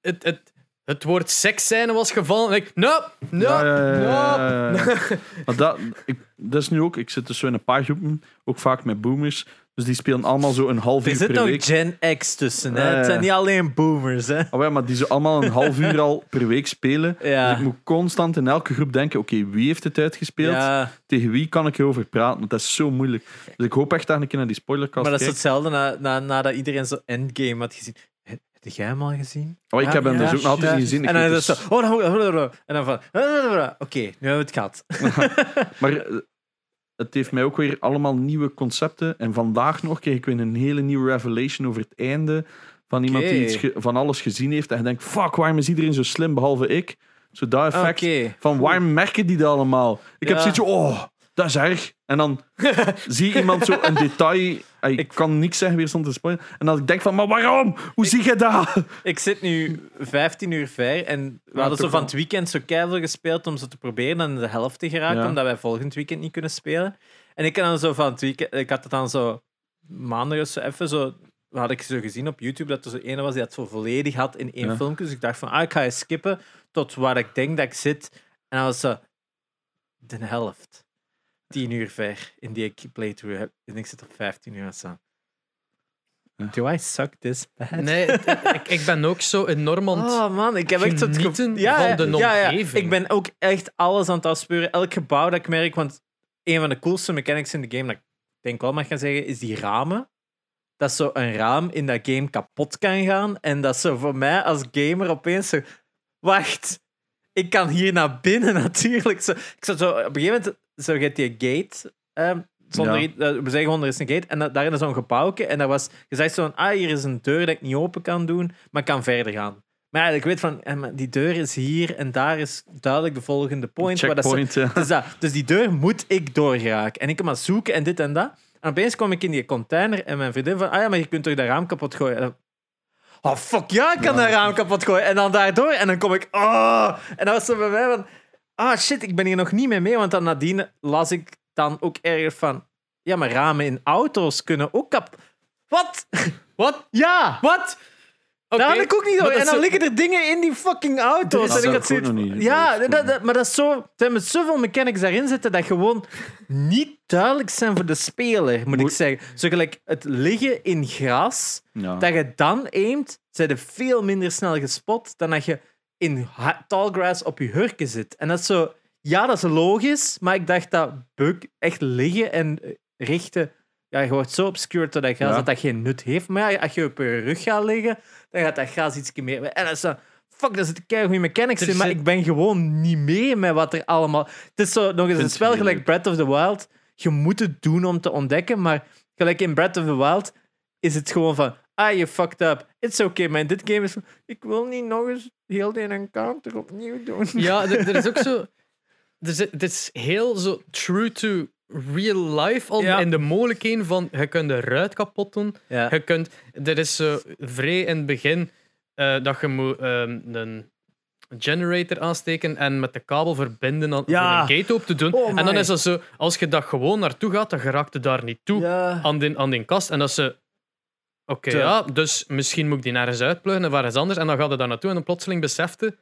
het, het, het woord seksscène was gevallen. En ik, no, no, Ja, ja, ja, no. ja, ja, ja. Maar dat, ik, dat is nu ook, ik zit dus zo in een paar groepen, ook vaak met boomers. Dus die spelen allemaal zo een half er uur zit per week. Gen X tussen. Hè? Ja. Het zijn niet alleen boomers. Hè? Oh ja, maar die zo allemaal een half uur al per week spelen. Ja. Dus ik moet constant in elke groep denken: oké, wie heeft het uitgespeeld? Ja, Tegen wie kan ik erover praten? Want dat is zo moeilijk. Dus ik hoop echt dat ik een keer naar die spoilercast maar dat is hetzelfde na, na, nadat iedereen zo Endgame had gezien. Heb jij hem al gezien? Oh, ik heb hem dus ook nog altijd niet gezien. En dan is het dus- zo. Oh, oh, oh, oh. En dan van. Oké, nu hebben we het gehad. Maar eh, het heeft mij ook weer allemaal nieuwe concepten. En vandaag nog kreeg ik weer een hele nieuwe revelation over het einde. Van iemand die iets van alles gezien heeft. En je denkt, fuck, waarom is iedereen zo slim behalve ik? Zo dat effect. Van waarom merken die dat allemaal? Ik heb zoiets oh, dat is erg. En dan zie iemand zo een detail. Ik, Ik- kan niks zeggen weer zonder te spoilen. En dan denk ik van, maar waarom? Hoe zie je dat? Ik zit nu 15 uur ver en we hadden zo van wel. het weekend zo keihard gespeeld om zo te proberen aan de helft te geraken, Ja. omdat wij volgend weekend niet kunnen spelen. En ik had dan zo van het weekend, ik had het dan zo maandag of zo even zo, had ik zo gezien op YouTube dat er zo ene was die dat zo volledig had in één Ja. filmpje. Dus ik dacht van, ah, ik ga eens skippen tot waar ik denk dat ik zit. En dan was zo de helft. 10 uur ver in die ik playthrough heb. En ik zit op 15 uur zo. Ja. Do I suck this bad? Nee, ik, ik ben ook zo enorm aan het- Oh man, ik heb echt het genieten ja, van de ja, ja. omgeving. Ik ben ook echt alles aan het afspeuren. Elk gebouw dat ik merk, want een van de coolste mechanics in de game, dat ik denk wel mag gaan zeggen, is die ramen. Dat zo een raam in dat game kapot kan gaan. En dat zo voor mij als gamer opeens zo... Wacht, ik kan hier naar binnen natuurlijk. Zo, ik zat zo, op een gegeven moment zo gaat die gate... zonder, Ja. we zeggen gewoon, er is een gate. En da- daarin is zo'n gebouwke. En dat was gezegd zo van, ah, hier is een deur dat ik niet open kan doen, maar ik kan verder gaan. Maar ja, ik weet van, die deur is hier en daar is duidelijk de volgende point. waar dat ja. dus, dat, dus die deur moet ik doorgeraken. En ik kan maar zoeken en dit en dat. En opeens kom ik in die container en mijn vriendin van, ah ja, maar je kunt toch dat raam kapot gooien? Oh fuck ja, ik kan dat raam kapot gooien. En dan daardoor, en dan kom ik, oh. En dat was zo bij mij van, ah shit, ik ben hier nog niet mee mee. Want dan nadien las ik dan ook ergens van, ja, maar ramen in auto's kunnen ook kap... Wat? Wat? Ja! Wat? Oké, Daar had ik ook niet door. En dan zo- liggen er dingen in die fucking auto's. Dat en ik had zoiets- niet. Ja, Dat is dat, dat- maar dat is zo... Er zijn met zoveel mechanics daarin zitten dat gewoon niet duidelijk zijn voor de speler, moet ik zeggen. Zo gelijk het liggen in gras, Ja. dat je dan aimt, zijn je veel minder snel gespot dan dat je in ha- tall grass op je hurken zit. En dat is zo... Ja, dat is logisch, maar ik dacht dat buk echt liggen en richten... Ja, je wordt zo obscured door dat gras Ja. dat dat geen nut heeft. Maar ja, als je op je rug gaat liggen, dan gaat dat gras iets meer... En dat is zo... Fuck, daar zitten keihard goede mechanics in, maar zit- ik ben gewoon niet mee met wat er allemaal... Het is zo nog eens een het spel gelijk. Breath of the Wild. Je moet het doen om te ontdekken, maar gelijk in Breath of the Wild is het gewoon van... Ah, je fucked up. It's okay, man. Dit game is. Ik wil niet nog eens heel de encounter opnieuw doen. Ja, er, er is ook zo. Er zit, het is heel zo true to real life al Ja. in de mogelijkheden van je kunt de ruit kapot doen. Ja. Je kunt, er is zo vrij in het begin eh, dat je moet ehm, een generator aansteken en met de kabel verbinden aan, Ja. een gate open te doen. Oh en dan is dat zo, als je dat gewoon naartoe gaat, dan geraakt je daar niet toe Ja. aan die, aan die kast. En dat ze. Oké, ja, dus misschien moet ik die nergens uitpluggen of ergens anders. En dan gaat je daar naartoe en dan plotseling besefte.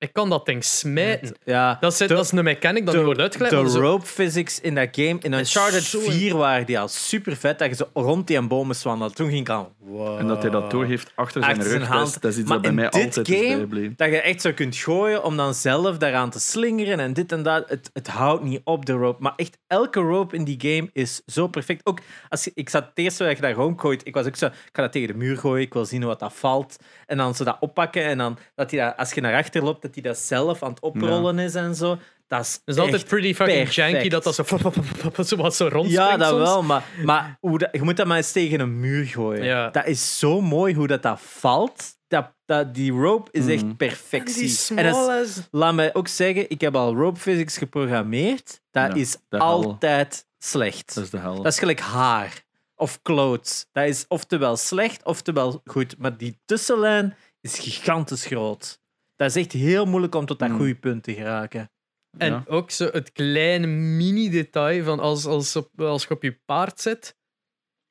Ik kan dat ding smijten. Ja. Dat is, De- dat is een mechanic dat niet wordt uitgelegd. De zo- rope physics in dat game, in Uncharted zo- 4 waren die al super vet, dat je zo rond die boom moest wandelen. Toen ging ik al... Wow. En dat hij dat doorheeft achter zijn Achter rug, zijn dat hand. is, dat is iets Maar dat bij mij altijd is game- bijgebleven. Dat je echt zo kunt gooien om dan zelf daaraan te slingeren en dit en dat. Het, het houdt niet op, de rope. Maar echt, elke rope in die game is zo perfect. Ook als je, ik zat het eerste dat je daar rondgooit, ik was ook zo, ik ga dat tegen de muur gooien, ik wil zien wat dat valt. En dan zo dat oppakken en dan, dat hij dat, als je naar achter loopt, dat hij dat zelf aan het oprollen is en zo. Dat is, Het is altijd pretty fucking perfect. janky dat dat zo, zo wat zo rondspringt Ja, dat soms. wel, maar, maar hoe dat, je moet dat maar eens tegen een muur gooien. Ja. Dat is zo mooi hoe dat, dat valt. Dat, dat, die rope is echt Mhm. perfectie. En dat laat mij ook zeggen, ik heb al rope physics geprogrammeerd. Dat Ja, is altijd slecht. Dat is de hel. Dat is gelijk haar of clothes. Dat is oftewel slecht, oftewel goed. Maar die tussenlijn is gigantisch groot. Dat is echt heel moeilijk om tot dat Mm. goede punt te geraken. En Ja. ook zo het kleine mini-detail van als, als, op, als je op je paard zit,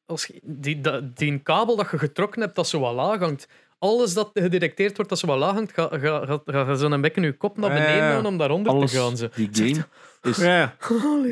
als je- die, dat, die kabel dat je getrokken hebt, dat zo wat laag hangt. Alles dat gedetecteerd wordt dat zo wat laag hangt, ga, ga, ga, ga, ga zo'n bekken je kop naar beneden ja, ja. doen om daaronder Alles, te gaan. Zo. die game is Ja.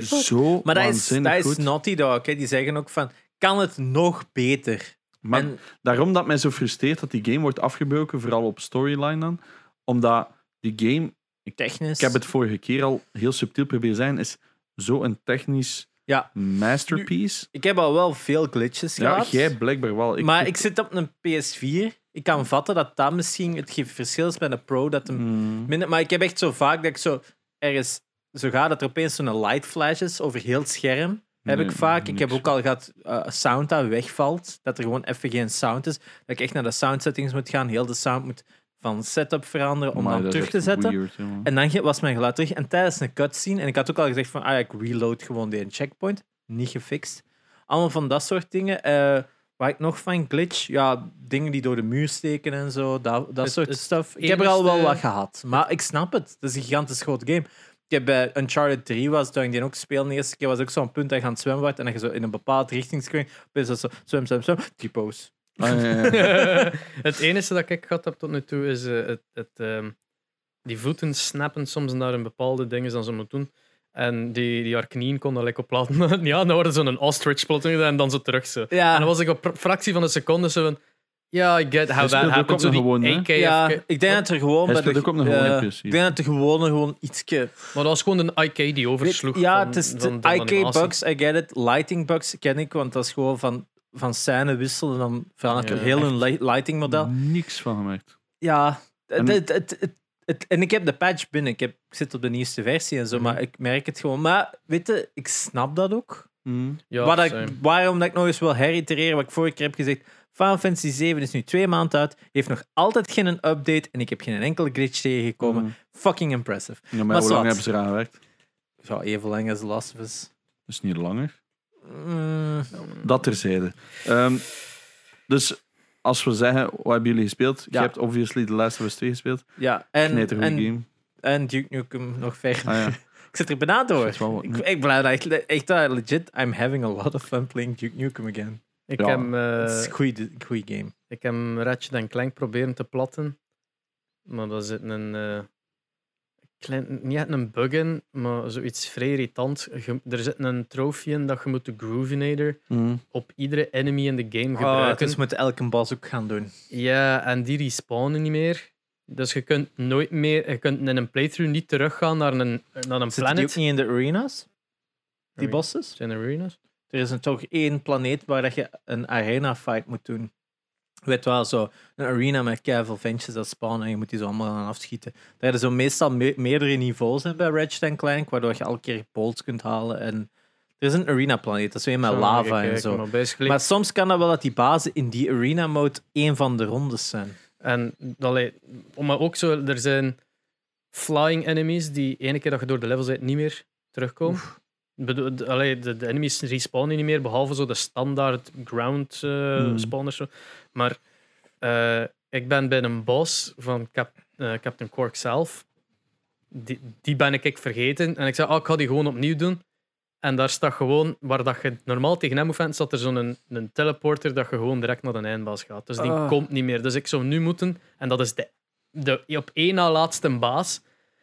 Zo Maar dat is, dat is goed. Naughty Dog. Hè. Die zeggen ook van, kan het nog beter? Maar en, daarom dat mij zo frustreert dat die game wordt afgebroken, vooral op storyline dan. Omdat die game, technisch... ik heb het vorige keer al heel subtiel proberen zijn, is zo een technisch Ja. masterpiece. Ik heb al wel veel glitches Ja, gehad. jij blijkbaar wel. Ik, maar ik zit op een PS4. Ik kan vatten dat dat misschien het verschil is bij een Pro. Dat hem Mm, minder, maar ik heb echt zo vaak dat ik zo ergens zo ga dat er opeens zo'n light flash is over heel het scherm. Heb Nee, ik vaak. Ik heb ook al gehad eh, sound dat wegvalt. Dat er gewoon even geen sound is. Dat ik echt naar de sound settings moet gaan. Heel de sound moet van setup veranderen om maar dan terug te zetten. weird. En dan was mijn geluid terug. En tijdens een cutscene, en ik had ook al gezegd van, ah ik reload gewoon die checkpoint. Niet gefixt. Allemaal van dat soort dingen. Eh waar ik nog van glitch, ja, dingen die door de muur steken en zo, dat, dat Het- soort het stuff. Ik heb er al wel wat gehad. Maar ik snap het. Het is een gigantisch groot game. Ik heb bij Uncharted 3 was, toen ik die ook speelde, de eerste keer was ook zo'n punt dat je aan het zwemmen wordt en dat je zo in een bepaalde richting springt. Is dat zo, zwem, zwem, zwem, typo's. Ah, ja, ja, ja. het enige dat ik gehad heb tot nu toe is eh, het, het, ehm, die voeten snappen soms naar een bepaalde dingen dan ze moeten doen. En die, die haar knieën kon dat lekker op laten. ja, dan worden ze een ostrich plotting gedaan en dan zo terug zo. Ja. En dan was ik op een fractie van een seconde zo van... Ja, I get how Hij that happened. Zo die gewone, hè? Ja, ik denk dat er gewoon... Hij bij de- speelt ook op een gewone eh, PC. Ik denk dat er gewone gewoon ietsje... Maar dat was gewoon een IK die oversloeg. Ja, van- het is van de de animatie. IK-bugs, I get it. Lighting bugs ken ik, want dat is gewoon van, van scène wisselen en dan verandert Ja, het heel hun lighting model. Niks van gemerkt. Ja, het, En- het, het, het, het- en ik heb de patch binnen. Ik, heb, ik zit op de nieuwste versie en zo, Mhm. maar ik merk het gewoon. Maar weet je, ik snap dat ook. Mm. Ja, Wat ik, same. waarom dat ik nog eens wil heritereren, wat ik vorige keer heb gezegd. Final Fantasy 7 is nu twee maanden uit, heeft nog altijd geen update en ik heb geen enkele glitch tegengekomen. Mm. Fucking impressive. Ja, maar, Maar hoe lang hebben ze eraan gewerkt? Zo, even lang als The Last of Us. Dat is niet langer. Mm, Dat terzijde. Ehm, dus als we zeggen, wat hebben jullie gespeeld? Je hebt obviously The Last of Us 2 gespeeld. ja, en, en, game. en Duke Nukem nog ver. Ah, ja. Ik zit er bijna door. Dat wel- Ik, ik blijf echt, echt daar legit. I'm having a lot of fun playing Duke Nukem again. Ik, Ja, heb, Het is eh goeie game. ik heb Ratchet Clank proberen te platten. Maar daar zit een... eh, klein, niet echt een bug in, maar zoiets vrij irritant. Je- er zit een trofee in dat je moet de Groovinator Mm. op iedere enemy in de game Oh, gebruiken. dus moet elke boss ook gaan doen. Ja, en die respawnen niet meer. Dus je kunt nooit meer... Je kunt in een playthrough niet teruggaan naar een, naar een Zitten die ook planet. niet in de arenas? Die bosses? Zijn er arenas? Er is een, toch één planeet waar dat je een arena fight moet doen. Weet wel, zo een arena met keiveel ventjes dat spawnen en je moet die zo allemaal aan afschieten. Daar er zo meestal me- meerdere niveaus in bij Ratchet Clank, waardoor je elke keer bolts kunt halen. En er is een arena planeet, dat is weer met Zo, lava en zo. Maar soms kan dat wel dat die bazen in die arena mode één van de rondes zijn. En allee, maar ook zo, er zijn flying enemies die ene keer dat je door de levels bent niet meer terugkomen. Allee, de, de enemies respawnen niet meer, behalve zo de standaard ground eh, Hmm. spawners. Zo. Maar eh, ik ben bij een boss van Cap, eh, Captain Cork zelf. Die, die ben ik, ik vergeten. En ik zei, ah, ik ga die gewoon opnieuw doen. En daar staat gewoon, waar dat je normaal tegen hem moet vechten, staat er zo'n een, een teleporter dat je gewoon direct naar de eindbaas gaat. Dus die Ah. komt niet meer. Dus ik zou nu moeten, en dat is de de op één na laatste baas.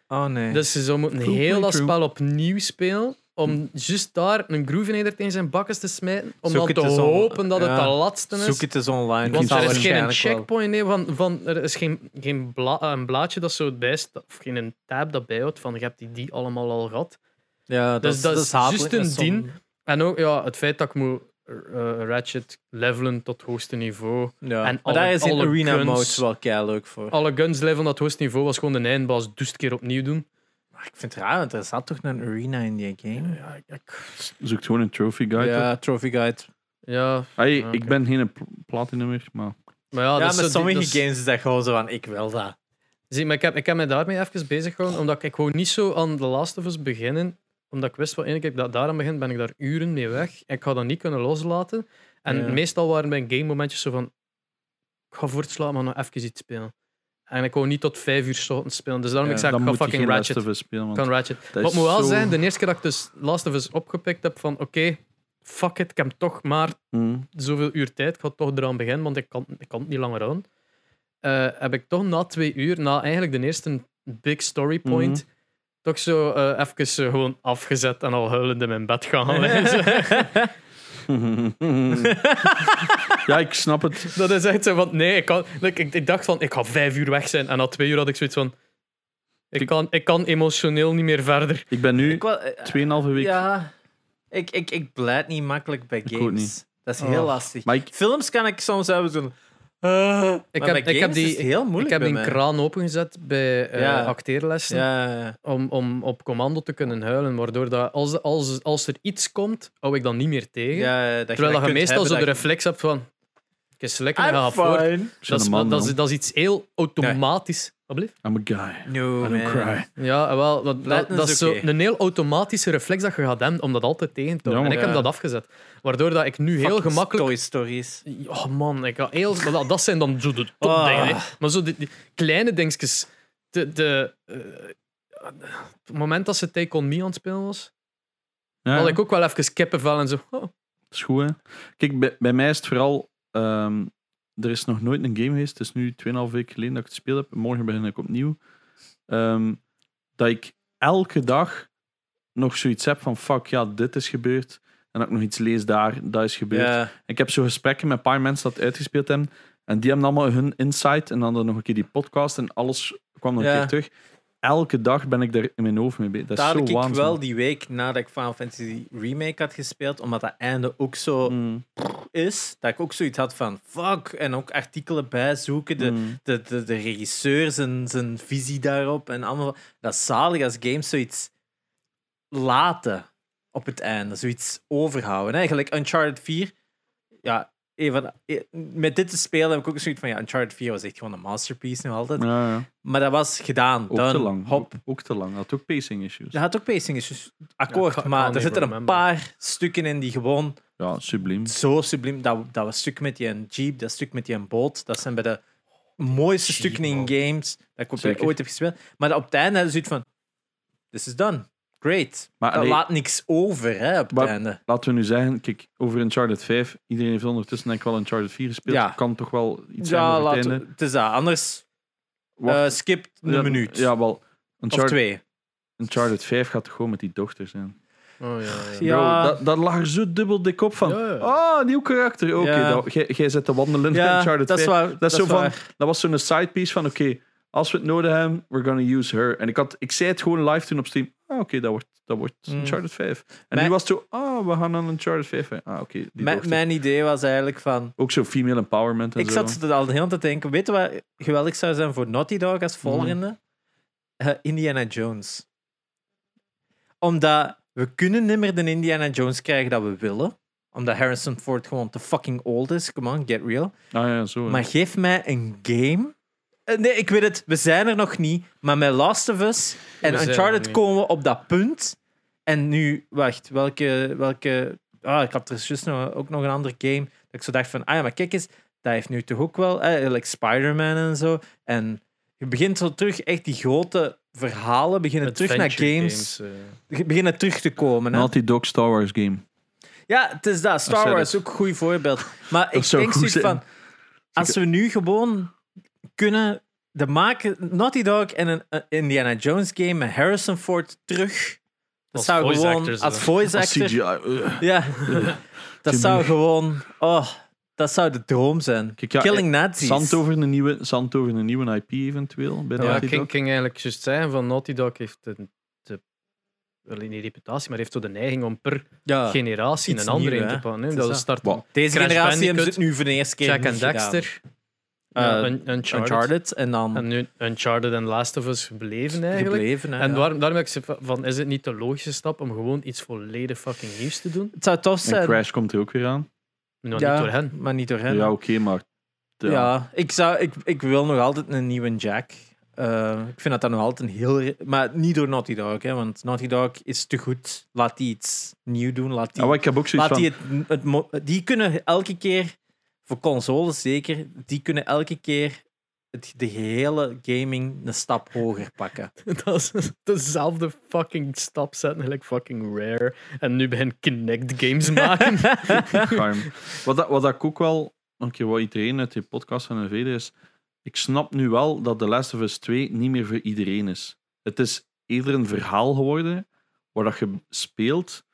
Oh nee. Dus ze zou moeten heel dat spel opnieuw spelen. Om juist daar een groove in zijn bakkes te smijten. Om Zoek dan te on- hopen dat het ja. de laatste is. Zoek het eens online. Want er is geen checkpoint nee, van, van, er is geen, geen bla- een blaadje dat zo bijstaat, of geen een tab dat bijhoudt van je hebt die, die allemaal al gehad. Ja, dat, Dus is- dat dat is juist een dien. En ook ja, het feit dat ik moet eh, Ratchet levelen tot het hoogste niveau. Ja. En maar alle- daar is in arena guns- mode wel leuk voor. Alle guns levelen tot het hoogste niveau was gewoon de eindbaas dus keer opnieuw doen. Ik vind het raar, want er zat toch een arena in die game? Ja, ik, Zoekt gewoon een trophy guide. op. Ja, Trophy Guide. ja, Hey. Ik ben geen pl- platinummer, maar maar ja, dat met sommige dat games is dat gewoon zo van, ik wil dat. Zie, maar ik heb, ik heb me daarmee even bezig gehouden, omdat ik, ik wou niet zo aan The Last of Us beginnen. Omdat ik wist, van één keer ik da- daaraan begin, ben ik daar uren mee weg. En ik ga dat niet kunnen loslaten. En Ja. meestal waren mijn game momentjes zo van... Ik ga voortslaan, maar nog even iets spelen. En ik wou niet tot vijf uur ochtends spelen. Dus daarom Ja, ik gezegd, ik ga fucking Last Ratchet. of Us spelen. Ik Want kan Ratchet. is moet wel zo- zijn, de eerste keer dat ik dus Last of Us opgepikt heb van oké, fuck it, ik heb toch maar Mm. zoveel uur tijd. Ik ga toch eraan beginnen, want ik kan, ik kan het niet langer aan. Eh, heb ik toch na twee uur, na eigenlijk de eerste big story point, Mhm. toch zo eh even eh, gewoon afgezet en al huilend in mijn bed gaan liggen. ja, ik snap het. dat is echt zo van, nee, ik, kan, like, ik, ik dacht van, ik ga vijf uur weg zijn. En na twee uur had ik zoiets van, ik kan, ik kan emotioneel niet meer verder. Ik ben nu Ik wel, eh, 2,5 week. Ja, ik, ik, ik blijf niet makkelijk bij games. Dat is heel Oh. lastig. Maar ik, Films kan ik soms hebben zo'n... Uh, Ik heb, ik heb die, heel moeilijk ik heb die kraan opengezet bij eh, Ja. acteerlessen. Ja, ja, ja. om, om op commando te kunnen huilen. Waardoor dat als, als, als er iets komt, hou ik dan niet meer tegen. Ja, dat Terwijl dat je meestal zo de reflex hebt van... Ik is lekker, I'm ga voor. Dat is, man, dat, is, dat is iets heel automatisch. Wat? I'm a guy. No, I don't man. cry. Ja, wel, dat, dat, is zo een heel automatische reflex dat je gaat hebben om dat altijd tegen te houden. Ja, en ik heb dat afgezet. Waardoor dat ik nu heel gemakkelijk... Toy Stories. Oh man, ik ga heel... dat, dat zijn dan zo de Ah. topdingen. hè. Maar zo die, die kleine dingetjes. De, de, eh, het moment dat ze Take On Me aan het spelen was, Ja, had ik ook wel even kippenvel en zo. Oh, dat is goed, hè. Kijk, bij, bij mij is het vooral... ehm, er is nog nooit een game geweest. Het is nu 2,5 weken geleden dat ik het gespeeld heb. Morgen begin ik opnieuw. Ehm, dat ik elke dag nog zoiets heb van... Fuck, ja, dit is gebeurd. En dat ik nog iets lees daar, dat is gebeurd. Ik heb zo gesprekken met een paar mensen dat uitgespeeld hebben. En die hebben allemaal hun insight. En dan nog een keer die podcast. En alles kwam nog een keer terug. Elke dag ben ik daar in mijn hoofd mee bezig. Dat is Dat zo ik waanzin. wel die week nadat ik Final Fantasy Remake had gespeeld, omdat dat einde ook zo Mm, is, dat ik ook zoiets had van fuck, en ook artikelen bijzoeken, de, mm. de, de, de regisseur, zijn, zijn visie daarop en allemaal. Dat is zalig als games zoiets laten op het einde, zoiets overhouden. Eigenlijk Uncharted 4, ja, de- eh, met dit te spelen heb ik ook zoiets van ja, Uncharted 4 was echt gewoon een masterpiece nog altijd. Ja, ja. Maar dat was gedaan. Ook done, te lang. Hop. Ook te lang. Dat had ook pacing issues. Dat had ook pacing issues. Akkoord, Ja, ik ga- ik maar er zitten een paar stukken in die gewoon Ja, subliem. zo subliem. Dat, dat was stuk met die een jeep, dat stuk met die een boot. Dat zijn bij de mooiste Jeep stukken in games dat ik ooit heb gespeeld. Maar op het einde hadden ze zoiets van: This is done. Great. Maar dat allee, laat niks over hè, op het Maar- einde. laten we nu zeggen, kijk, over Uncharted 5, iedereen heeft ondertussen denk ik wel Uncharted 4 gespeeld. Ja. Kan toch wel iets zijn Ja, over het laten einde. we- het is dat. Anders eh, skip een ja, minuut. Ja, wel. of Uncharted, twee. Uncharted 5 gaat toch gewoon met die dochter zijn. oh ja, ja. Ja. Bro, dat, dat lag er zo dubbel dik op van. Ja, ja. Oh, nieuw karakter. Oké, Ja. dat- jij- jij zit te wandelen in Ja, Uncharted dat is 5. waar. Dat is zo van, dat was zo'n sidepiece van, oké, als we het nodig hebben, we're gonna use her. En ik, had, ik zei het gewoon live toen op Steam. Ah, oké, dat wordt, dat wordt Mm. Uncharted 5. En Mijn- nu was het zo, ah, we gaan aan Uncharted 5. Ah, oké, die Mijn, idee was eigenlijk van. Ook zo female empowerment en Ik zo. zat er al de hele tijd te denken: weet je wat geweldig zou zijn voor Naughty Dog als volgende? Eh, Indiana Jones. Omdat we kunnen niet meer de Indiana Jones krijgen dat we willen. Omdat Harrison Ford gewoon te fucking old is. Come on, get real. Ah ja, zo. Maar geef mij een game. Eh, Nee, ik weet het, we zijn er nog niet. Maar met Last of Us en zijn er Uncharted niet. komen we op dat punt. En nu, wacht, welke. welke ah, ik had er juist nog, ook nog een andere game. Dat ik zo dacht van, ah ja, maar kijk eens, dat heeft nu toch ook wel, eh, like Spider-Man en zo. En je begint zo terug, echt die grote verhalen beginnen terug naar Adventure games, eh. beginnen terug te komen. Hè? Naughty Dog Star Wars game. Ja, het is dat. Star Wars is ook een goed voorbeeld. Maar ik zou denk goed zoiets zijn. van... Als we nu gewoon kunnen de maken Naughty Dog en een Indiana Jones game met Harrison Ford terug. Dat Als zou voice gewoon als voice Als actor. CGI. Ja, dat zou gewoon. Oh, dat zou de droom zijn. Kijk, ja, Killing eh, Nazis. Zand over een nieuwe, zand over een nieuwe IP eventueel bij Ja, Naughty ik ging, eigenlijk juist zeggen van Naughty Dog heeft een, de, wel niet reputatie, maar heeft zo de neiging om per Ja. generatie een andere nieuw, in te is Dat dat. is start Wow. Deze Crash generatie hebben ze het nu voor de eerste keer Jack and niet gedaan. Eh, ja, Un- Uncharted. Uncharted en dan En nu Uncharted en Last of Us gebleven eigenlijk. gebleven. hè, En ja. waarom, daarom heb ik ze van, is het niet de logische stap om gewoon iets volledig fucking nieuws te doen? Het zou tof En zijn. Crash komt er ook weer aan. Nou, ja, niet door hen. maar niet door hen. Ja, oké, maar... Ja, Ja. ik, zou, ik, ik wil nog altijd een nieuwe Jack. Eh, ik vind dat dat nog altijd een heel... Maar niet door Naughty Dog, hè, want Naughty Dog is te goed. Laat die iets nieuw doen. Laat die, Ja, maar ik heb ook zoiets laat van... die, het, het mo- die kunnen elke keer, voor consoles zeker, die kunnen elke keer het, de hele gaming een stap hoger pakken. Dat is dezelfde fucking stap zetten, gelijk fucking rare. En nu begin Kinect games maken. Wat, dat, wat dat ik ook wel, een keer wat iedereen uit die podcast van NVD is, ik snap nu wel dat The Last of Us 2 niet meer voor iedereen is. Het is eerder een verhaal geworden waar dat je speelt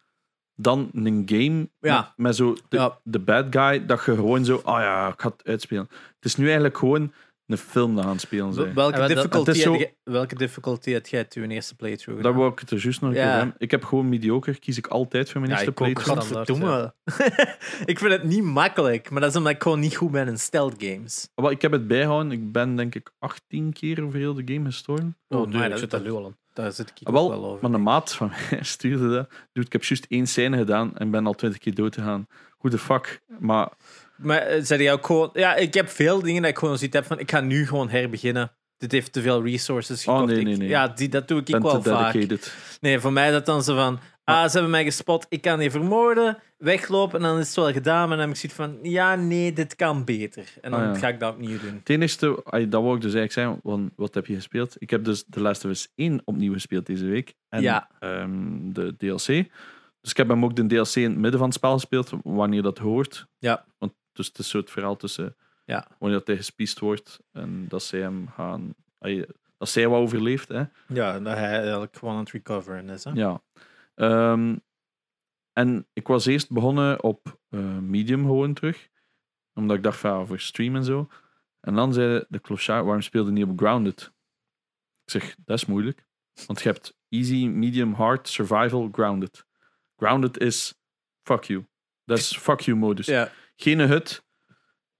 dan een game Ja. met, met zo de, Ja. de bad guy dat je gewoon zo, ah ja, ik ga het uitspelen. Het is nu eigenlijk gewoon een film dat aan het spelen zijn. Welke, Ja, maar dat- difficulty het is zo- had jij- welke difficulty had jij toen eerste playthrough Daar gedaan? wou ik het er juist nog Ja. Ik heb gewoon mediocre, kies ik altijd voor mijn Ja, eerste playthrough. standaard, ik vind het niet makkelijk, maar dat is omdat ik gewoon niet goed ben in stealth games. Wel, ik heb het bijgehouden. Ik ben denk ik 18 keer over heel de game gestorven. Oh, maar nee, ik dat- zit daar nu al aan. Daar zit ik Ah, ook wel, wel over. maar een maat van mij stuurde dat. Dude, ik heb juist één scène gedaan en ben al 20 keer dood gegaan. Hoe de fuck? Maar Maar eh, zei jij ook gewoon... Ja, ik heb veel dingen dat ik gewoon zoiets heb van... Ik ga nu gewoon herbeginnen. Dit heeft te veel resources Oh, gekost. nee, Ik- nee, nee. Ja, die, dat doe ik, ik ben wel te vaak. dedicated. Nee, voor mij dat dan zo van... Ah, ze hebben mij gespot, ik kan die vermoorden, weglopen en dan is het wel gedaan. Maar dan heb ik zoiets van, ja, nee, dit kan beter. En dan Ah, ja. ga ik dat opnieuw doen. Het enigste, ay, dat wou ik dus eigenlijk zeggen, want wat heb je gespeeld? Ik heb dus The Last of Us 1 opnieuw gespeeld deze week. En Ja. ehm, de DLC. Dus ik heb hem ook de DLC in het midden van het spel gespeeld, wanneer dat hoort. Ja. Want dus het is zo het verhaal tussen Ja. wanneer dat hij gespiest wordt en dat zij hem gaan... dat zij wat overleeft, hè. Ja, dat hij eigenlijk gewoon aan het recoveren is. Hè? Ja. Ehm, en ik was eerst begonnen op eh, Medium gewoon terug. Omdat ik dacht van ja, voor stream en zo. En dan zei de clochard, waarom speelde niet op Grounded? Ik zeg, dat is moeilijk. Want je hebt easy, medium, hard, survival, grounded. Grounded is fuck you. Dat is fuck you modus. Ja. Geen hut,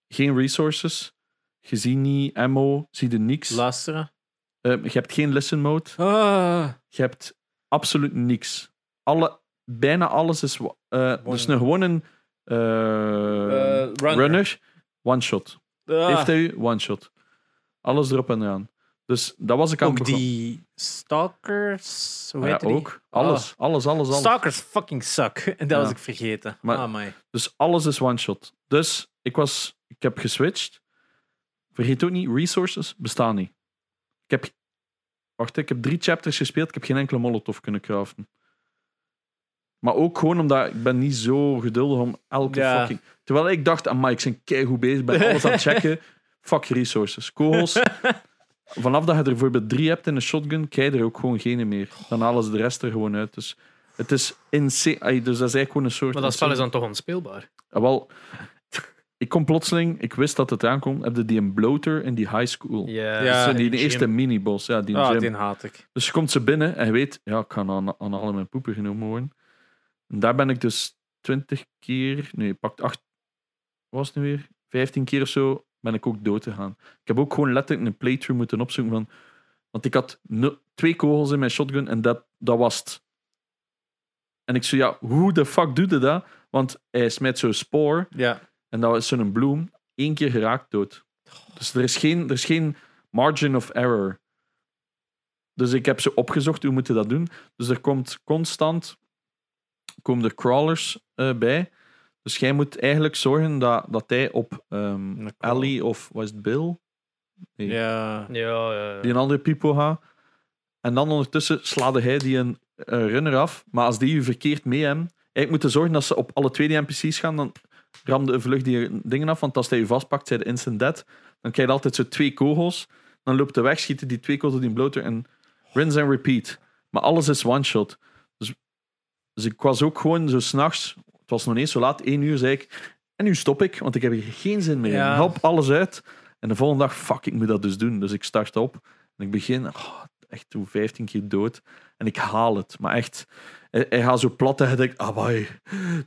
geen resources. Je ziet niet ammo, zie je niks. Luisteren. Ehm, je hebt geen listen mode. Ah. Je hebt absoluut niks. Alle, bijna alles is. eh dus een gewoon een eh, Eh, runner. runner. One shot. Ah. Heeft hij u? One shot. Alles erop en eraan. Dus dat was ik aan het Ook die stalkers, hoe Ah ja, heet die? ook. Alles, alles, alles, alles. Stalkers fucking suck. En dat Ja. was ik vergeten. Maar- ah, my. Dus alles is one shot. Dus ik was, ik heb geswitcht. Vergeet ook niet, resources bestaan niet. Ik heb, wacht, ik heb drie chapters gespeeld. Ik heb geen enkele molotov kunnen craften. Maar ook gewoon omdat ik ben niet zo geduldig om elke Ja. fucking... Terwijl ik dacht, amai, ik ben keigoed bezig, ben alles aan het checken. Fuck resources. Kogels. Vanaf dat je er bijvoorbeeld drie hebt in een shotgun, krijg je er ook gewoon geen meer. Dan halen ze de rest er gewoon uit. Dus het is insane. Dus dat is eigenlijk gewoon een soort... Maar dat spel is dan toch onspeelbaar? Ah, wel, ik kom plotseling, ik wist dat het aankomt, heb je die een bloater in die high school. Ja, Ja, Zo die in de eerste miniboss, ja, die Ah, gym. die haat ik. Dus je komt ze binnen en je weet, ja, ik ga aan, aan alle mijn poepen genomen worden. Daar ben ik dus twintig keer, nee, pakt acht, wat was het nu weer? Vijftien keer of zo, ben ik ook dood gegaan. Ik heb ook gewoon letterlijk een playthrough moeten opzoeken van, want ik had twee kogels in mijn shotgun en dat, dat was het. En ik zo, ja, hoe de fuck doe je dat? Want hij smijt zo'n spoor Ja. en dat is zo'n bloem. Eén keer geraakt dood. Dus er is geen, er is geen margin of error. Dus ik heb ze opgezocht, hoe moeten dat doen? Dus er komt constant komen er crawlers eh, bij. Dus jij moet eigenlijk zorgen dat, dat hij op ehm crawl. Ellie of was het Bill? Nee, Ja. Ja, ja. Die een andere people gaat. En dan ondertussen slaat hij die een eh, runner af. Maar als die je verkeerd mee hebben, eigenlijk moeten zorgen dat ze op alle twee die NPC's gaan, dan ramde de vlucht die dingen af. Want als hij je vastpakt, zij de instant dead. Dan krijg je altijd zo twee kogels. Dan loopt de weg, schieten die twee koten die bloter en rinse and repeat. Maar alles is one-shot. Dus, ik was ook gewoon zo s'nachts, het was nog niet eens zo laat, één uur zei ik, en nu stop ik, want ik heb hier geen zin meer in. Ja. Help alles uit. En de volgende dag, fuck, ik moet dat dus doen. Dus ik start op en ik begin, oh, echt toen 15 keer dood. En ik haal het, maar echt, hij, hij gaat zo plat en hij denkt, ah, boy,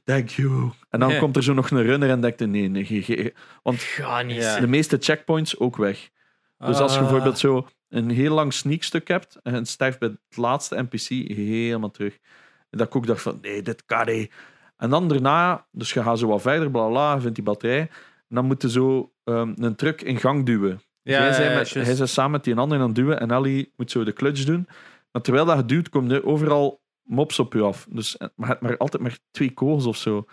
thank you. En dan Ja. komt er zo nog een runner en denkt, nee, nee, ge- ge- want Ga niet. Ja. de meeste checkpoints ook weg. Dus als je Ah. bijvoorbeeld zo een heel lang sneakstuk hebt en sterft bij het laatste NPC helemaal terug. En dat ik ook dacht van, nee, dit kan niet. En dan daarna, dus je gaat zo wat verder, bla bla, vindt die batterij. En dan moet je zo ehm, een truck in gang duwen. Ja, zei ja, met, hij samen met die ander aan het duwen en Ellie moet zo de clutch doen. Maar terwijl dat duwt, komen er overal mobs op je af. Dus, eh, maar je hebt maar altijd maar twee kogels of zo.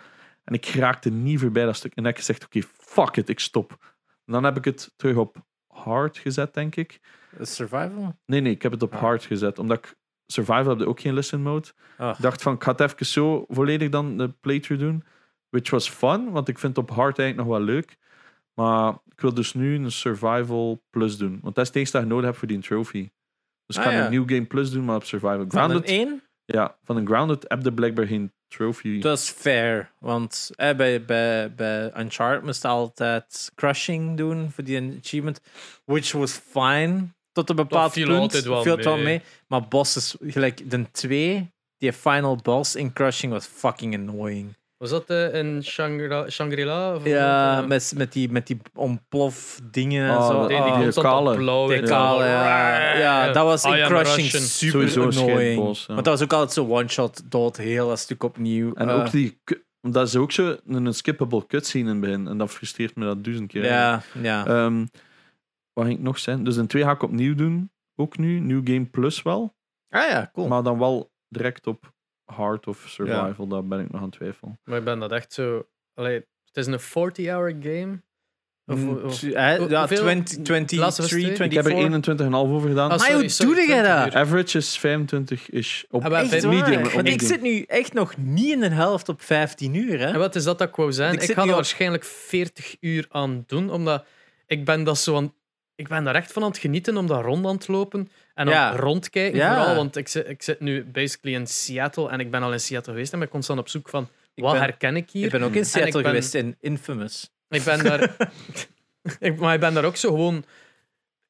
En ik raakte niet voorbij dat stuk. En dan heb ik gezegd, oké, fuck it, ik stop. En dan heb ik het terug op hard gezet, denk ik. Survival? Nee, nee, ik heb het op Ah. hard gezet. Omdat ik survival heb je ook geen listen mode. Ah. Ik dacht van, ik ga het even zo volledig dan de playthrough doen. Which was fun, want ik vind het op hard eigenlijk nog wel leuk. Maar ik wil dus nu een survival plus doen. Want dat is het enige dat je nodig hebt voor die trophy. Dus ik Ah, ga ja. een new game plus doen, maar op survival. Van een Grounded, 1? ja, van een grounded heb je blijkbaar geen trophy. Dat is fair, want eh, bij, bij, bij Uncharted moest je altijd crushing doen voor die achievement, which was fine tot een bepaald viel punt. altijd wel viel het wel mee. mee. Maar bosses, gelijk de 2, die final boss in crushing was fucking annoying. Was dat eh, in Shangri-La? Ja, eh, met, met, die, met die ontplof dingen en Oh, zo. die, die Ah, kale. blauw die kale, zo. ja. ja, dat was in I crushing super Sowieso een annoying. scheidboss, ja. Want dat was ook altijd zo one-shot dood, heel dat stuk opnieuw. En Eh, ook die... Dat is ook zo een unskippable cutscene in het begin. En dat frustreert me dat duizend keer. Ja, ja. Ehm, wat ging ik nog zijn? Dus een 2 ga ik opnieuw doen. Ook nu. New Game Plus wel. ah ja, cool. Maar dan wel direct op hard of survival. Daar ben ik nog aan het twijfelen. Maar ik ben dat echt zo... Allee, het is een 40-hour game. Of, Mm, of- ja, hoeveel? 20, Last of Us 23, twee? Ik heb er 24. 21,5 over gedaan. Ah, Maar hoe doe jij 20 dat? Average is 25-ish. Op Ah, Echt waar? medium, op Want ik zit nu echt nog niet in de helft op 15 uur. Hè? En wat is dat dat ik wou zijn? Ik ga er op- waarschijnlijk 40 uur aan doen, omdat ik ben dat zo aan... Ik ben daar echt van aan het genieten om daar rond aan te lopen en Ja. aan rondkijken Ja. vooral, want ik zit, ik zit nu basically in Seattle en ik ben al in Seattle geweest en ben constant op zoek van wat ben- herken ik hier? Ik ben ook in Seattle ben- geweest in Infamous. Ik ben daar... ik, maar ik ben daar ook zo gewoon...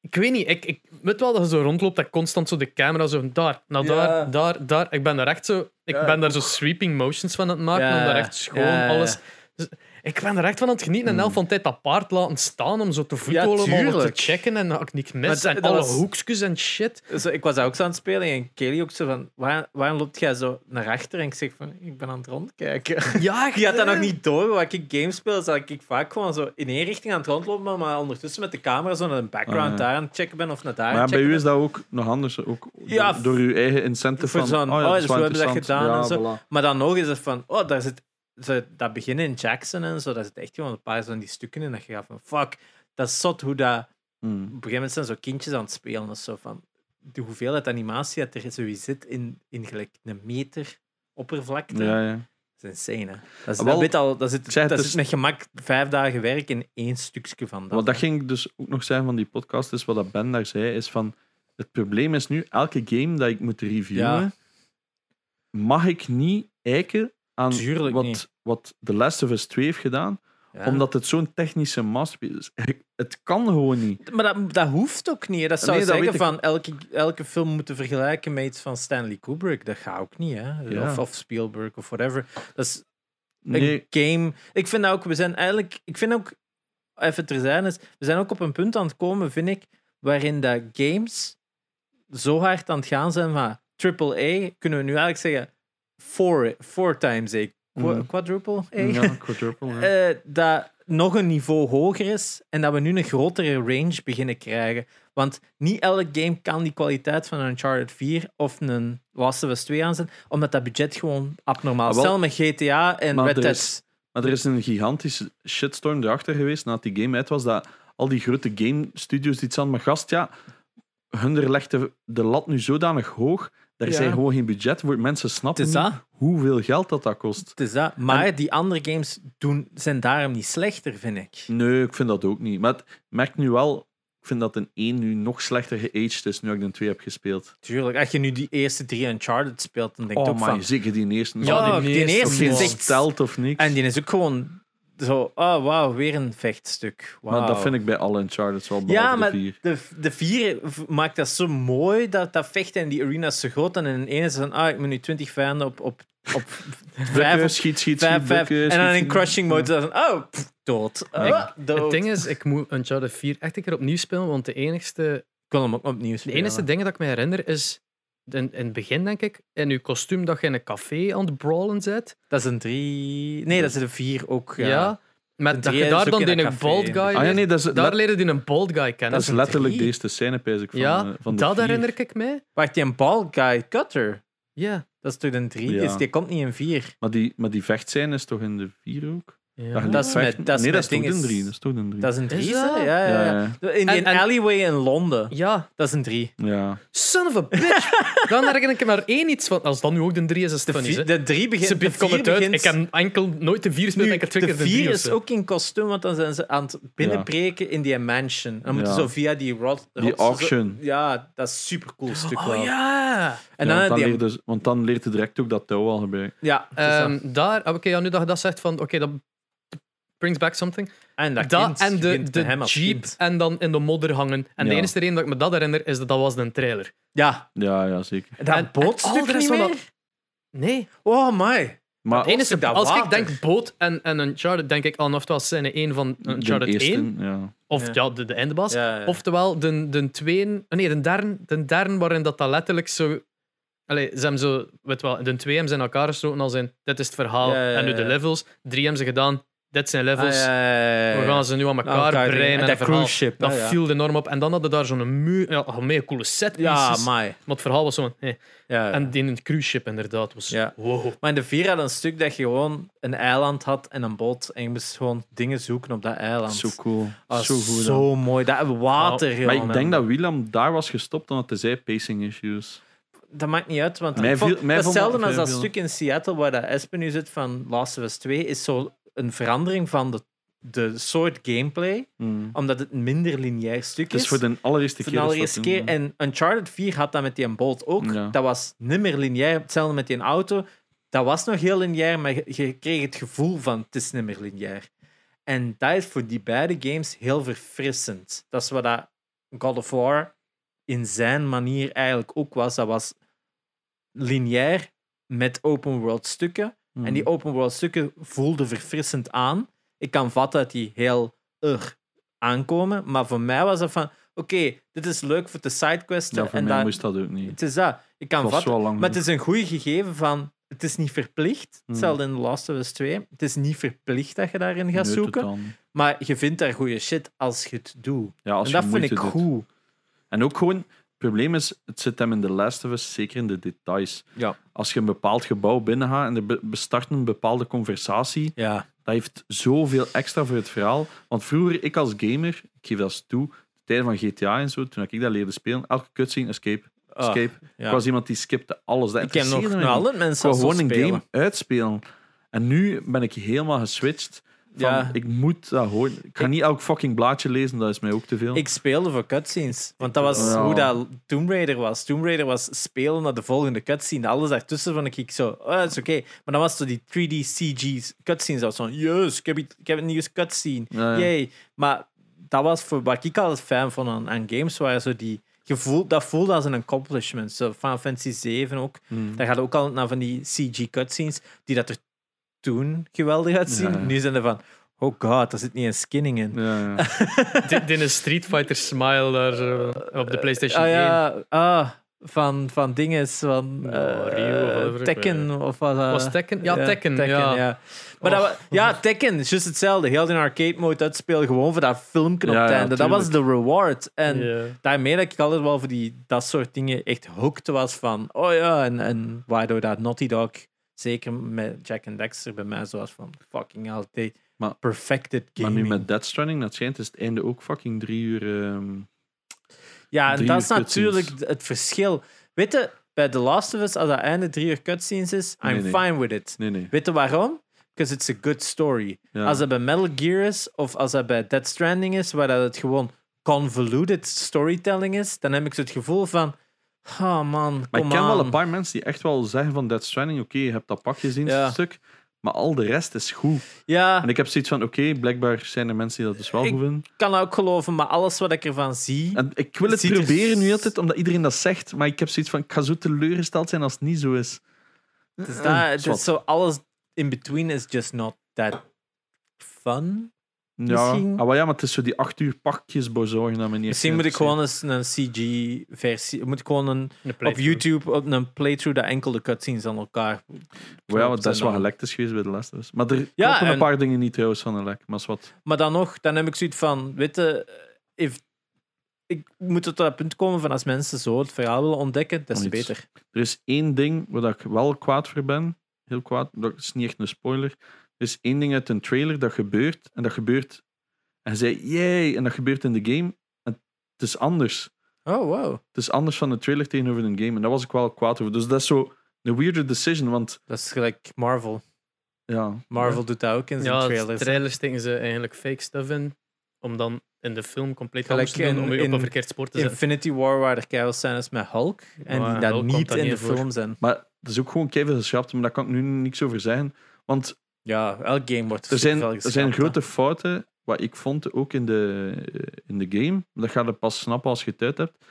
Ik weet niet, ik, ik weet wel dat je zo rondloopt dat constant zo de camera zo daar, naar daar, Ja. daar, daar. Ik ben daar echt zo... Ik ben daar zo sweeping motions van aan het maken, om daar echt schoon alles... Dus ik ben er echt van aan het genieten en elf van tijd dat paard laten staan om zo te voetballen, om te checken en dat ik niks mis. En alle was- hoekjes en shit. Dus ik was daar ook zo aan het spelen en Kelly ook zo van, waar, waarom loopt jij zo naar achter? En ik zeg van, ik ben aan het rondkijken. Ja, Die had dat nog niet door. Wat ik games speel, is dat ik vaak gewoon zo in één richting aan het rondlopen, maar ondertussen met de camera zo naar een background Ah, ja. daar aan het checken ben of naar daar Maar bij u is dat ook nog anders. Ook Ja, door, door uw eigen incentive voor van... zo'n, oh ja, oh, dat is dus we hebben dat gedaan Ja, en zo. voilà. Maar dan nog is het van, oh, daar zit zo, dat begin in Jackson en zo, daar zit echt gewoon een paar van die stukken in dat je gaat van, fuck, dat is zot hoe dat... Hmm. Op een gegeven moment zijn zo kindjes aan het spelen, dat is zo van, de hoeveelheid animatie dat er zoiets zit in, in gelijk een meter oppervlakte, Ja, ja. dat is insane, hè. Dat, is, dat, wel, weet al, dat zit, dat het zit met gemak vijf dagen werk in één stukje van dat. Wat dat ging dus ook nog zeggen van die podcast, is wat dat Ben daar zei, is van... Het probleem is nu, elke game dat ik moet reviewen, Ja. mag ik niet eiken aan Tuurlijk wat, niet. wat The Last of Us 2 heeft gedaan, Ja. omdat het zo'n technische masterpiece is. Het kan gewoon niet. Maar dat, dat hoeft ook niet. hè. Dat zou Nee, dat zeggen ik. van elke, elke film moeten vergelijken met iets van Stanley Kubrick. Dat gaat ook niet, hè? Ja. Of, of Spielberg of whatever. Dat is Nee, een game. Ik vind ook, we zijn eigenlijk, ik vind ook, even terzijde is, we zijn ook op een punt aan het komen, vind ik, waarin dat games zo hard aan het gaan zijn van AAA, kunnen we nu eigenlijk zeggen, four, four times A. Mhm. Quadruple A. ja, quadruple, ja. Eh, dat nog een niveau hoger is en dat we nu een grotere range beginnen krijgen. Want niet elk game kan die kwaliteit van een Uncharted 4 of een Last of Us 2 aanzetten, omdat dat budget gewoon abnormaal is. Ah. Stel met GTA en Red Dead. Maar er is een gigantische shitstorm erachter geweest nadat die game uit was, dat al die grote game studios iets aan, maar gast, ja, hun legde de lat nu zodanig hoog, daar Ja. zijn gewoon geen budget voor. Mensen snappen niet dat. hoeveel geld dat dat kost. Het is dat. Maar die andere games doen, zijn daarom niet slechter, vind ik. Nee, ik vind dat ook niet. Maar het merkt nu wel, ik vind dat een 1 nu nog slechter geaged is nu ik de 2 heb gespeeld. Tuurlijk, als je nu die eerste drie Uncharted speelt, dan denk je Oh ook man, van... zeker die eerste. Ja, die die eerste is echt... stelt of niks. En die is ook gewoon zo... Oh, wauw, weer een vechtstuk. Wow. Maar dat vind ik bij alle Uncharted wel, behalve Ja, maar de 4. de, de vier maakt dat zo mooi, dat, dat vechten in die arena's zo groot. En in een ene is het van, ah, ik moet nu 20 vijanden op, op, op vijf, schiet, schiet, vijf, schiet, En dan in crushing mode, van, oh, pff, dood. Ah, dood. Het ding is, ik moet Uncharted 4 echt een keer opnieuw spelen, want de enigste, ik wil hem ook opnieuw de spelen. enige dingen dat ik me herinner is, in, in het begin denk ik, in je kostuum dat je in een café aan het brawlen zit. Dat is een drie... Nee, dat is een vier ook. Ja. De dat je is daar dan in die een bald guy Ah ja, nee, dat is, Daar leerde die een bald guy dat kennen. is een letterlijk drie. deze scène, pijs ik, van, ja, eh, van de dat vier. herinner ik me. Wacht, die een ball guy cutter, Ja. dat is toch een drie? Ja. Dus die komt niet in vier. Maar die, maar die vechtscène is toch in de 4 ook? Ja. Dat is met- dat is nee, dat is toch een 3. Dat is toch een 3. Dat is een? Ja, ja, Ja, ja. In die En- en- alleyway in Londen, ja. dat is een drie. ja. Son of a bitch. Dan herinner ik me maar één iets van. Als dat nu ook de drie is, is het De, funny. vier, hè. de drie begint... Ze komt het uit. begint- Ik heb enkel nooit de vier gespeeld, Nu, ik heb twee de keer de vier drie of is zo. ook in kostuum, want dan zijn ze aan het binnenbreken in die mansion. Dan moeten Ja. ze zo via die rot... Die auction. Ja, dat is een super cool stuk. Oh ja. En Ja, dan, want, dan die, leert dus, want dan leert hij direct ook dat touw al gebruiken. ja, dat. Ehm, daar, ah, oké, ja, nu dat je dat zegt van, oké, dat brings back something. en dat, Dat kind en de, de hem als jeep kind. en dan in de modder hangen. En de Ja. enige reden dat ik me dat herinner, is dat dat was een trailer. Ja, Ja, ja, zeker. dat En- en bootstuk al de rest niet van meer? dat- Nee. Oh my. Maar Het enige, dat als ik water. denk boot en, en Uncharted, denk ik aan oftewel scène 1 van de Uncharted eerste, 1. ja. Of Ja. ja, de, de eindbaas. Ja, ja. Oftewel de, de tweeën... Nee, de derde, de derde waarin dat, dat letterlijk zo... Allee, ze hebben zo... Weet wel, de twee hebben ze in elkaar gestoken als in... Dit is het verhaal Ja, ja, en nu de ja. levels. Drie hebben ze gedaan. Dit zijn levels. Ah, ja, ja, ja, ja. We gaan ze nu aan elkaar elkaar breien. brengen. En En dat cruise ship, Dat viel enorm op. En dan hadden daar zo'n muur... Ja, een mega coole set Ja. Maar het verhaal was zo van... hey. Ja, ja. En die in het cruise ship inderdaad was... Ja. Wow. Maar in de vier had een stuk dat je gewoon een eiland had en een boot. En je moest gewoon dingen zoeken op dat eiland. Zo cool. Ah, zo goed. dan. Zo mooi. Dat water, Maar jongen. ik denk dat William daar was gestopt omdat hij zei pacing issues. Dat maakt niet uit, want Mij viel- mij hetzelfde als dat stuk in Seattle waar dat Espen nu zit van Last of Us 2, is zo een verandering van de, de soort gameplay, Hmm. omdat het een minder lineair stuk is is. voor de allereerste Voor keer. de dat allereerste keer. En Uncharted 4 had dat met die boot ook. Ja. Dat was niet meer lineair. Hetzelfde met die auto. Dat was nog heel lineair, maar je, je kreeg het gevoel van het is niet meer lineair. En dat is voor die beide games heel verfrissend. Dat is wat dat God of War in zijn manier eigenlijk ook was. Dat was lineair met open world stukken. En die open world stukken voelden verfrissend aan. Ik kan vatten dat die heel ur aankomen. Maar voor mij was dat van... Oké, dit is leuk voor de sidequesten. Ja, voor en mij dat, moest dat ook niet. het is dat. Ik kan vatten. Maar het is een goed gegeven van... Het is niet verplicht. Hmm. Hetzelfde in The Last of Us 2. Het is niet verplicht dat je daarin gaat Nee, zoeken. Maar je vindt daar goede shit als je het doet. Ja, als en dat vind ik doet. goed. En ook gewoon, probleem is, het zit hem in de Last of Us, zeker in de details. Ja. Als je een bepaald gebouw binnengaat en er be- bestart een bepaalde conversatie, Ja. dat heeft zoveel extra voor het verhaal. Want vroeger, ik als gamer, ik geef dat eens toe, de tijden van GTA en zo, toen ik dat leerde spelen, elke cutscene, escape, Ah, escape. ja. Ik was iemand die skipte alles. Dat Ik ken nog, altijd mensen gewoon een spelen. game uitspelen. En nu ben ik helemaal geswitcht. Van, Ja. Ik moet dat horen. Ik ga Ik- niet elk fucking blaadje lezen, dat is mij ook te veel. Ik speelde voor cutscenes. Want dat was Ja. hoe dat Tomb Raider was. Tomb Raider was spelen naar de volgende cutscene. Alles daartussen vond ik zo, oh, dat is oké. Maar dan was zo die 3D CG cutscenes. Dat was van, yes, ik heb, iets- ik heb een nieuwe cutscene. Ja. Yay. Maar dat was voor wat ik altijd fan vond aan, aan games, waren zo die... Gevoel, dat voelde als een accomplishment. Zo Final Fantasy 7 ook. Hmm. Daar gaat ook altijd naar van die CG cutscenes, die dat er toen geweldig uitzien. Ja, ja. Nu zijn er van, oh god, daar zit niet een skinning in. Ja, ja. Dit dit is Street Fighter Smile daar zo, op de PlayStation Ah 1. ja, ah, van, van dinges, van Ja, eh, Ryu of Tekken of wat. eh, Was Tekken? Ja, Tekken. ja. Maar dat, ja, Tekken is juist hetzelfde. Heel die arcade mode uitspelen, gewoon voor dat filmpje op Ja, het ja, einde. Dat was de reward. En Ja. daarmee dat ik altijd wel voor die, dat soort dingen echt hooked was van, oh ja, en, en waardoor dat Naughty Dog, zeker met Jack and Dexter bij mij, zoals van fucking hell, they Maar- perfected Maar gaming. nu met Death Stranding, dat schijnt, is het einde ook fucking drie uur. ehm, Ja, en dat is natuurlijk het verschil. Weet je, bij The Last of Us, als dat einde drie uur cutscenes is, I'm Nee, nee. fine with it. Nee, nee. Weet je waarom? Because it's a good story. Ja. Als dat bij Metal Gear is, of als dat bij Dead Stranding is, waar dat het gewoon convoluted storytelling is, dan heb ik zo het gevoel van, oh man, Maar ik ken wel een paar mensen die echt wel zeggen van Death Stranding, oké, je hebt dat pak gezien, Ja. stuk, maar al de rest is goed. Ja, En ik heb zoiets van, oké, blijkbaar zijn er mensen die dat dus wel Ik- goed vinden. kan dat ook geloven, maar alles wat ik ervan zie, En ik wil het er- proberen nu altijd, omdat iedereen dat zegt, maar ik heb zoiets van, ik ga zo teleurgesteld zijn als het niet zo is. dus Eh, dat, is zo alles in between is just not that fun. Ja, Misschien- ah, maar ja, maar het is zo die acht uur pakjes bezorgen dat me niet Misschien moet ik gewoon eens een CG-versie, moet ik gewoon een, op. YouTube op een playthrough dat enkel de cutscenes aan elkaar. Maar ja, want dat is wel dan- gelekt is geweest bij de Us. Maar er Ja, kloppen en- een paar dingen niet trouwens van een lek. Maar is wat. Maar dan nog, dan heb ik zoiets van, weet je, if- ik moet tot dat punt komen van als mensen zo het verhaal willen ontdekken, des te beter. Er is één ding waar ik wel kwaad voor ben. Heel kwaad. Dat is niet echt een spoiler. Is één ding uit een trailer dat gebeurt. En dat gebeurt. En zei, yay. En dat gebeurt in de game. En het is anders. Oh, wow. Het is anders van de trailer tegenover een game. En daar was ik wel kwaad over. Dus dat is zo een weirder decision. Want Dat is gelijk Marvel. ja. Marvel doet dat ook in zijn Ja, de trailers. trailers steken ze eigenlijk fake stuff in, om dan in de film compleet Gelijk anders te doen, in- om je op een verkeerd spoor te zetten. Infinity War waar er keihard scènes met Hulk en Ja, die dat Hulk niet in de voor. film zijn. Maar dat is ook gewoon keihard geschrapt. Maar daar kan ik nu niks over zeggen. Want Ja, elk game wordt Er zijn, er zijn grote fouten, wat ik vond ook in de, in de game. Dat ga je pas snappen als je het uit hebt.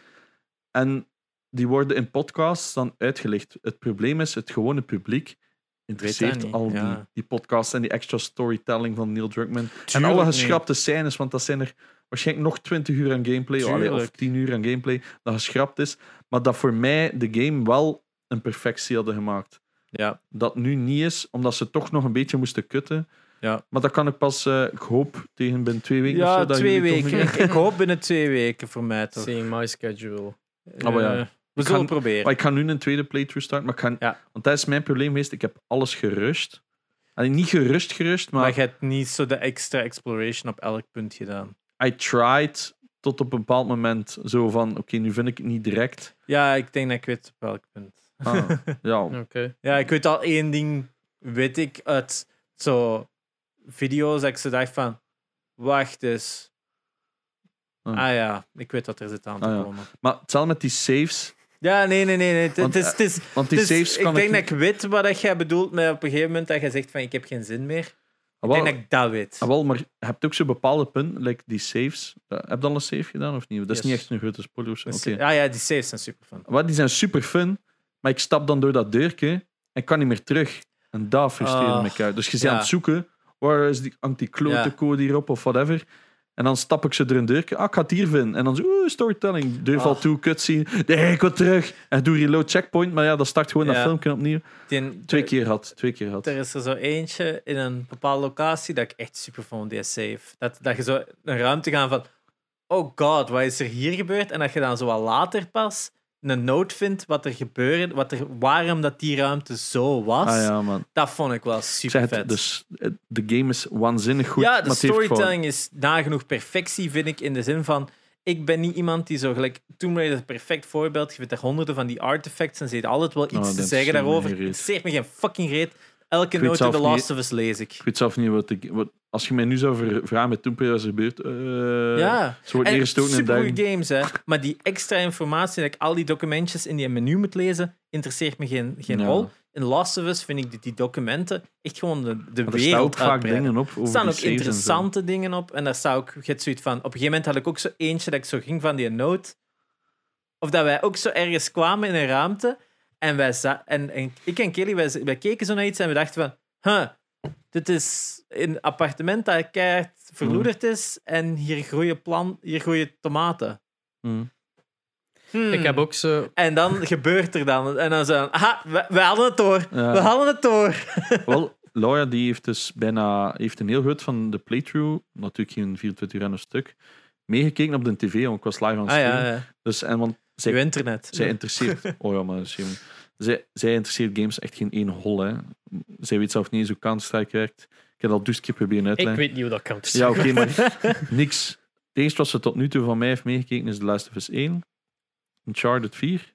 En die worden in podcasts dan uitgelegd. Het probleem is, het gewone publiek interesseert al die, ja. die podcasts en die extra storytelling van Neil Druckmann. en alle geschrapte scènes, want dat zijn er waarschijnlijk nog 20 uur aan gameplay, of, allee, of Tuurlijk. 10 uur aan gameplay, dat geschrapt is. Maar dat voor mij de game wel een perfectie hadden gemaakt Ja, dat nu niet is, omdat ze toch nog een beetje moesten kutten. Ja. Maar dat kan ik pas, eh, ik hoop, tegen binnen twee weken of ja zo. dat twee weken. Ik, ik hoop binnen twee weken voor mij toch. Seeing my schedule. Ah, maar ja. Eh, we zullen ga- proberen. Maar ik ga nu een tweede playthrough starten, maar ik ga, Ja. want dat is mijn probleem geweest. Ik heb alles gerust. Allee, niet gerust, gerust, maar maar je hebt niet zo de extra exploration op elk punt gedaan. I tried tot op een bepaald moment zo van, oké, nu vind ik het niet direct. Ja, ik denk dat ik weet op welk punt. Ah, ja, Oké. Ja, ik weet al één ding, weet ik uit zo video's dat ik zo dacht van, wacht eens. Ah. Ah ja, ik weet wat er zit aan te Ah ja. komen. maar hetzelfde met die saves. Ja, nee, nee, nee. nee. Het, Want, is, het is, Want die is- saves ik denk ik... dat ik weet wat dat jij bedoelt met op een gegeven moment dat je zegt van ik heb geen zin meer. Ah, Ik denk dat ik dat weet. ah, wel, maar je hebt ook zo bepaalde punten, like die saves. Heb je al een save gedaan of niet? Dat is Yes. niet echt een grote spoiler. Ah ja, die saves zijn super fun. Maar die zijn super fun, maar ik stap dan door dat deurtje en kan niet meer terug. En dat frustreerde Ah, me uit. Dus je bent ja. aan het zoeken, waar is die anti-klote Ja. code hierop of whatever. En dan stap ik ze door een deurtje, ah, ik ga het hier vinden. En dan zo, oeh, storytelling, deur valt Ah. toe, cutscene. Nee, ik wil terug. En doe reload checkpoint, maar ja, dat start gewoon dat filmpje opnieuw. Die- Twee keer had, twee keer had. Er is er zo eentje in een bepaalde locatie dat ik echt super vond, die save. Dat, dat je zo een ruimte gaat van, oh god, wat is er hier gebeurd? En dat je dan zo wat later pas een note vindt wat er gebeurde, wat er, waarom dat die ruimte zo was. Ah ja, man. Dat vond ik wel super zeg het, vet. dus eh, de game is waanzinnig goed. ja, de storytelling is nagenoeg perfectie, vind ik, in de zin van. Ik ben niet iemand die zo gelijk. Tomb Raider is een perfect voorbeeld. Je vindt er honderden van die artifacts en ze heeft altijd wel iets Oh, te dat zeggen daarover. Het me geen fucking reet. Elke noot in The niet- Last of Us lees ik. Ik weet zelf niet wat ik... Wat, als je mij nu zou vragen met Tomb Raider er gebeurd... eh, ja. Zo wordt en daar... games, hè. Maar die extra informatie, dat ik al die documentjes in die menu moet lezen, interesseert me geen, geen Ja. rol. In Last of Us vind ik die, die documenten echt gewoon de, de Maar er staan ook wereld vaak dingen op Er staan ook interessante dingen op. En daar zou ik, je zoiets van. Op een gegeven moment had ik ook zo eentje dat ik zo ging van die note. Of dat wij ook zo ergens kwamen in een ruimte. En, wij za- en, en ik en Kelly, wij, wij keken zo naar iets en we dachten van. Huh, dit is een appartement dat keihard verloederd is. En hier groeien, plan, hier groeien tomaten. Hm. Hmm. Ik heb ook zo. En dan gebeurt er dan. En dan zo. Aha, we, we hadden het door. Ja. We hadden het door. Wel, Laura die heeft dus bijna heeft een heel goed van de playthrough, natuurlijk geen 24 uur aan een stuk, meegekeken op de tv, want ik was live aan het Ah streamen. ja, ja. Dus, en want Uw zij, internet. zij interesseert... Oh ja, maar geen- zij, zij interesseert games echt geen één hol. Hè. Zij weet zelf niet eens hoe Counter-Strike werkt. Ik heb al dus keer proberen uit te Ik weet niet hoe dat kan. Ja, oké, maar niks. Het eerste wat ze tot nu toe van mij heeft meegekeken is The Last of Us 1, Uncharted 4.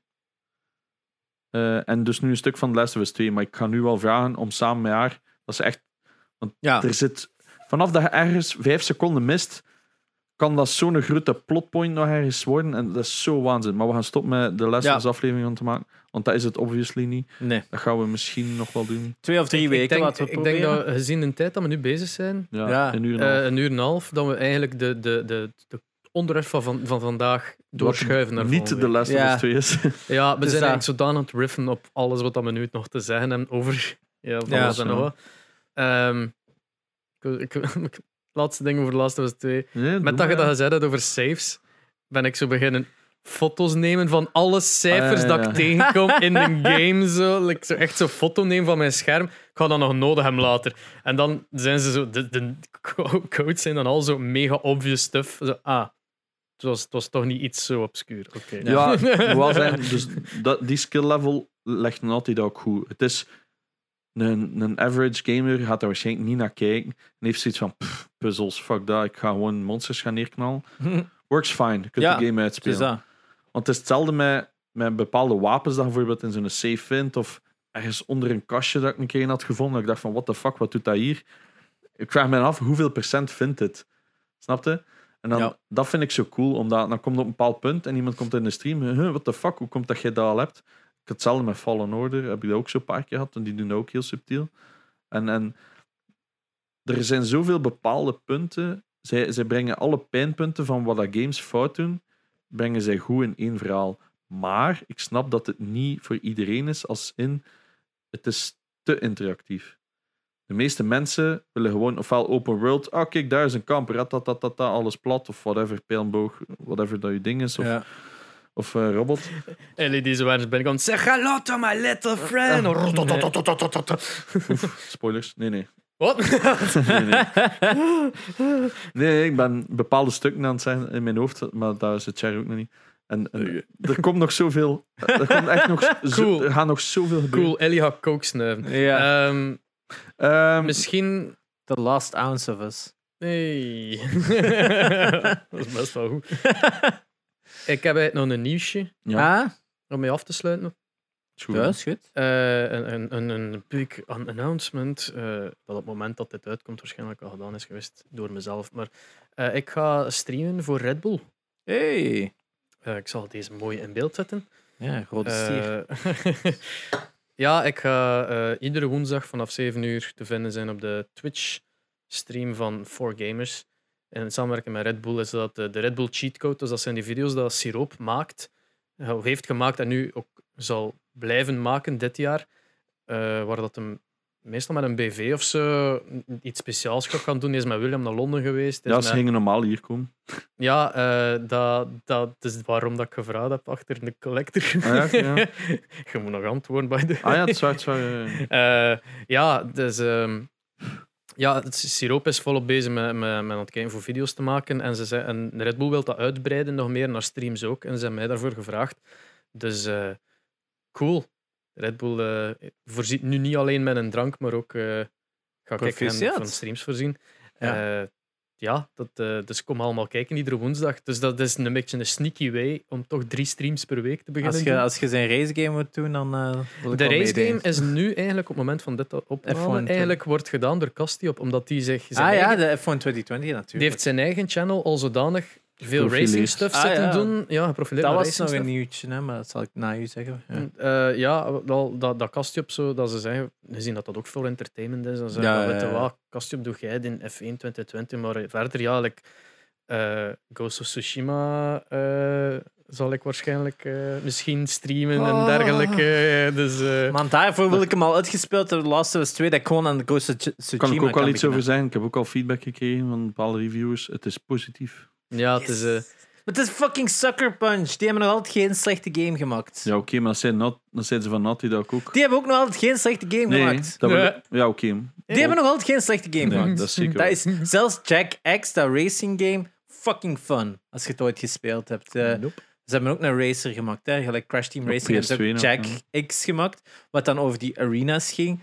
Eh, en dus nu een stuk van The Last of Us 2. Maar ik ga nu wel vragen om samen met haar, dat ze echt Ja. er zit, vanaf dat je ergens vijf seconden mist, kan dat zo'n grote plotpoint nog ergens worden. En dat is zo waanzin. Maar we gaan stoppen met de lessons aflevering aan te maken. Want dat is het obviously niet. Nee. Dat gaan we misschien nog wel doen. Twee of drie Ik weken, denk, laten we ik denk dat gezien de tijd dat we nu bezig zijn, Ja, Ja. een uur en een half. eh, een uur en een half, dat we eigenlijk de, de, de, de onderwerp van, van, van vandaag doorschuiven naar Niet de Ja. Us 2 is. Ja, we Dus zijn dat- eigenlijk zodanig aan het riffen op alles wat dat we nu nog te zeggen hebben over ja, van Ja, alles en nog wat. Ehm, ik, ik, ik- laatste ding over de Last of Us 2. Nee, doe Met dat je dat gezegd hebt over saves, ben ik zo beginnen foto's nemen van alle cijfers Ah, ja, dat ja. ik tegenkom in de game. Zo. Like, zo echt zo'n foto nemen van mijn scherm. Ik ga dat nog nodig hebben later. En dan zijn ze zo... De, de co- codes zijn dan al zo mega obvious stuff. Zo, ah, het was, het was toch niet iets zo obscuur. Oké. Ja, wel zijn, dus dat, die skill level legt Naughty Dog goed. Het is een, een average gamer gaat er waarschijnlijk niet naar kijken en heeft zoiets van pff, puzzels, fuck dat, ik ga gewoon monsters gaan neerknallen. Works fine, je kunt Ja, de game uitspelen. Want het is hetzelfde met, met bepaalde wapens dat je bijvoorbeeld in zo'n safe vindt of ergens onder een kastje dat ik een keer had gevonden. Dat ik dacht van, what the fuck, wat doet dat hier? Ik vraag me af, hoeveel procent vindt het? Snapte? En dan, Ja. dat vind ik zo cool, omdat dan komt op een bepaald punt en iemand komt in de stream, huh, what the fuck, hoe komt dat jij dat al hebt? Hetzelfde met Fallen Order, heb ik dat ook zo'n paar keer gehad, en die doen ook heel subtiel. En, en er zijn zoveel bepaalde punten, zij, zij brengen alle pijnpunten van wat dat games fout doen, brengen zij goed in één verhaal. Maar ik snap dat het niet voor iedereen is, als in het is te interactief. De meeste mensen willen gewoon ofwel open world, ah kijk, daar is een kamp, ratatatata, alles plat, of whatever, pijlboog, whatever dat je ding is, of, Ja. Of eh, robot. Zo waren ben ik aan zeg hello to my little friend. Spoilers? Nee, nee. Wat? Nee, nee. nee, ik ben bepaalde stukken aan het zeggen in mijn hoofd, maar daar zit Cher ook nog niet. En, en er komt nog zoveel. Er, komt echt nog zo, Cool. er gaat nog zoveel gebeuren. Cool, Ellie gaat coke snuiven. Ja. Misschien The last ounce of us. Nee. dat is best wel goed. Ik heb eigenlijk nog een nieuwsje ja, Ah, om mee af te sluiten. is goed. ja, is goed. Eh, een, een, een, een big an- announcement. eh, dat op het moment dat dit uitkomt waarschijnlijk al gedaan is geweest door mezelf. Maar eh, ik ga streamen voor Red Bull. Hey. Eh, ik zal deze mooi in beeld zetten. Ja, grote stier. Eh, ja, ik ga eh, iedere woensdag vanaf 7 uur te vinden zijn op de Twitch-stream van 4Gamers. En in samenwerking met Red Bull is dat de Red Bull Cheat Code. Dus dat zijn die video's dat Siroop maakt, eh, of heeft gemaakt en nu ook zal blijven maken dit jaar. eh, waar dat hem meestal met een BV of zo iets speciaals gaat gaan doen. Hij is met William naar Londen geweest. Ja, ze met- gingen normaal hier komen. ja, eh, dat, dat is waarom dat ik gevraagd heb achter de collector. Ah, ja, ja. Je moet nog antwoorden bij de. Ah ja, het is waar, het is waar, ja, ja. Ja, dus. ehm, ja, het Siroop is volop bezig met, met, met aan het kijken voor video's te maken. En, ze zei, en Red Bull wil dat uitbreiden nog meer naar streams ook. En ze hebben mij daarvoor gevraagd. Dus eh, cool. Red Bull eh, voorziet nu niet alleen met een drank, maar ook eh ga ik Proficiat. van streams voorzien. Ja. Ja, dat, eh, dus kom allemaal kijken iedere woensdag. Dus dat is een beetje een sneaky way om toch drie streams per week te beginnen. Als je, doen. als je zijn racegame moet doen, dan eh De wel racegame is nu eigenlijk op het moment van dit opname F1 eigenlijk wordt gedaan door Castiop, omdat die zich Ah ja, de F1 2020 natuurlijk. die heeft zijn eigen channel al zodanig veel racing stuff Ah, zitten ja. doen. Ja, geprofileerd dat was nog een nieuwtje, hè, maar dat zal ik na u zeggen. Ja. Eh, ja, wel, dat, dat Castiop zo, dat ze zeggen, gezien dat dat ook voor entertainment is, dan zeggen Ja, weet je ja. wat, Castiop doe jij in F1 2020, maar verder ja, like, eh, Ghost of Tsushima eh, zal ik waarschijnlijk eh, misschien streamen en Oh. dergelijke. Dus, eh, Maar daarvoor wil ik hem al uitgespeeld hebben, de Last of Us 2, dat ik gewoon aan de Ghost of Tsushima Kan ik ook al iets over zeggen? Ik heb ook al feedback gekregen van bepaalde reviewers. Het is positief. Ja, het is... eh, Maar het is fucking Sucker Punch. Die hebben nog altijd geen slechte game gemaakt. Ja, oké, maar dat zijn, not, dat zijn ze van Naughty Dog ook. Die hebben ook nog altijd geen slechte game nee, gemaakt. dat wil- Ja. ja, oké. Die hebben nog altijd geen slechte game Nee, gemaakt. dat is zeker Dat waar. is zelfs Jack X, dat racing game, fucking fun. Als je het ooit gespeeld hebt. Eh, nope. Ze hebben ook een racer gemaakt, hè? gelijk Crash Team Op Racing. hebben ze PS2 ook nog, Jack ja. X gemaakt, wat dan over die arenas ging.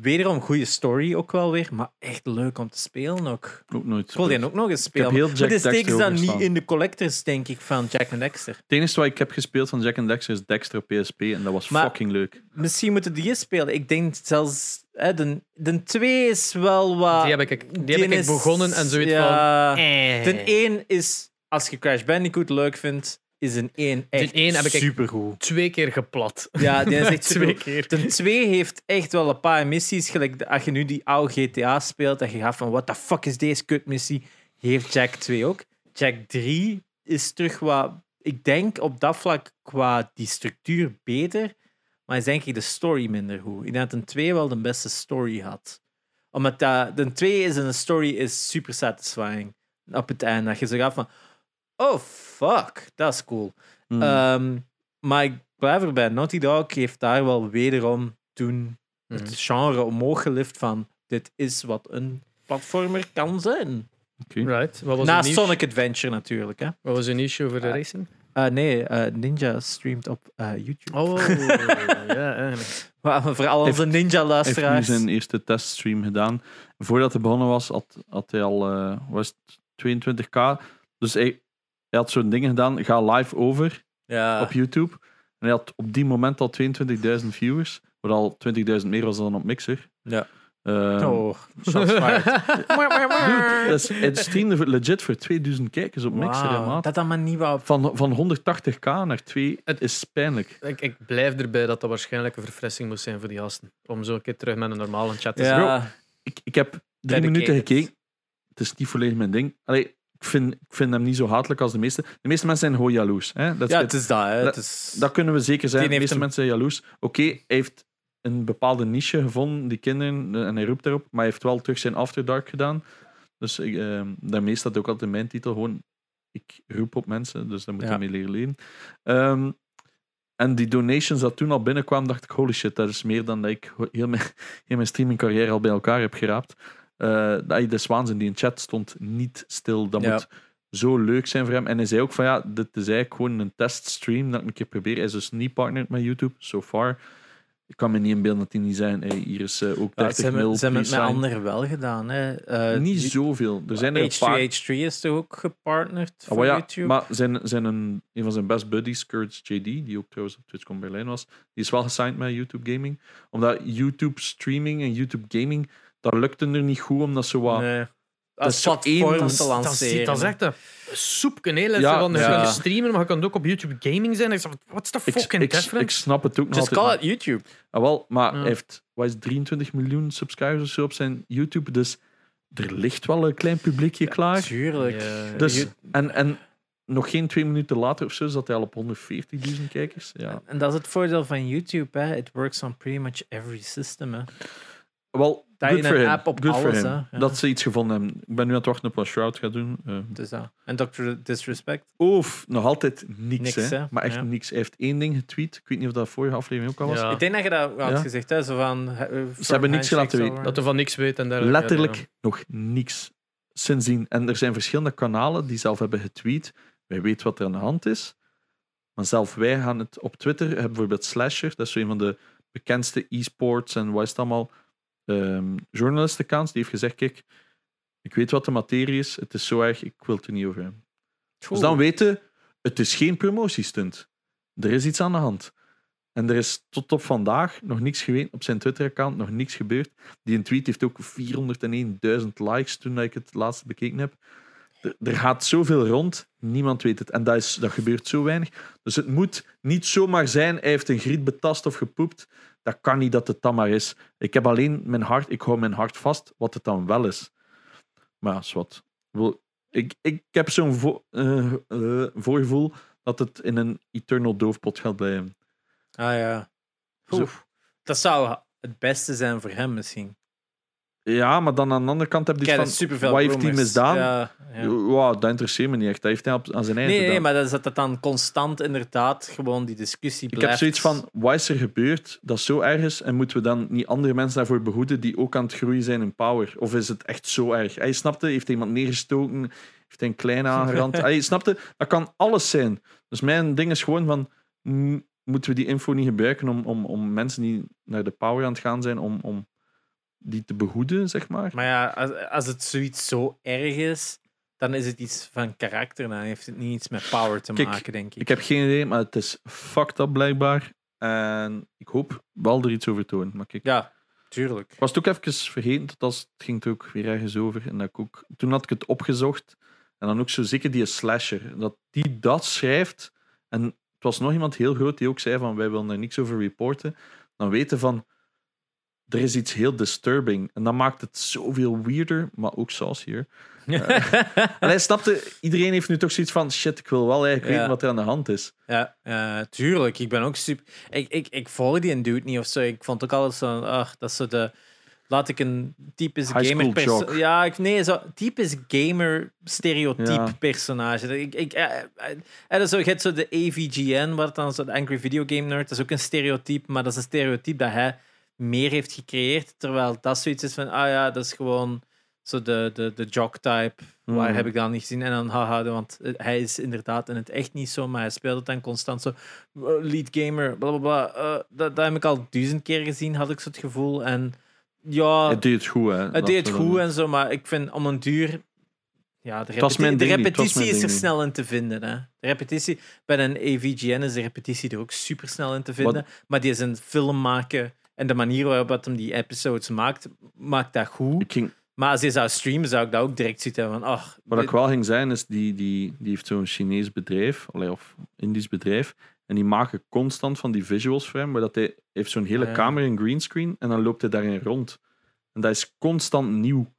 Wederom goede story ook wel weer, maar echt leuk om te spelen ook. Ook nooit. Ik wil die ook nog eens spelen. steken Dexter ze dan niet in de collectors, denk ik, van Jack en Dexter. Het enige wat ik heb gespeeld van Jack and Dexter is Dexter op PSP en dat was Maar- fucking leuk. Misschien moeten die eens spelen. Ik denk zelfs Hè, de, de 2 is wel wat. Die heb ik, die heb ik is- begonnen en zoiets ja, van... Eh. De 1 is, als je Crash Bandicoot leuk vindt, is een 1 echt één heb ik- supergoed. Twee keer geplat. Ja, die is echt Twee keer. De 2 heeft echt wel een paar missies. Gelijk als je nu die oude GTA speelt en je gaat van what the fuck is deze kutmissie, heeft Jack 2 ook. Jack 3 is terug wat, ik denk op dat vlak qua die structuur beter, maar is denk ik de story minder goed. Ik denk dat een 2 wel de beste story had. Omdat dat, de 2 is een story is super satisfying op het einde. Dat je zo gaat van, oh fuck, dat is cool. Hmm. Ehm, maar ik blijf erbij. Naughty Dog heeft daar wel wederom toen het genre omhoog gelift van dit is wat een platformer kan zijn. Oké. Right. Wat was, Sonic Adventure natuurlijk. Hè. wat was uw nieuwsje over de Eh, racing? Eh, nee, eh, Ninja streamt op eh, YouTube. Oh, ja, eigenlijk. Maar voor al onze Heeft- Hij heeft nu Ninja-luisteraars. zijn eerste teststream gedaan. Voordat hij begonnen was, had, had hij al eh, was het 22k. Dus hij, hij had zo'n ding gedaan, ga live over Ja. op YouTube. En hij had op die moment al 22.000 viewers. Wat al 20.000 meer was dan op Mixer. Ja. Ehm, Oh, shots fired. hij streamde legit voor 2000 kijkers op Mixer. maat. dat dat maar niet wou. Van, van 180k naar 2 Het- is pijnlijk. ik, ik blijf erbij dat dat waarschijnlijk een verfrissing moest zijn voor die gasten. Om zo een keer terug met een normale chat te zijn. Ja, Ik, ik heb drie Dedicated. minuten gekeken. Het is niet volledig mijn ding. Allee, ik, vind, ik vind hem niet zo hatelijk als de meeste. De meeste mensen zijn gewoon jaloers. Hè? Dat, ja, het. is dat. Hè. Het is... dat kunnen we zeker zijn. De meeste een- mensen zijn jaloers. Oké, hij heeft een bepaalde niche gevonden, die kinderen, en hij roept daarop. Maar hij heeft wel terug zijn After Dark gedaan. Dus ik, eh, daarmee staat ook altijd in mijn titel gewoon... Ik roep op mensen, dus daar moet Ja. je mee leren leven. Ehm, en die donations dat toen al binnenkwamen, dacht ik, holy shit, dat is meer dan dat ik heel mijn, heel mijn streaming carrière al bij elkaar heb geraapt. Eh dat de Zwaans in die in chat stond niet stil. Dat Ja. moet zo leuk zijn voor hem. En hij zei ook van ja, dit is eigenlijk gewoon een teststream dat ik een keer probeer. Hij is dus niet partnered met YouTube, so far. Ik kan me niet inbeelden dat hij niet zijn. Hey, hier is eh, ook Ja, 30 ze hebben, mil. ze hebben het met anderen wel gedaan. Hè. Eh, Niet die- zoveel. Er zijn er een paar. H2H3 is toch ook gepartnerd Ah, voor ja, YouTube? maar zijn, zijn een, een van zijn best buddies, Kurtz JD, die ook trouwens op TwitchCon Berlijn was, die is wel gesigned met YouTube Gaming. Omdat YouTube streaming en YouTube gaming, dat lukte er niet goed, omdat zo wat... nee. dat Als is platform één- te Dat is, dat, is, lanceren. dat is echt een soepje. hè. Ja, van, ja. streamen, maar je kan ook op YouTube gaming zijn. Ik zeg, what's the Ik, fucking ik, ik difference? snap het ook nog Just altijd. call it YouTube. Ah, wel, maar Ja. hij heeft wat is het, 23 miljoen subscribers of zo op zijn YouTube, dus er ligt wel een klein publiekje klaar. Tuurlijk. Ja. Dus, en, en nog geen twee minuten later of zo zat hij al op 140.000 kijkers. Ja. En dat is het voordeel van YouTube. Hè. It works on pretty much every system. Hè. Wel, good in for een app op Good alles, him. hè. Ja. Dat ze iets gevonden hebben. Ik ben nu aan het wachten op wat Shroud gaat doen. Eh, Dus dat. En Dr. Disrespect. Oef, nog altijd niks, Niks, hè. hè? Maar echt Ja. niks. Hij heeft één ding getweet. Ik weet niet of dat vorige aflevering ook al was. Ja. Ik denk dat je dat had Ja. gezegd. Hè. Zo van, eh, Ze hebben niks gelaten weten. weten. Dat er van niks weet en dergelijke. Letterlijk Ja, nog niks sindsdien. En er zijn verschillende kanalen die zelf hebben getweet. Wij weten wat er aan de hand is. Maar zelf wij gaan het op Twitter. hebben bijvoorbeeld Slasher. Dat is zo een van de bekendste e-sports en wat is het allemaal. Ehm journalistenaccounts. Die heeft gezegd: Kijk, ik weet wat de materie is. Het is zo erg. Ik wil het er niet over hebben. Dus dan weten, het is geen promotiestunt. Er is iets aan de hand. En er is tot op vandaag nog niks geweten op zijn Twitter-account, nog niks gebeurd. Die een tweet heeft ook 401.000 likes toen ik het laatst bekeken heb. Er, er gaat zoveel rond, niemand weet het. En dat, is, dat gebeurt zo weinig. Dus het moet niet zomaar zijn, hij heeft een griet betast of gepoept. Dat kan niet dat het dan maar is. Ik heb alleen mijn hart, ik hou mijn hart vast, wat het dan wel is. Maar ja, wat. Ik, ik heb zo'n vo- eh, eh, voorgevoel dat het in een eternal doofpot gaat blijven. Ah ja. Oef. Dat zou het beste zijn voor hem misschien. Ja, maar dan aan de andere kant heb je Kijk, van, is wat heeft hij misdaan? Ja, ja. Wow, dat interesseert me niet echt. Dat heeft hij op, aan zijn eigen Nee, nee, maar dat is dat dan constant inderdaad gewoon die discussie Ik blijft. heb zoiets van, wat is er gebeurd dat zo erg is en moeten we dan niet andere mensen daarvoor behoeden die ook aan het groeien zijn in power? Of is het echt zo erg? Hij snapte, heeft iemand neergestoken, heeft hij een kleine aangerand. Hij snapte, dat kan alles zijn. Dus mijn ding is gewoon van, moeten we die info niet gebruiken om, om, om mensen die naar de power aan het gaan zijn, om, om die te behoeden, zeg maar? Maar ja, als, als het zoiets zo erg is, dan is het iets van karakter. Dan heeft het niet iets met power te Kijk, maken, denk ik. Ik heb geen idee, maar het is fucked up blijkbaar. En ik hoop wel er iets over te horen. Maar kijk, Ja, tuurlijk. Ik was het ook even vergeten, tot als het ging er ook weer ergens over. En dat ik ook, toen had ik het opgezocht. En dan ook zo zeker die slasher. Dat die dat schrijft. En het was nog iemand heel groot die ook zei van wij willen er niks over reporten. Dan weten van er is iets heel disturbing. En dat maakt het zoveel weirder, maar ook saucier. En hij snapte, iedereen heeft nu toch zoiets van shit, ik wil wel eigenlijk Ja. weten wat er aan de hand is. Ja, tuurlijk. Ik ben ook super. Ik, ik, ik volg die een dude niet of zo. Ik vond ook altijd zo. Ach, dat is zo de. Laat ik een typisch High gamer. perso-. Ja, ik, nee, zo typisch gamer stereotype Ja. personage. Ik, ik, eh, eh, en dan zo, je hebt zo de AVGN, wat dan zo de Angry Video Game Nerd. Dat is ook een stereotype, maar dat is een stereotype dat hij meer heeft gecreëerd. Terwijl dat zoiets is van, ah ja, dat is gewoon zo de, de, de jock type. Waar Mhm. heb ik dan niet gezien? En dan haha, want hij is inderdaad in het echt niet zo, maar hij speelt het dan constant zo. eh, Lead gamer, bla bla bla. Eh, dat, dat heb ik al duizend keer gezien, had ik zo het gevoel. En ja, Het deed het goed, hè. het deed het goed en zo, maar ik vind om een duur. Ja, de, repeti- repetitie is er snel in te vinden. Hè. De repetitie, bij een AVGN is de repetitie er ook super snel in te vinden. Maar die is een film maken en de manier waarop dat hem die episodes maakt, maakt dat goed. Ik ging, Maar als je zou streamen, zou ik dat ook direct zitten van, ach, wat dit- ik wel ging zijn, is die, die, die heeft zo'n Chinees bedrijf, of Indisch bedrijf, en die maken constant van die visuals voor hem, maar dat hij heeft zo'n hele Ja. kamer in greenscreen en dan loopt hij daarin rond. En dat is constant nieuw.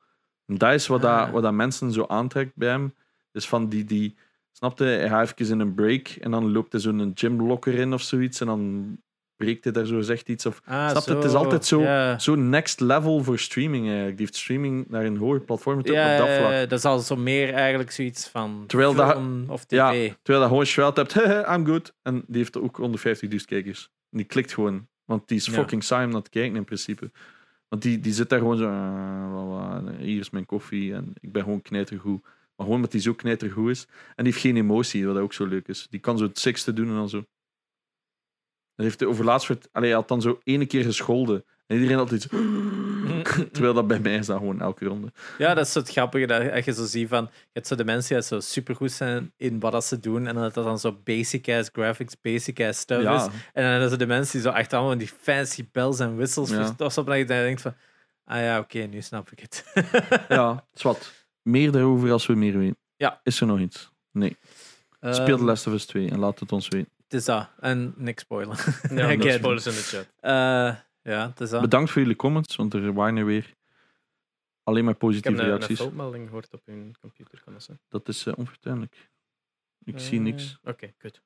En dat is wat, Ah. dat, wat dat mensen zo aantrekt bij hem. Dus van die, die snapte, hij gaat even in een break en dan loopt hij zo'n gymlocker in of zoiets en dan breekt hij daar zo zegt iets. Of, Ah, snap? Het is altijd zo, zo next level voor streaming eigenlijk. Die heeft streaming naar een hoger platform op Ja, dat vlak. ja, dat is al zo meer eigenlijk zoiets van Terwijl dat- of tv. Ja, terwijl dat gewoon Schwelt hebt, "Hehe, I'm good. En die heeft ook 150.000 kijkers. En die klikt gewoon. Want die is fucking saai om naar te kijken in principe. Want die, die zit daar gewoon zo, "Ah, hier is mijn koffie en ik ben gewoon knijtergoed. Maar gewoon omdat hij zo knijtergoed is. En die heeft geen emotie, wat ook zo leuk is. Die kan zo het sixte doen en dan zo. Dat heeft hij overlaatst, werd, allee, hij had dan zo ene keer gescholden. En iedereen had iets. Terwijl dat bij mij is dat gewoon elke ronde. Ja, dat is het grappige dat dat je zo ziet van, je hebt zo de mensen die zo supergoed zijn in wat dat ze doen en dat dat dan zo basic-ass graphics, basic-ass stuff is. En dan hebben ze de mensen die zo echt allemaal die fancy bells en whistles Ja. verstopt op, dat je dan denkt van, ah ja, oké, nu snap ik het. ja, zwart. Meer daarover als we meer weten. Ja. Is er nog iets? Nee. Speel The Ehm, Last of Us 2 en laat het ons weten. Het is dat. En niks spoilen. Ja, no spoilers in de chat. Eh, ja, het is dat. Bedankt voor jullie comments, want er waren er weer alleen maar Ik heb positieve een, een reacties. foutmelding gehoord op hun computer. Kan dat zijn? Dat is eh, onvertuinlijk. Ik zie Eh, niks. Oké, kut.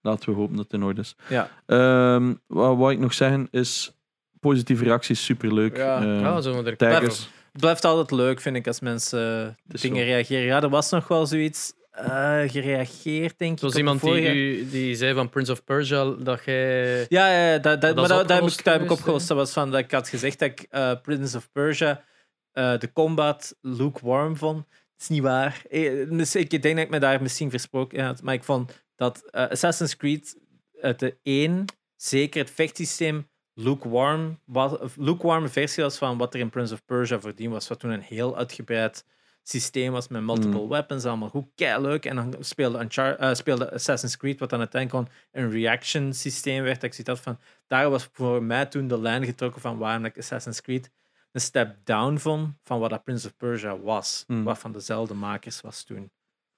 Laten we hopen dat het in orde is. Ja. Ehm, wat wou ik nog zeggen is positieve reacties, superleuk. Ja. Ehm, Ja, zo. Het blijft altijd leuk, vind ik, als mensen dingen zo. reageren. Ja, er was nog wel zoiets eh, gereageerd, denk ik. Zoals op iemand die, die zei van Prince of Persia dat jij... Ja, ja, ja, dat, dat, Dat maar dat, dat heb ik, opgelost dat heb ik geweest, opgelost. Dat was van dat ik had gezegd dat ik eh, Prince of Persia eh, de combat lukewarm vond. Dat is niet waar. Eh, dus Ik denk dat ik me daar misschien versproken had, maar ik vond dat Assassin's Creed uit de 1 zeker het vechtsysteem lukewarm was, lukewarm versie was van wat er in Prince of Persia voordien was, wat toen een heel uitgebreid systeem was met multiple Mm. weapons, allemaal goed, leuk. En dan speelde, Unchar- eh, speelde Assassin's Creed, wat dan uiteindelijk gewoon een reaction systeem werd. Dat ik zoiets had van, daar was voor mij toen de lijn getrokken van waarom ik Assassin's Creed een step down vond van wat dat Prince of Persia was. Mm. Wat van dezelfde makers was toen.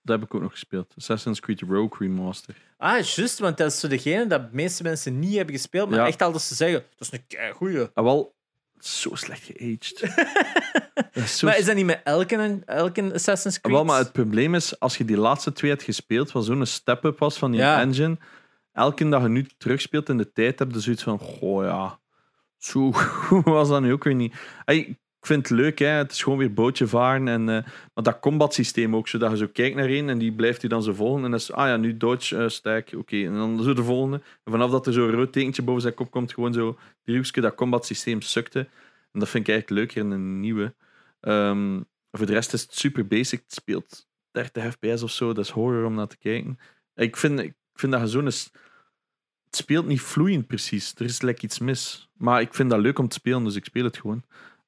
Dat heb ik ook nog gespeeld. Assassin's Creed Rogue Remaster. Ah, juist, want dat is zo degene dat de meeste mensen niet hebben gespeeld, maar Ja. echt altijd ze zeggen, dat is een goeie. Ah, wel, zo slecht geaged. Dat is zo Maar is dat niet met elke, elke Assassin's Creed? Wel, maar het probleem is, als je die laatste twee hebt gespeeld, wat zo'n step-up was van die Ja. engine, elke dag je nu terugspeelt in de tijd, heb je zoiets van, goh ja, zo goed was dat nu ook weer niet. Hey, ik vind het leuk, hè. het is gewoon weer bootje varen. En, eh, maar dat combat systeem ook, zodat je zo kijkt naar één en die blijft je dan zo volgen. En dan is, ah ja, nu dodge, eh stack, oké. En dan zo de volgende. En vanaf dat er zo'n rood tekentje boven zijn kop komt, gewoon zo driehoekje, dat combat systeem sukte. En dat vind ik eigenlijk leuker in een nieuwe. Ehm, voor de rest is het super basic. Het speelt 30 fps of zo. Dat is horror om naar te kijken. Ik vind, ik vind dat je zo'n... Het speelt niet vloeiend precies. Er is lekker iets mis. Maar ik vind dat leuk om te spelen, dus ik speel het gewoon.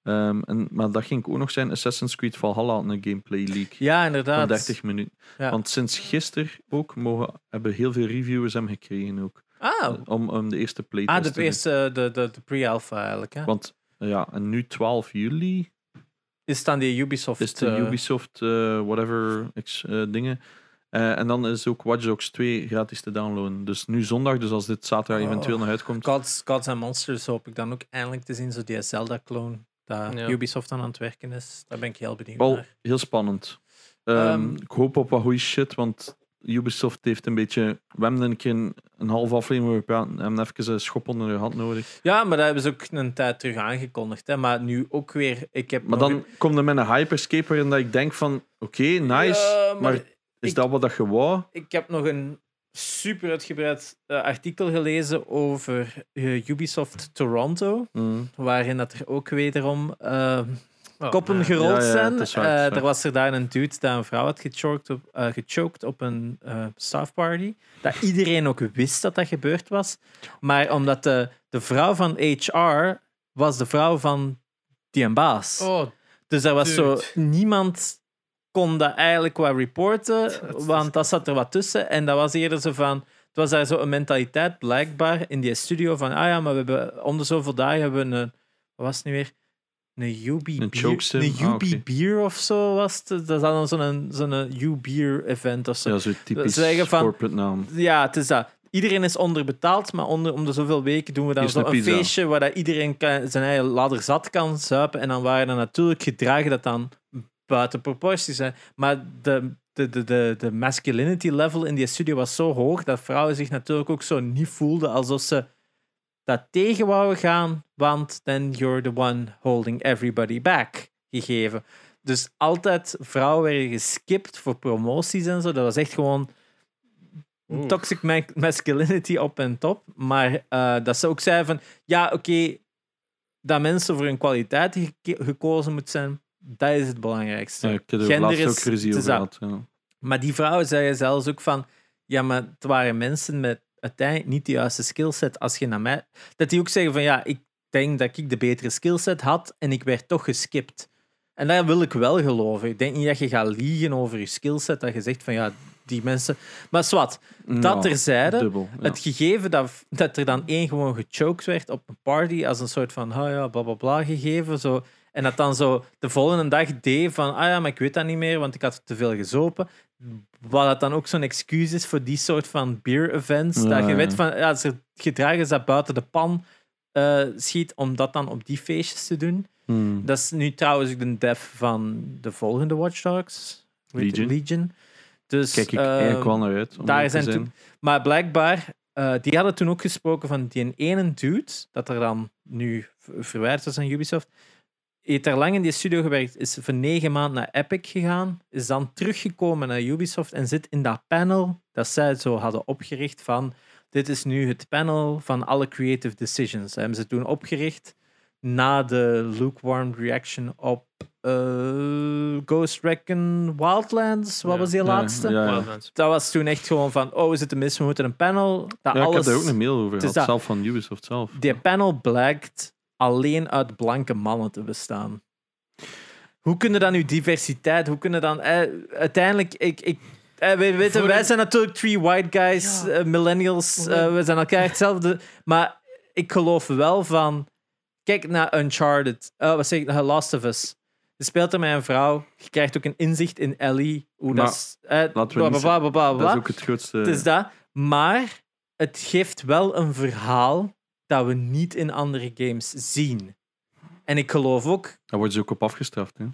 Ehm, en, maar dat ging ook nog zijn. Assassin's Creed Valhalla had een gameplay leak Ja, van inderdaad. 30 minuten. Ja. Want sinds gisteren ook mogen, hebben heel veel reviewers hem gekregen ook. Ah, Om, om de eerste playtest ah de eerste, de, de, de pre-alpha eigenlijk. Hè? Want ja, en nu 12 juli Is dan die Ubisoft. is de eh, Ubisoft eh, whatever ex- eh, dingen. Eh, en dan is ook Watch Dogs 2 gratis te downloaden. Dus nu zondag, dus als dit zaterdag Oh. eventueel nog uitkomt. Gods, Gods and Monsters hoop ik dan ook eindelijk te zien. Zo die Zelda-clone. Dat Ja. Ubisoft aan aan het werken is. Daar ben ik heel benieuwd Wel naar. heel spannend. Ehm, Ehm, ik hoop op wat goede shit, want Ubisoft heeft een beetje. We hebben een keer een, een half aflevering gepraat en hebben even een schop onder de hand nodig. Ja, maar dat hebben ze ook een tijd terug aangekondigd. Hè. Maar nu ook weer. Ik heb Maar nog dan komt er met een hyperscape waarin dat ik denk van oké, nice, Ja, maar, maar is ik- dat wat dat je wou? Ik heb nog een super uitgebreid eh, artikel gelezen over eh, Ubisoft Toronto. Mm. Waarin dat er ook wederom Oh, koppen gerold Ja, zijn. Eh, er was er daar een dude dat een vrouw had gechoked op, eh, gechoked op een eh staff party. Dat iedereen ook wist dat dat gebeurd was. Maar omdat de, de vrouw van HR was de vrouw van die een baas. Oh, Dus er was zo niemand kon dat eigenlijk wat reporten, want dat zat er wat tussen. En dat was eerder zo van. Het was daar zo een mentaliteit blijkbaar in die studio van. Ah ja, maar we hebben om de zoveel dagen hebben we een. Wat was het nu weer? Een UB Een beer, een Ah, UB beer of zo was het. Dat is dan zo'n zo'n U-beer event of zo. Ja, zo typisch zeggen van- corporate naam. Ja, het is dat. Iedereen is onderbetaald, maar onder, om de zoveel weken doen we dan Hier is zo een een pizza. feestje waar dat iedereen kan, zijn eigen ladder zat kan zuipen. En dan waren er natuurlijk gedragen dat dan buiten proportie zijn. Maar de, de, de, de, de masculinity level in die studio was zo hoog dat vrouwen zich natuurlijk ook zo niet voelden alsof ze dat tegen wouden gaan, want then you're the one holding everybody back gegeven. Dus altijd vrouwen werden geskipt voor promoties en zo. Dat was echt gewoon Oeh. toxic ma- masculinity op en top. Maar eh, dat ze ook zeiden van, ja, oké, dat mensen voor hun kwaliteit gekozen moeten zijn, dat is het belangrijkste. Ja, ik heb er Gender ook ruzie over gehad. Ja. Maar die vrouwen zeiden zelfs ook van, ja, maar het waren mensen met uiteindelijk niet de juiste skillset. Als je naar mij... Dat die ook zeggen van, ja, ik denk dat ik de betere skillset had en ik werd toch geskipt. En dat wil ik wel geloven. Ik denk niet dat je gaat liegen over je skillset, dat je zegt van, ja, die mensen... Maar zwart, dat Ja, terzijde... dubbel. ja. Het gegeven dat, dat er dan één gewoon gechoked werd op een party als een soort van, oh ja, bla bla bla gegeven. Zo. En dat dan zo de volgende dag deed van, ah ja, maar ik weet dat niet meer, want ik had te veel gezopen. Wat dat dan ook zo'n excuus is voor die soort van beer events. Ja, dat je weet van, ja, als er gedrag is dat buiten de pan eh, schiet, om dat dan op die feestjes te doen. Hmm. Dat is nu trouwens ook de dev van de volgende Watch Dogs. Legion. Legion. Dus, Kijk ik ehm, eigenlijk wel naar uit. daar zijn toen- maar blijkbaar, eh, die hadden toen ook gesproken van die ene dude, dat er dan nu verwijderd is aan Ubisoft, heeft er lang in die studio gewerkt, is voor negen maanden naar Epic gegaan, is dan teruggekomen naar Ubisoft en zit in dat panel dat zij zo hadden opgericht van dit is nu het panel van alle creative decisions. Dat hebben ze toen opgericht na de lukewarm reaction op eh, Ghost Recon Wildlands. Wat Ja. was die Ja, laatste? Ja, ja. Wildlands. Dat was toen echt gewoon van, oh, we zitten mis, we moeten een panel. Dat Ja, ik alles, heb daar ook een mail over is gehad, zelf van Ubisoft zelf. Die panel blijkt alleen uit blanke mannen te bestaan. Hoe kunnen dan uw diversiteit, hoe kunnen dan... Eh, uiteindelijk, ik... ik eh, wij, weten, Voor wij zijn natuurlijk three white guys, Ja. eh, millennials, eh, we zijn elkaar hetzelfde. Maar ik geloof wel van... Kijk naar Uncharted, eh, wat zeg ik, naar Last of Us. Je speelt er met een vrouw, je krijgt ook een inzicht in Ellie, hoe Maar dat is... eh, laten we bla, bla, niet bla, bla, bla, Dat is ook het grootste. Het is dat. Maar het geeft wel een verhaal dat we niet in andere games zien. En ik geloof ook... Daar worden ze ook op afgestraft. Hè.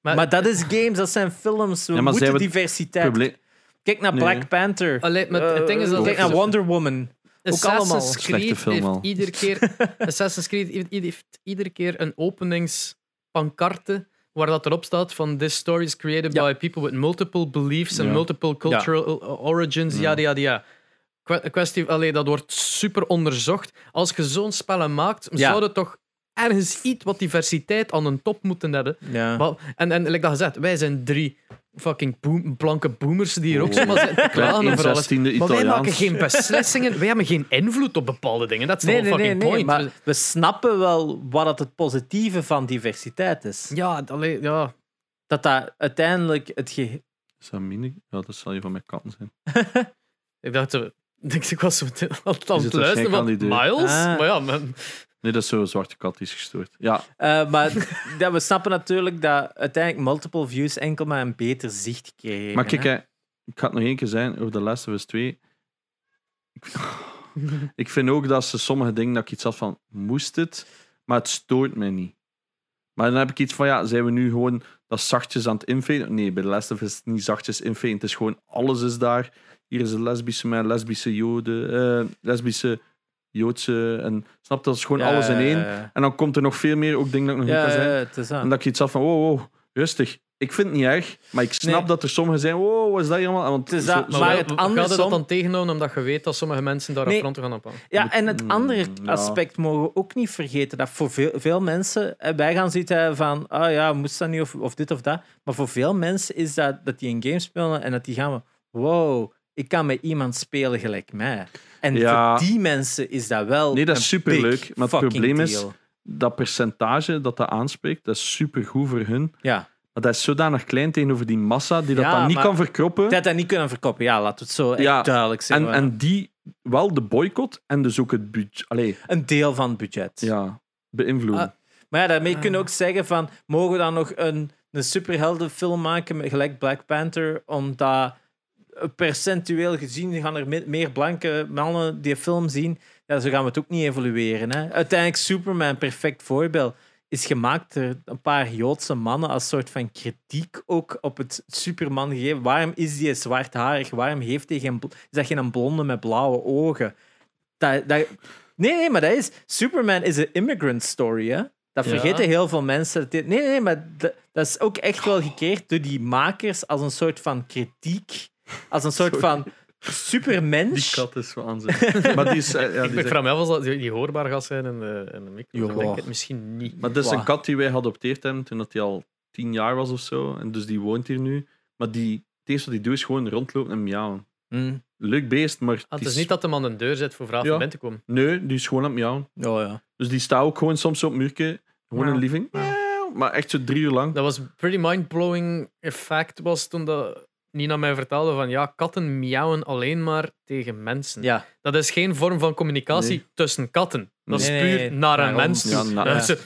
Maar, Maar dat is games, dat zijn films. We Ja, maar moeten we- diversiteit... Kijk naar Nee. Black Panther. Allee, maar het ding is dat- Kijk naar Wonder Woman. allemaal. Assassin's Slechte Creed film heeft al. iedere keer, Assassin's Creed heeft, heeft iedere keer een openingspancarte waar dat erop staat van this story is created Ja. by people with multiple beliefs and Ja. multiple cultural origins, Ja. yada yada yada. Kwestie, allee, dat wordt super onderzocht. Als je zo'n spellen maakt, Ja. zou je toch ergens iets wat diversiteit aan een top moeten hebben. Ja. Maar- En, en like dat gezegd, wij zijn drie fucking boom, blanke boomers die hier ook zomaar zitten te klagen Een over alles. Maar wij maken geen beslissingen, wij hebben geen invloed op bepaalde dingen. Dat is Nee, de nee, fucking nee. point. Maar we snappen wel wat het, het positieve van diversiteit is. Ja, allee, ja. Dat dat uiteindelijk het ge... Is dat mini? Ja, dat zal je van mijn katten zijn. Ik dacht, eh, Ik, ik was zo te- aan het- luisteren van. Miles. Ah. Maar ja, man, Nee, dat is zo'n zwarte kat die is gestoord. Ja, Eh, maar ja, we snappen natuurlijk dat uiteindelijk multiple views enkel maar een beter zicht kregen. maar kijk, hè. ik ga het nog één keer zijn over The Last of Us 2. Ik, ik vind ook dat ze sommige dingen dat ik iets had van, moest het? Maar het stoort mij niet. Maar dan heb ik iets van, ja, zijn we nu gewoon dat zachtjes aan het infaden? Nee, bij The Last of Us is het niet zachtjes infaden. Het is gewoon, alles is daar. Hier is een lesbische man, lesbische joden, eh, lesbische joodse. En snap je, dat is gewoon Ja, alles in één. ja, ja. En dan komt er nog veel meer, ook dingen dat ik nog Ja, niet kan ja, zijn. het is aan. En dat ik iets had van, wow, wow, rustig. Ik vind het niet erg, maar ik snap Nee. dat er sommigen zijn, wow, wat is dat hier allemaal? Want Het is dat, zo- maar het Ga je dat dan tegenhouden omdat je weet dat sommige mensen daar Nee. affronten gaan ophangen? Ja, en het Mm, andere ja. aspect mogen we ook niet vergeten. Dat voor veel, veel mensen, wij gaan zitten van, ah ja, moest dat niet, of, of dit of dat. Maar voor veel mensen is dat dat die een game spelen en dat die gaan, wow, ik kan met iemand spelen gelijk mij. En Ja. voor die mensen is dat wel. Nee, dat is superleuk, maar het probleem is- dat percentage dat dat aanspreekt, dat is supergoed voor hun. Ja, Maar dat is zodanig klein tegenover die massa die dat Ja, dan niet kan verkroppen. dat dat niet kunnen verkopen. Ja, laat het zo Ja, duidelijk zijn. En, en die wel de boycott en dus ook het budget. Allee, Een deel van het budget. ja, beïnvloeden. Ah, Maar ja, daarmee kunnen we ook zeggen van, mogen we dan nog een, een superheldenfilm maken met gelijk Black Panther, omdat percentueel gezien gaan er me- meer blanke mannen die film zien. Ja, zo gaan we het ook niet evalueren. Hè. Uiteindelijk Superman, perfect voorbeeld, is gemaakt door een paar Joodse mannen als soort van kritiek ook op het Superman gegeven. Waarom is die zwartharig? Waarom heeft hij geen... Is dat geen blonde met blauwe ogen? Dat, dat, nee, nee, maar dat is... Superman is een immigrant story, hè? Dat Ja. vergeten heel veel mensen. Nee, nee, maar dat, dat is ook echt wel gecreëerd door die makers als een soort van kritiek. Als een soort van supermens. die kat is waanzin. maar die is, eh, ja, die ik is vraag me af als die, die hoorbaar gaat zijn in de, in de micro. Ik denk het misschien niet. Maar dat is een kat die wij geadopteerd hebben toen dat hij al tien jaar was of zo. En dus die woont hier nu. Maar die, het eerste wat die doet is gewoon rondlopen en miauwen. Hm. Leuk beest, maar Ah, het is niet dat de man een deur zet voor vragen Ja. om binnen te komen. Nee, die is gewoon aan het miauwen. Oh, ja. Dus die staat ook gewoon soms op het muurtje. Gewoon de living. Maar echt zo drie uur lang. Dat was pretty mind-blowing effect was toen dat Nina mij vertelde van ja, katten miauwen alleen maar tegen mensen. ja. Dat is geen vorm van communicatie Nee. tussen katten. Dat is puur nee, nee. naar een mens ons. toe. Ja, na- Dat is ja. zo-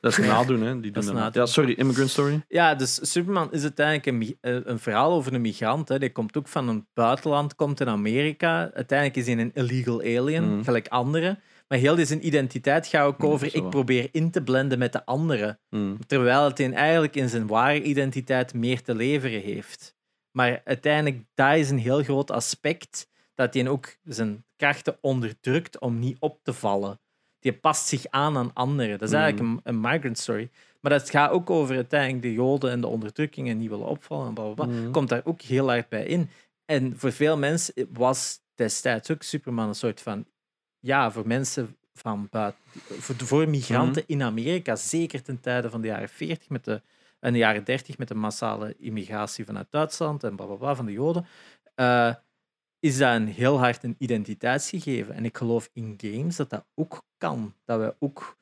Dat is nadoen, hè. Die doen dat. nadoen. Ja, sorry, Immigrant Story. Ja, dus Superman is uiteindelijk een, eh, een verhaal over een migrant. Hè. Die komt ook van een buitenland, komt in Amerika. Uiteindelijk is hij een illegal alien, Mhm. gelijk anderen. Maar heel die zijn identiteit gaat ook over... Ik probeer in te blenden met de anderen. Hmm. Terwijl het eigenlijk in zijn ware identiteit meer te leveren heeft. Maar uiteindelijk, dat is een heel groot aspect. Dat hij ook zijn krachten onderdrukt om niet op te vallen. Die past zich aan aan anderen. Dat is eigenlijk een, een migrant story. Maar dat gaat ook over uiteindelijk de Joden en de onderdrukking en niet willen opvallen en bla bla bla. Mhm. Komt daar ook heel hard bij in. En voor veel mensen was destijds ook Superman een soort van. Ja, voor mensen van buiten. Voor, voor migranten in Amerika, zeker ten tijde van de jaren 40 met de, en de jaren 30 met de massale immigratie vanuit Duitsland en bla bla bla van de Joden. eh, is dat een heel hard een identiteitsgegeven. En ik geloof in games dat dat ook kan. Dat we ook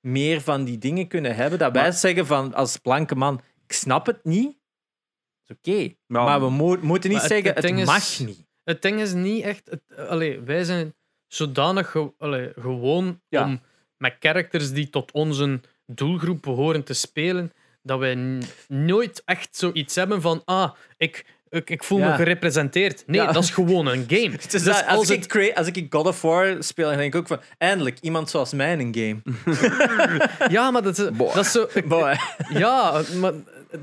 meer van die dingen kunnen hebben. Dat wij Maar- zeggen van als blanke man, ik snap het niet. Is oké. Maar we mo- moeten niet het- zeggen, het het, ding is- mag niet. Het ding is niet echt. Het, allee, wij zijn zodanig ge- allee, gewoon Ja. om met characters die tot onze doelgroep behoren te spelen, dat n- nooit echt zoiets hebben van. Ah, ik, ik, ik voel Ja. me gerepresenteerd. Nee, Ja. dat is gewoon een game. Dus als, als ik het- als ik God of War speel, dan denk ik ook van, eindelijk, iemand zoals mij in een game. Ja, maar dat is, Boah. dat is zo. Boy. Ja, maar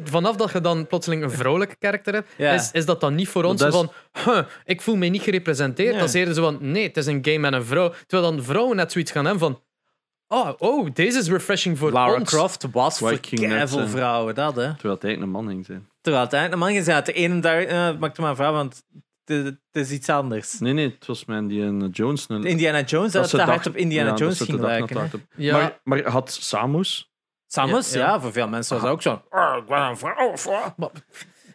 vanaf dat je dan plotseling een vrouwelijke karakter hebt, Ja. is, is dat dan niet voor ons is- van, huh, ik voel me niet gerepresenteerd. Ja. Is eerder zo van, nee, het is een game met een vrouw. Terwijl dan vrouwen net zoiets gaan hebben van, oh, oh deze is refreshing voor Lara ons. Croft was voor net keiveel zijn. vrouwen, dat hè. Terwijl het eigenlijk een man ging zijn. Terwijl uiteindelijk een man gezegd, de ene daar, eh, maak er maar een vrouw, want het, het is iets anders. Nee, nee, het was mijn Indiana Jones. Een, Indiana Jones, dat, ze dat hard dacht- op Indiana ja, dat Jones ze ging de dag lijken. nog. Ja. Maar, maar had Samus... Samus, Ja, ja, ja. voor veel mensen was dat ook zo. "Oh, ik ben een vrouw. vrouw." Maar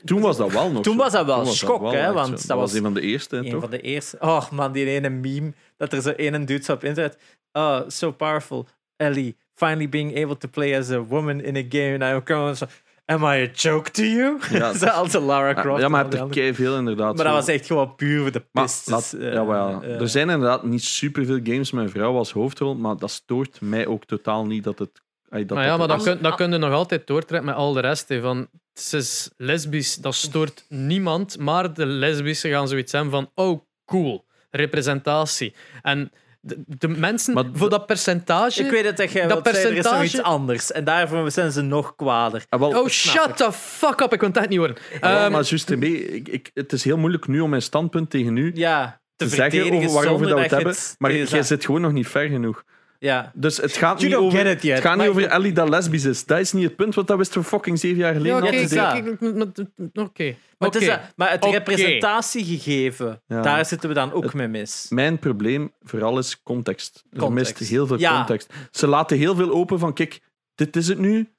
Toen was dat wel nog Toen was dat wel schok, hè, want dat dat was een van de eerste, Een toch? van de eerste. Oh man, die ene meme. Dat er zo ene dude op internet. Oh, so powerful. Ellie, finally being able to play as a woman in a game. En dan komen zo. Am I a joke to you? Ja. Zo als een Lara Croft. Ja, maar je hebt er veel inderdaad. Maar dat was echt gewoon puur voor de Maar pistes. laat- eh, jawel. eh. Er zijn inderdaad niet superveel games met een vrouw als hoofdrol, maar dat stoort mij ook totaal niet dat het. Ay, dat Maar ja, maar dat dat kun, dat kun je nog altijd doortrekken met al de rest. Hè. Van, ze is lesbisch, dat stoort niemand, maar de lesbische gaan zoiets hebben van, oh, cool, representatie. En de, de mensen, Maar voor dat percentage... Ik weet het dat Dat er is nog percentage- iets anders. En daarvoor zijn ze nog kwader. Ah, wel, Oh, shut the fuck up, ik wil het echt niet horen. wel, Ehm, maar juist ermee, ik, ik, het is heel moeilijk nu om mijn standpunt tegen u Ja, te, te zeggen over waarover dat we het je hebben. Maar jij zit gewoon nog niet ver genoeg. Ja. Dus het gaat You niet don't over, get it yet, het gaat niet over Ellie dat lesbisch is. Dat is niet het punt, want dat wist we fucking zeven jaar geleden. ja, oké, kijk, kijk, oké. Maar, het maar het representatiegegeven, Ja. daar zitten we dan ook mee mis. Mijn probleem vooral is context. Er Context. mist heel veel Ja. context. Ze laten heel veel open van, kijk, dit is het nu.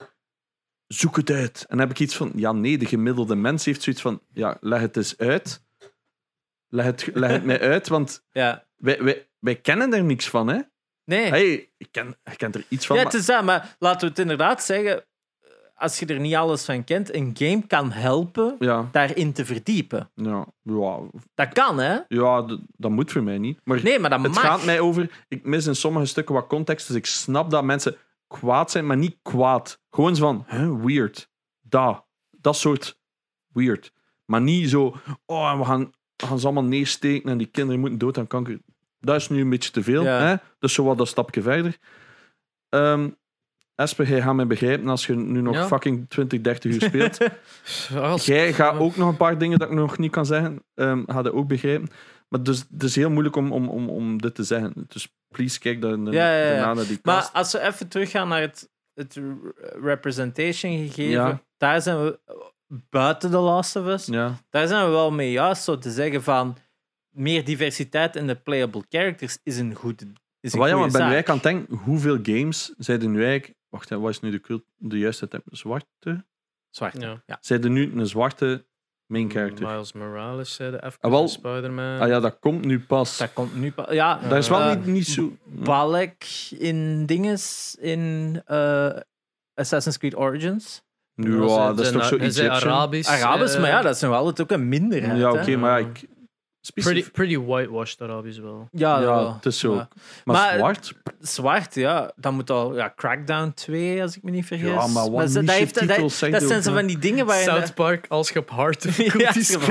Zoek het uit. En dan heb ik iets van, ja nee, de gemiddelde mens heeft zoiets van, ja, leg het eens uit. Leg het, leg het mij uit, want Ja. wij, wij, wij kennen er niks van, hè. Nee. Hey, ik ken, ik ken er iets van, ja, het is dat, maar laten we het inderdaad zeggen. Als je er niet alles van kent, een game kan helpen ja, daarin te verdiepen. ja, ja, Dat kan, hè? ja, dat moet voor mij niet. Maar Nee, maar dat het mag. gaat mij over, ik mis in sommige stukken wat context, dus ik snap dat mensen kwaad zijn, maar niet kwaad. Gewoon van, huh, weird. Dat. Dat soort weird. Maar niet zo, oh, we gaan, we gaan ze allemaal neersteken en die kinderen moeten dood aan kanker. Dat is nu een beetje te veel. Ja. Hè? Dus zo wat een stapje verder. Ehm Esper, jij gaat mij begrijpen als je nu nog Ja. fucking 20, 30 uur speelt. Jij gaat ook nog een paar dingen dat ik nog niet kan zeggen, ehm ga je ook begrijpen. Maar dus, het is heel moeilijk om, om, om, om dit te zeggen. Dus please, kijk dan Ja, ja, ja. daarna naar die Maar als we even teruggaan naar het, het re- representation gegeven, daar zijn we buiten The Last of Us. Daar zijn we wel mee juist zo te zeggen van meer diversiteit in de playable characters is een goede is een Maar ja, maar ben wij aan het denken, hoeveel games zijn er nu eigenlijk... Wacht, hè, wat is nu de, cult, de juiste term? Zwarte? Zwart. Ja. Ja. Zijn er nu een zwarte main character? Miles Morales, zei de even Ah, wel. Spider-Man. Ah ja, dat komt nu pas. Dat komt nu pas. Ja, dat is wel eh, niet, niet zo... Balek in dinges in eh, Assassin's Creed Origins. Nu, Ja, dat is toch zo Egyptian? Arabisch. Arabisch, eh, maar ja, dat is nog altijd ook een minderheid. Ja, oké, maar ja, ik... Pretty, pretty whitewashed Arabisch wel. Ja, ja, wel. het is zo. Ja. Maar, Maar- zwart? Zwart, ja. Dan moet al ja, Crackdown 2, als ik me niet vergis. Ja, maar wat ze- dat, heeft, dat, titels zijn dat zijn ook, hè. van die dingen waar je... South Park, als je op hard Ja, difficulty speelt.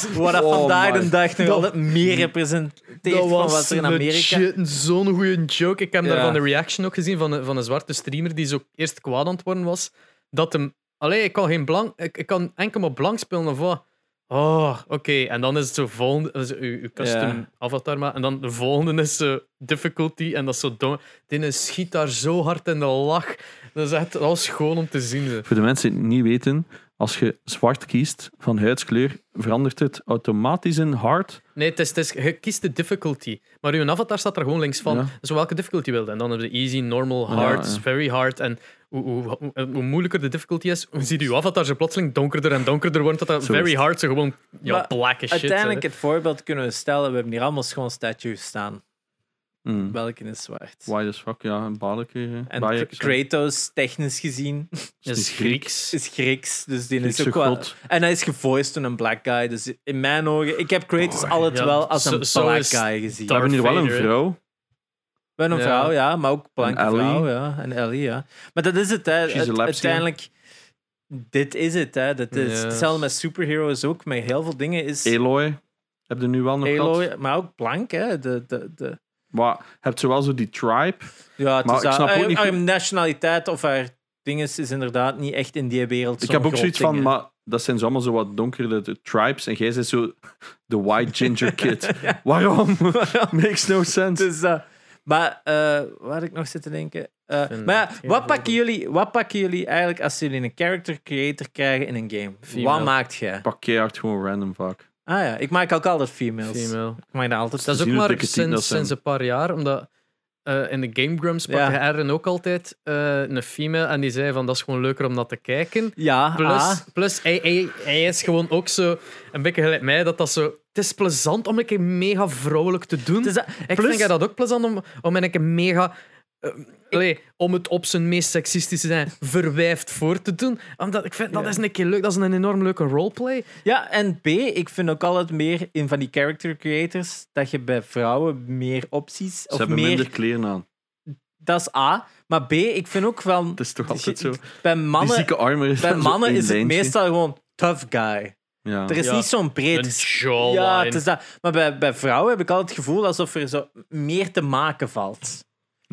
van- Waar dat Oh vandaag de dag nog altijd meer representeert van was wat er in Amerika... zo'n goede joke. Ik heb Ja. daarvan een reaction ook gezien van een, van een zwarte streamer die zo eerst kwaad aan het worden was. Dat hem... Allee, ik kan, geen blank, ik, ik kan enkel maar blank spelen of wat. Oh, oké. En dan is het zo volgende... Dus uw, uw custom avatar maar. En dan de volgende is zo difficulty. En dat is zo dom. Die schiet daar zo hard in de lach. Dat is echt... Dat was gewoon om te zien. Voor de mensen die het niet weten, als je zwart kiest van huidskleur, verandert het automatisch in hard. Nee, het is, het is, je kiest de difficulty. Maar uw avatar staat er gewoon links van. Ja. Dus welke difficulty wilde. En dan heb je easy, normal, Ja, hard, ja. very hard. En hoe, hoe, hoe, hoe moeilijker de difficulty is, hoe ziet uw avatar zo plotseling donkerder en donkerder wordt. Dat dat Zo very hard zo gewoon ja, black as shit. Uiteindelijk, hè. het voorbeeld kunnen we stellen. We hebben hier allemaal gewoon statues staan. Mm. Welke is zwart? Why as fuck, ja, een balken. En Kra- Kratos, technisch gezien, is Grieks. is Grieks. Dus die is ook wel... god. En hij is gevoiced door een black guy. Dus in mijn ogen... Ik heb Kratos altijd ja, wel als een black guy gezien. We hebben hier wel een vrouw. Wel een Ja. vrouw, ja. Maar ook blanke vrouw, ja. En Ellie, ja. Maar dat is het, hè. Het- uiteindelijk... Dit is het, hè. Dat is Yes. hetzelfde met superheroes ook. Met heel veel dingen is... Eloy. Heb je nu wel nog gehad? maar ook blank, hè. De, de, de, Maar je hebt zowel zo die tribe. ja, het Maar is ik snap haar, ook niet haar nationaliteit of haar ding is, inderdaad niet echt in die wereld Ik heb ook zoiets van, maar dat zijn zo allemaal zo wat donkere tribes. En jij bent zo de white ginger kid. Waarom? Makes no sense. Dus, eh, maar uh, waar ik nog zitten denken? Eh, vind maar ja, het geen wat pakken, jullie, wat pakken jullie eigenlijk als jullie een character creator krijgen in een game? Female. Wat maakt jij? Pak keihard gewoon random vaak. Ah ja, ik maak ook altijd females. Female. Ik maak dat altijd. Dat is ook hoe maar dikke tien dat sinds, zijn. sinds een paar jaar, omdat eh, in de Game Grumps Ja. pakken Aaron ook altijd eh, een female en die zei van dat is gewoon leuker om dat te kijken. Ja, Plus, ah. plus hij, hij, hij is gewoon ook zo een beetje gelijk mij, dat dat zo... Het is plezant om een keer mega vrouwelijk te doen. Dat- ik plus- vind jij dat ook plezant om, om een keer mega eh, allee, om het op zijn meest seksistische zijn verwijfd voor te doen. Omdat ik vind dat is een keer leuk. Dat is een enorm leuke roleplay. Ja, en B, ik vind ook altijd meer in van die character creators dat je bij vrouwen meer opties Ze of hebben meer. minder kleren aan. Dat is A. Maar B, ik vind ook wel. Het is toch altijd zo. Bij Die mannen, zieke armor is bij mannen is het meestal gewoon tough guy. Ja. Er is Ja. niet zo'n Een breed. jawline. Ja, het is dat. Maar bij, bij vrouwen heb ik altijd het gevoel alsof er zo meer te maken valt.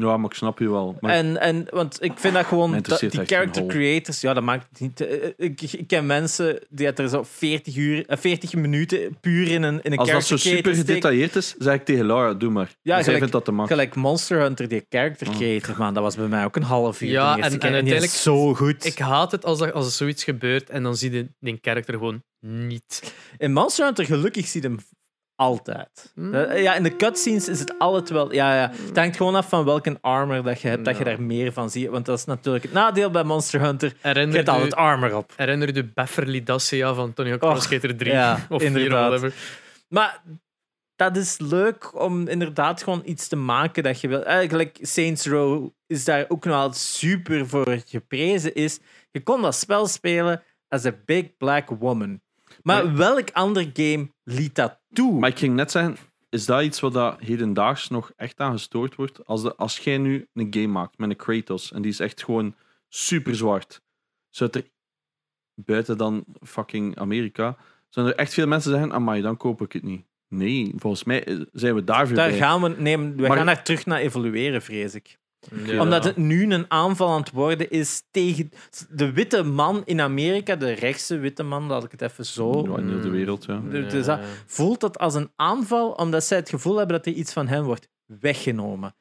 Ja, maar ik snap je wel. Maar En, en, want ik vind dat gewoon, dat, die character creators, ja, dat maakt het niet. eh, Ik, ik ken mensen die het er zo 40, uur, eh, 40 minuten puur in een, in een als dat character zo super gedetailleerd is, zeg ik tegen Laura, doe maar. Ja, Zij gelijk- vindt dat te makkelijk. Gelijk Monster Hunter, die character Oh. creator, man, dat was bij mij ook een half uur. Ja, de eerste en- keer. en is uiteindelijk- zo goed. Ik haat het als, dat, als er zoiets gebeurt en dan zie je die karakter gewoon niet. In Monster Hunter, gelukkig zie je hem altijd. Hmm. Dat- Ja, in de cutscenes is het altijd wel. Ja, ja. Het hangt gewoon af van welke armor dat je hebt, dat je daar meer van ziet. Want dat is natuurlijk het nadeel bij Monster Hunter. Je Herinner hebt altijd je, armor op. herinner je de Beverly Dacia van Tony Hawk Pro Skater 3 ja, of 4 inderdaad. whatever? Maar dat is leuk om inderdaad gewoon iets te maken dat je wil. Eigenlijk Saints Row is daar ook nog altijd super voor geprezen. Is je kon dat spel spelen als een big black woman. Maar welk ander game liet dat toe? Maar ik ging net zeggen, is dat iets wat dat hedendaags nog echt aan gestoord wordt? Als, de, als jij nu een game maakt met een Kratos en die is echt gewoon super zwart, zou er buiten dan fucking Amerika, zouden er echt veel mensen zeggen, amai, dan koop ik het niet. Nee, volgens mij eh, zijn we daar daar gaan we, nee, we Maar- gaan daar terug naar evolueren, vrees ik. Ja. Omdat het nu een aanval aan het worden is tegen de witte man in Amerika, de rechtse witte man, laat ik het even zo Ja, in heel de wereld, ja. Dus Dus dat- voelt dat als een aanval omdat zij het gevoel hebben dat er iets van hen wordt weggenomen.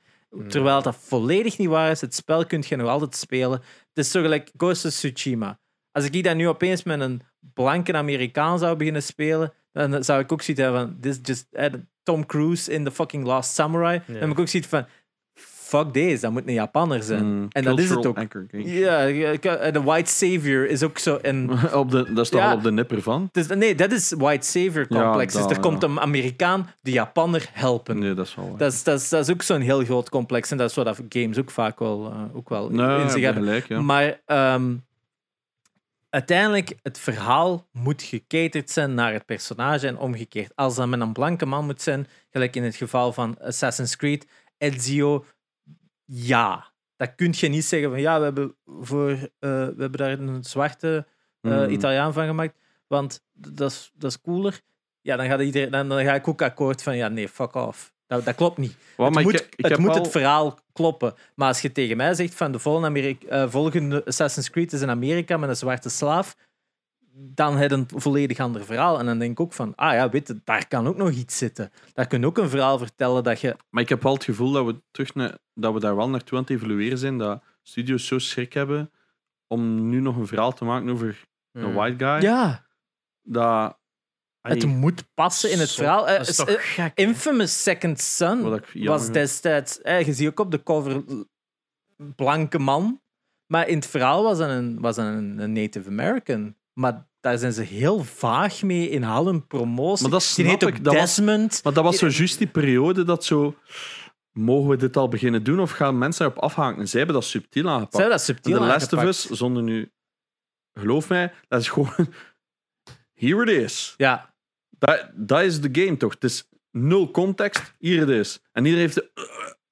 Terwijl dat volledig niet waar is. Het spel kun je nog altijd spelen. Het is zo gelijk Ghost of Tsushima. Als ik dat nu opeens met een blanke Amerikaan zou beginnen spelen, dan zou ik ook zoiets hebben van this is just eh, Tom Cruise in The fucking Last Samurai. Dan heb ik ook zoiets van fuck deze, dat moet een Japanner zijn. Mm, en dat is het ook. Ja, ja, de White Savior is ook zo. En op de, dat is toch Ja. al op de nipper van? dus, nee, dat is White Savior complex. Ja, dus er komt een Amerikaan de Japanner helpen. Nee, dat is wel. Dat, is, dat, is, dat is ook zo'n heel groot complex. En dat is wat games ook vaak wel, eh, ook wel Nee, in zich hebben. gelijk, ja. Maar ehm, uiteindelijk, het verhaal moet gecaterd zijn naar het personage en omgekeerd. Als dat met een blanke man moet zijn, gelijk in het geval van Assassin's Creed, Ezio, ja. Dat kun je niet zeggen van ja, we hebben, voor, eh, we hebben daar een zwarte eh, Mm. Italiaan van gemaakt, want dat is, dat is cooler. Ja, dan, gaat iedereen, dan, dan ga ik ook akkoord van ja, nee, fuck off. Dat, dat klopt niet. Het moet, ik, ik het, moet al- het verhaal kloppen. Maar als je tegen mij zegt van de volgende, Amerika, eh, volgende Assassin's Creed is in Amerika met een zwarte slaaf, dan heb je een volledig ander verhaal. En dan denk ik ook van, ah ja, weet je, daar kan ook nog iets zitten. Daar kun je ook een verhaal vertellen dat je... Maar ik heb wel het gevoel dat we, terug naar, dat we daar wel naartoe aan het evolueren zijn. Dat studios zo schrik hebben om nu nog een verhaal te maken over een Mm. white guy. Ja, Dat, het moet passen in het Zo, verhaal. Eh, Dat is toch eh, gek? Infamous Second Son was destijds... eh, je ziet ook op de cover blanke man. Maar in het verhaal was dat een, was een, een Native American. Maar daar zijn ze heel vaag mee in al hun promotie. Maar dat snap heet ik. Dat was, Desmond. maar dat was zo juist die periode dat zo... Mogen we dit al beginnen doen of gaan mensen erop afhaken? En zij hebben dat subtiel aangepakt. hebben dat subtiel The Last of. Us, zonder nu... Geloof mij, dat is gewoon... Here it is. Ja, Dat, dat is de game toch? Het is nul context. Hier het is. En iedereen heeft de...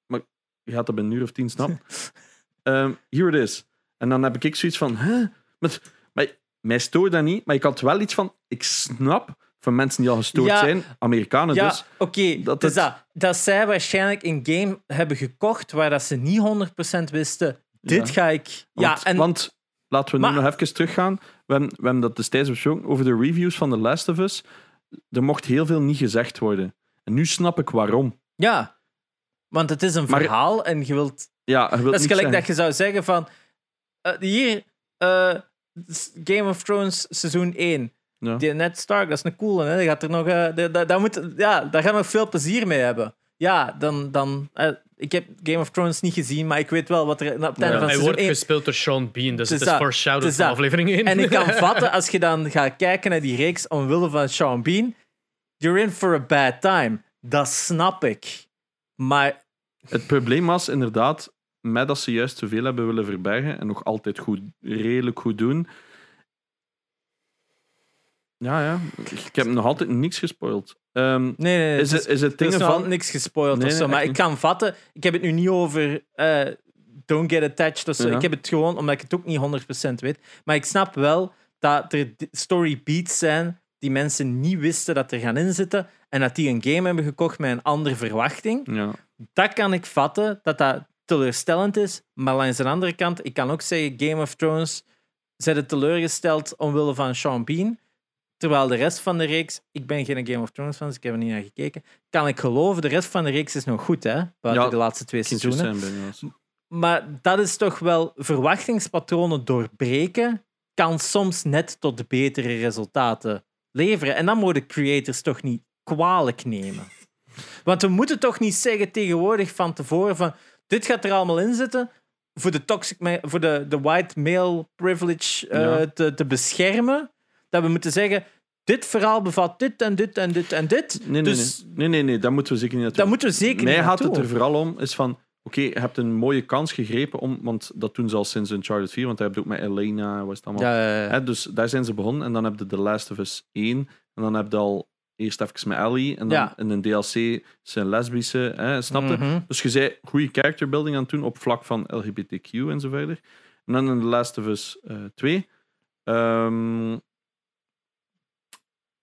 Maar je gaat dat bij een uur of tien snappen. Ehm here it is. En dan heb ik zoiets van... Huh? Maar mij stoort dat niet. Maar ik had wel iets van... Ik snap van mensen die al gestoord Ja. zijn. Amerikanen ja dus. oké. dat dus het- dat, dat zij waarschijnlijk een game hebben gekocht waar dat ze niet 100% wisten, dit Ja. ga ik... Want, ja, en want laten we Maar- nu nog even teruggaan. We hebben, we hebben dat destijds besproken over de reviews van The Last of Us. Er mocht heel veel niet gezegd worden. En nu snap ik waarom. ja, want het is een Maar- verhaal en je wilt Ja, je wilt Dat is gelijk zeggen- dat je zou zeggen van... eh, hier, eh, Game of Thrones seizoen 1. Ja. Die Ned Stark, dat is een coole. Hè? Die gaat er nog, eh, die- moet, ja, daar gaan we nog veel plezier mee hebben. Ja, dan... dan eh, ik heb Game of Thrones niet gezien, maar ik weet wel wat er op het einde Ja, van Hij wordt 1... gespeeld door Sean Bean, dus Het is foreshadowed van aflevering 1. En ik kan vatten, als je dan gaat kijken naar die reeks omwille van Sean Bean, you're in for a bad time. Dat snap ik. Maar Het probleem was inderdaad met dat ze juist zoveel hebben willen verbergen en nog altijd goed, redelijk goed doen. Ja, ja. Ik heb nog altijd niks gespoild. Ehm, Nee, nee, nee. is, het is het dingen van... niks gespoild Nee, of nee, zo. Maar echt ik kan vatten. Ik heb het nu niet over. eh, don't get attached of zo. Ja. Ik heb het gewoon omdat ik het ook niet 100% weet. Maar ik snap wel dat er story beats zijn die mensen niet wisten dat er gaan inzitten. En dat die een game hebben gekocht met een andere verwachting. Ja. Dat kan ik vatten, dat dat teleurstellend is. Maar langs de andere kant, ik kan ook zeggen: Game of Thrones zijn teleurgesteld omwille van Sean Bean. Terwijl de rest van de reeks, ik ben geen Game of Thrones fan, dus ik heb er niet naar gekeken. Kan ik geloven, de rest van de reeks is nog goed, hè? Buiten Ja, de laatste twee seizoenen. Maar dat is toch wel verwachtingspatronen doorbreken, kan soms net tot betere resultaten leveren. En dan moeten creators toch niet kwalijk nemen. Want we moeten toch niet zeggen tegenwoordig van tevoren van dit gaat er allemaal in zitten voor de toxic voor de, de white male privilege eh, Ja. te, te beschermen. Dat we moeten zeggen dit verhaal bevat dit en dit en dit en dit. Nee, nee, dus nee. nee, nee, nee, dat moeten we zeker niet naartoe. daar moeten we zeker Mij niet gaat het er vooral om, is van, oké, je hebt een mooie kans gegrepen, om, want dat doen ze al sinds Uncharted 4, want daar heb je ook met Elena, was het allemaal. Ja, ja, ja. Dus daar zijn ze begonnen, en dan heb je The Last of Us 1, en dan heb je al eerst even met Ellie, en dan Ja. in een DLC zijn lesbische, hè, snap je? Mhm. Dus je zei goede character building aan het doen op vlak van LGBTQ en zo verder. En dan in The Last of Us eh 2 ehm,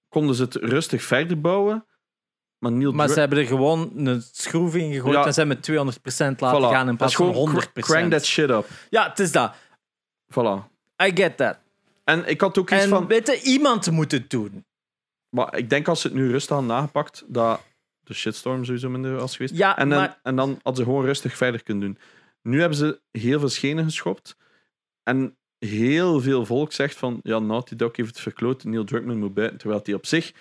konden ze het rustig verder bouwen, maar Neil Maar Dra- ze hebben er gewoon een schroef in gegooid Ja. en ze hebben met 200% laten Voilà. gaan in plaats van gewoon 100%. cr- crank that shit up. Ja, het is dat. Voilà. I get that. En ik had ook iets van... weet je, iemand moet het doen. Maar ik denk als ze het nu rustig hadden nagepakt, dat de shitstorm sowieso minder was geweest. Ja, en, dan, maar- en dan hadden ze gewoon rustig verder kunnen doen. Nu hebben ze heel veel schenen geschopt. En heel veel volk zegt van, ja, Naughty Dog heeft het verkloot, Neil Druckmann moet buiten. Terwijl hij op zich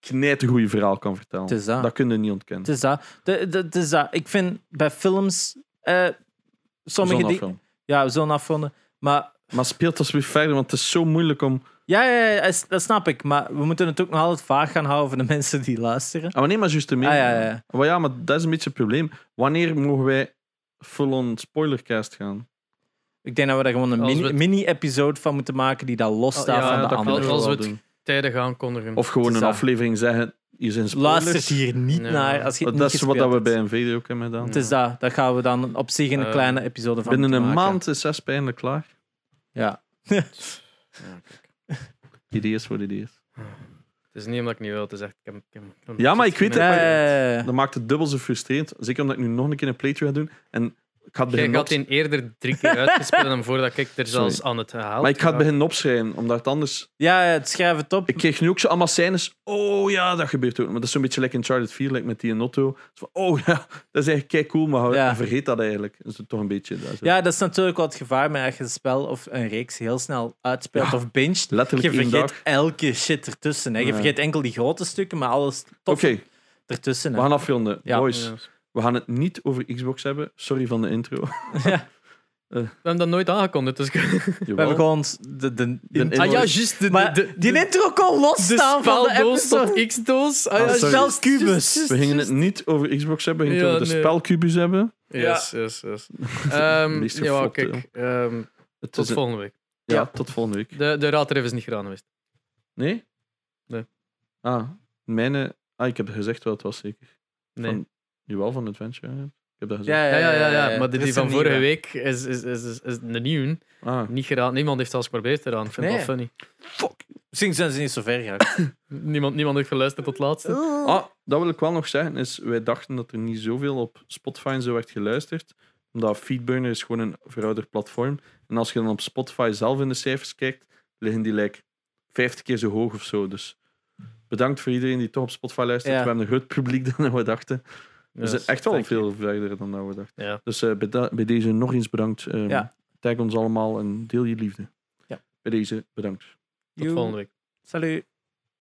knijt een goede verhaal kan vertellen. Dat. dat kun je niet ontkennen. Het is dat. De, de, het is dat. Ik vind bij films... eh sommige dingen... affilm. Ja, zo'n afronden. Maar Maar speelt alsjeblieft verder, want het is zo moeilijk om... ja, ja, dat snap ik. Maar we moeten het ook nog altijd vaag gaan houden voor de mensen die luisteren. Ah, maar nee, maar juist ermee. Ah, ja, ja. Maar ja, maar dat is een beetje het probleem. Wanneer mogen wij full-on spoilercast gaan? Ik denk dat we daar gewoon een Als mini- we het- mini-episode van moeten maken die dat losstaat Ja, van de dat kan andere. wel. als we het. Tijdig aankondigen. Of gewoon een aflevering zeggen, hier zijn spoilers. Luister hier niet naar als je het dat niet is wat dat we bij een video ook hebben gedaan. Het is dat. Dat gaan we dan op zich een Eh, kleine episode van Binnen een moeten maken. maand is zes eindelijk klaar. Ja. Ja, kijk. Ideeën voor ideeën. Het is niet omdat ik niet wil, het is echt... Ik heb, ik heb, ik heb- Ja, maar ik weet het, maar- ja. Dat maakt het dubbel zo frustrerend. Zeker omdat ik nu nog een keer een playthrough ga doen. En ik ga het Jij beginnen had die eerder drie keer uitgespeeld dan voordat ik er zelfs aan het haal. Maar ik ga het beginnen opschrijven, omdat het anders... Ja, het schrijf het op. Ik kreeg nu ook zo allemaal scènes. Oh ja, dat gebeurt ook. Maar dat is zo'n beetje lekker in Charlotte 4, like met die in Otto. Zo van, oh ja, dat is eigenlijk kei cool, maar Ja. vergeet dat eigenlijk. Dat is toch een beetje... Dat is Ja, dat is natuurlijk wel het gevaar met als je een spel of een reeks heel snel uitspeelt Ja, of binget. Letterlijk Je vergeet dag. elke shit ertussen. Hè. Je Ja. vergeet enkel die grote stukken, maar alles Oké, tof ertussen. we Hè. gaan afronden. Ja. Boys, Ja. We gaan het niet over Xbox hebben. Sorry van de intro. Ja. We hebben dat nooit aangekondigd. Dus... We hebben gewoon de, de, De ah ja, juist. De, de, de, die intro kon de losstaan van de speldoos episode. tot X-doos. Ah, Ah, ja, juist, We gingen het niet over Xbox hebben, we gingen Ja, het over de spelcubus hebben. Yes, yes, yes. Ehm, ja, kijk. ehm, Het tot volgende week. ja, Ja. tot volgende week. De, de raadtref is niet gedaan geweest. Nee? Nee. Ah, mijne... Ah, ik heb gezegd wat het was, zeker. Nee. Van, jawel, van Adventure. ja. Ik heb dat gezegd. Ja, Ja, ja, ja, ja. Maar die, is van een vorige nieuwe. week is, is, is, is, is de nieuwe. Ah, Niet gedaan. Niemand heeft zelfs geprobeerd eraan. Ik vind Nee. het wel funny. fuck. Misschien zijn ze niet zo ver gegaan. Niemand, niemand heeft geluisterd tot het laatste. Ah, dat wil ik wel nog zeggen. Is, wij dachten dat er niet zoveel op Spotify en zo werd geluisterd. Omdat Feedburner is gewoon een verouderd platform. En als je dan op Spotify zelf in de cijfers kijkt, liggen die like 50 keer zo hoog of zo. Dus bedankt voor iedereen die toch op Spotify luistert. Ja. We hebben een groot publiek dan we dachten. We Yes, zijn echt wel you. veel verder dan dat we dachten. Ja. Dus eh, bij, da- bij deze nog eens bedankt. Ehm, Ja. Tag ons allemaal en deel je liefde. Ja. Bij deze bedankt. Tot volgende week. Salut.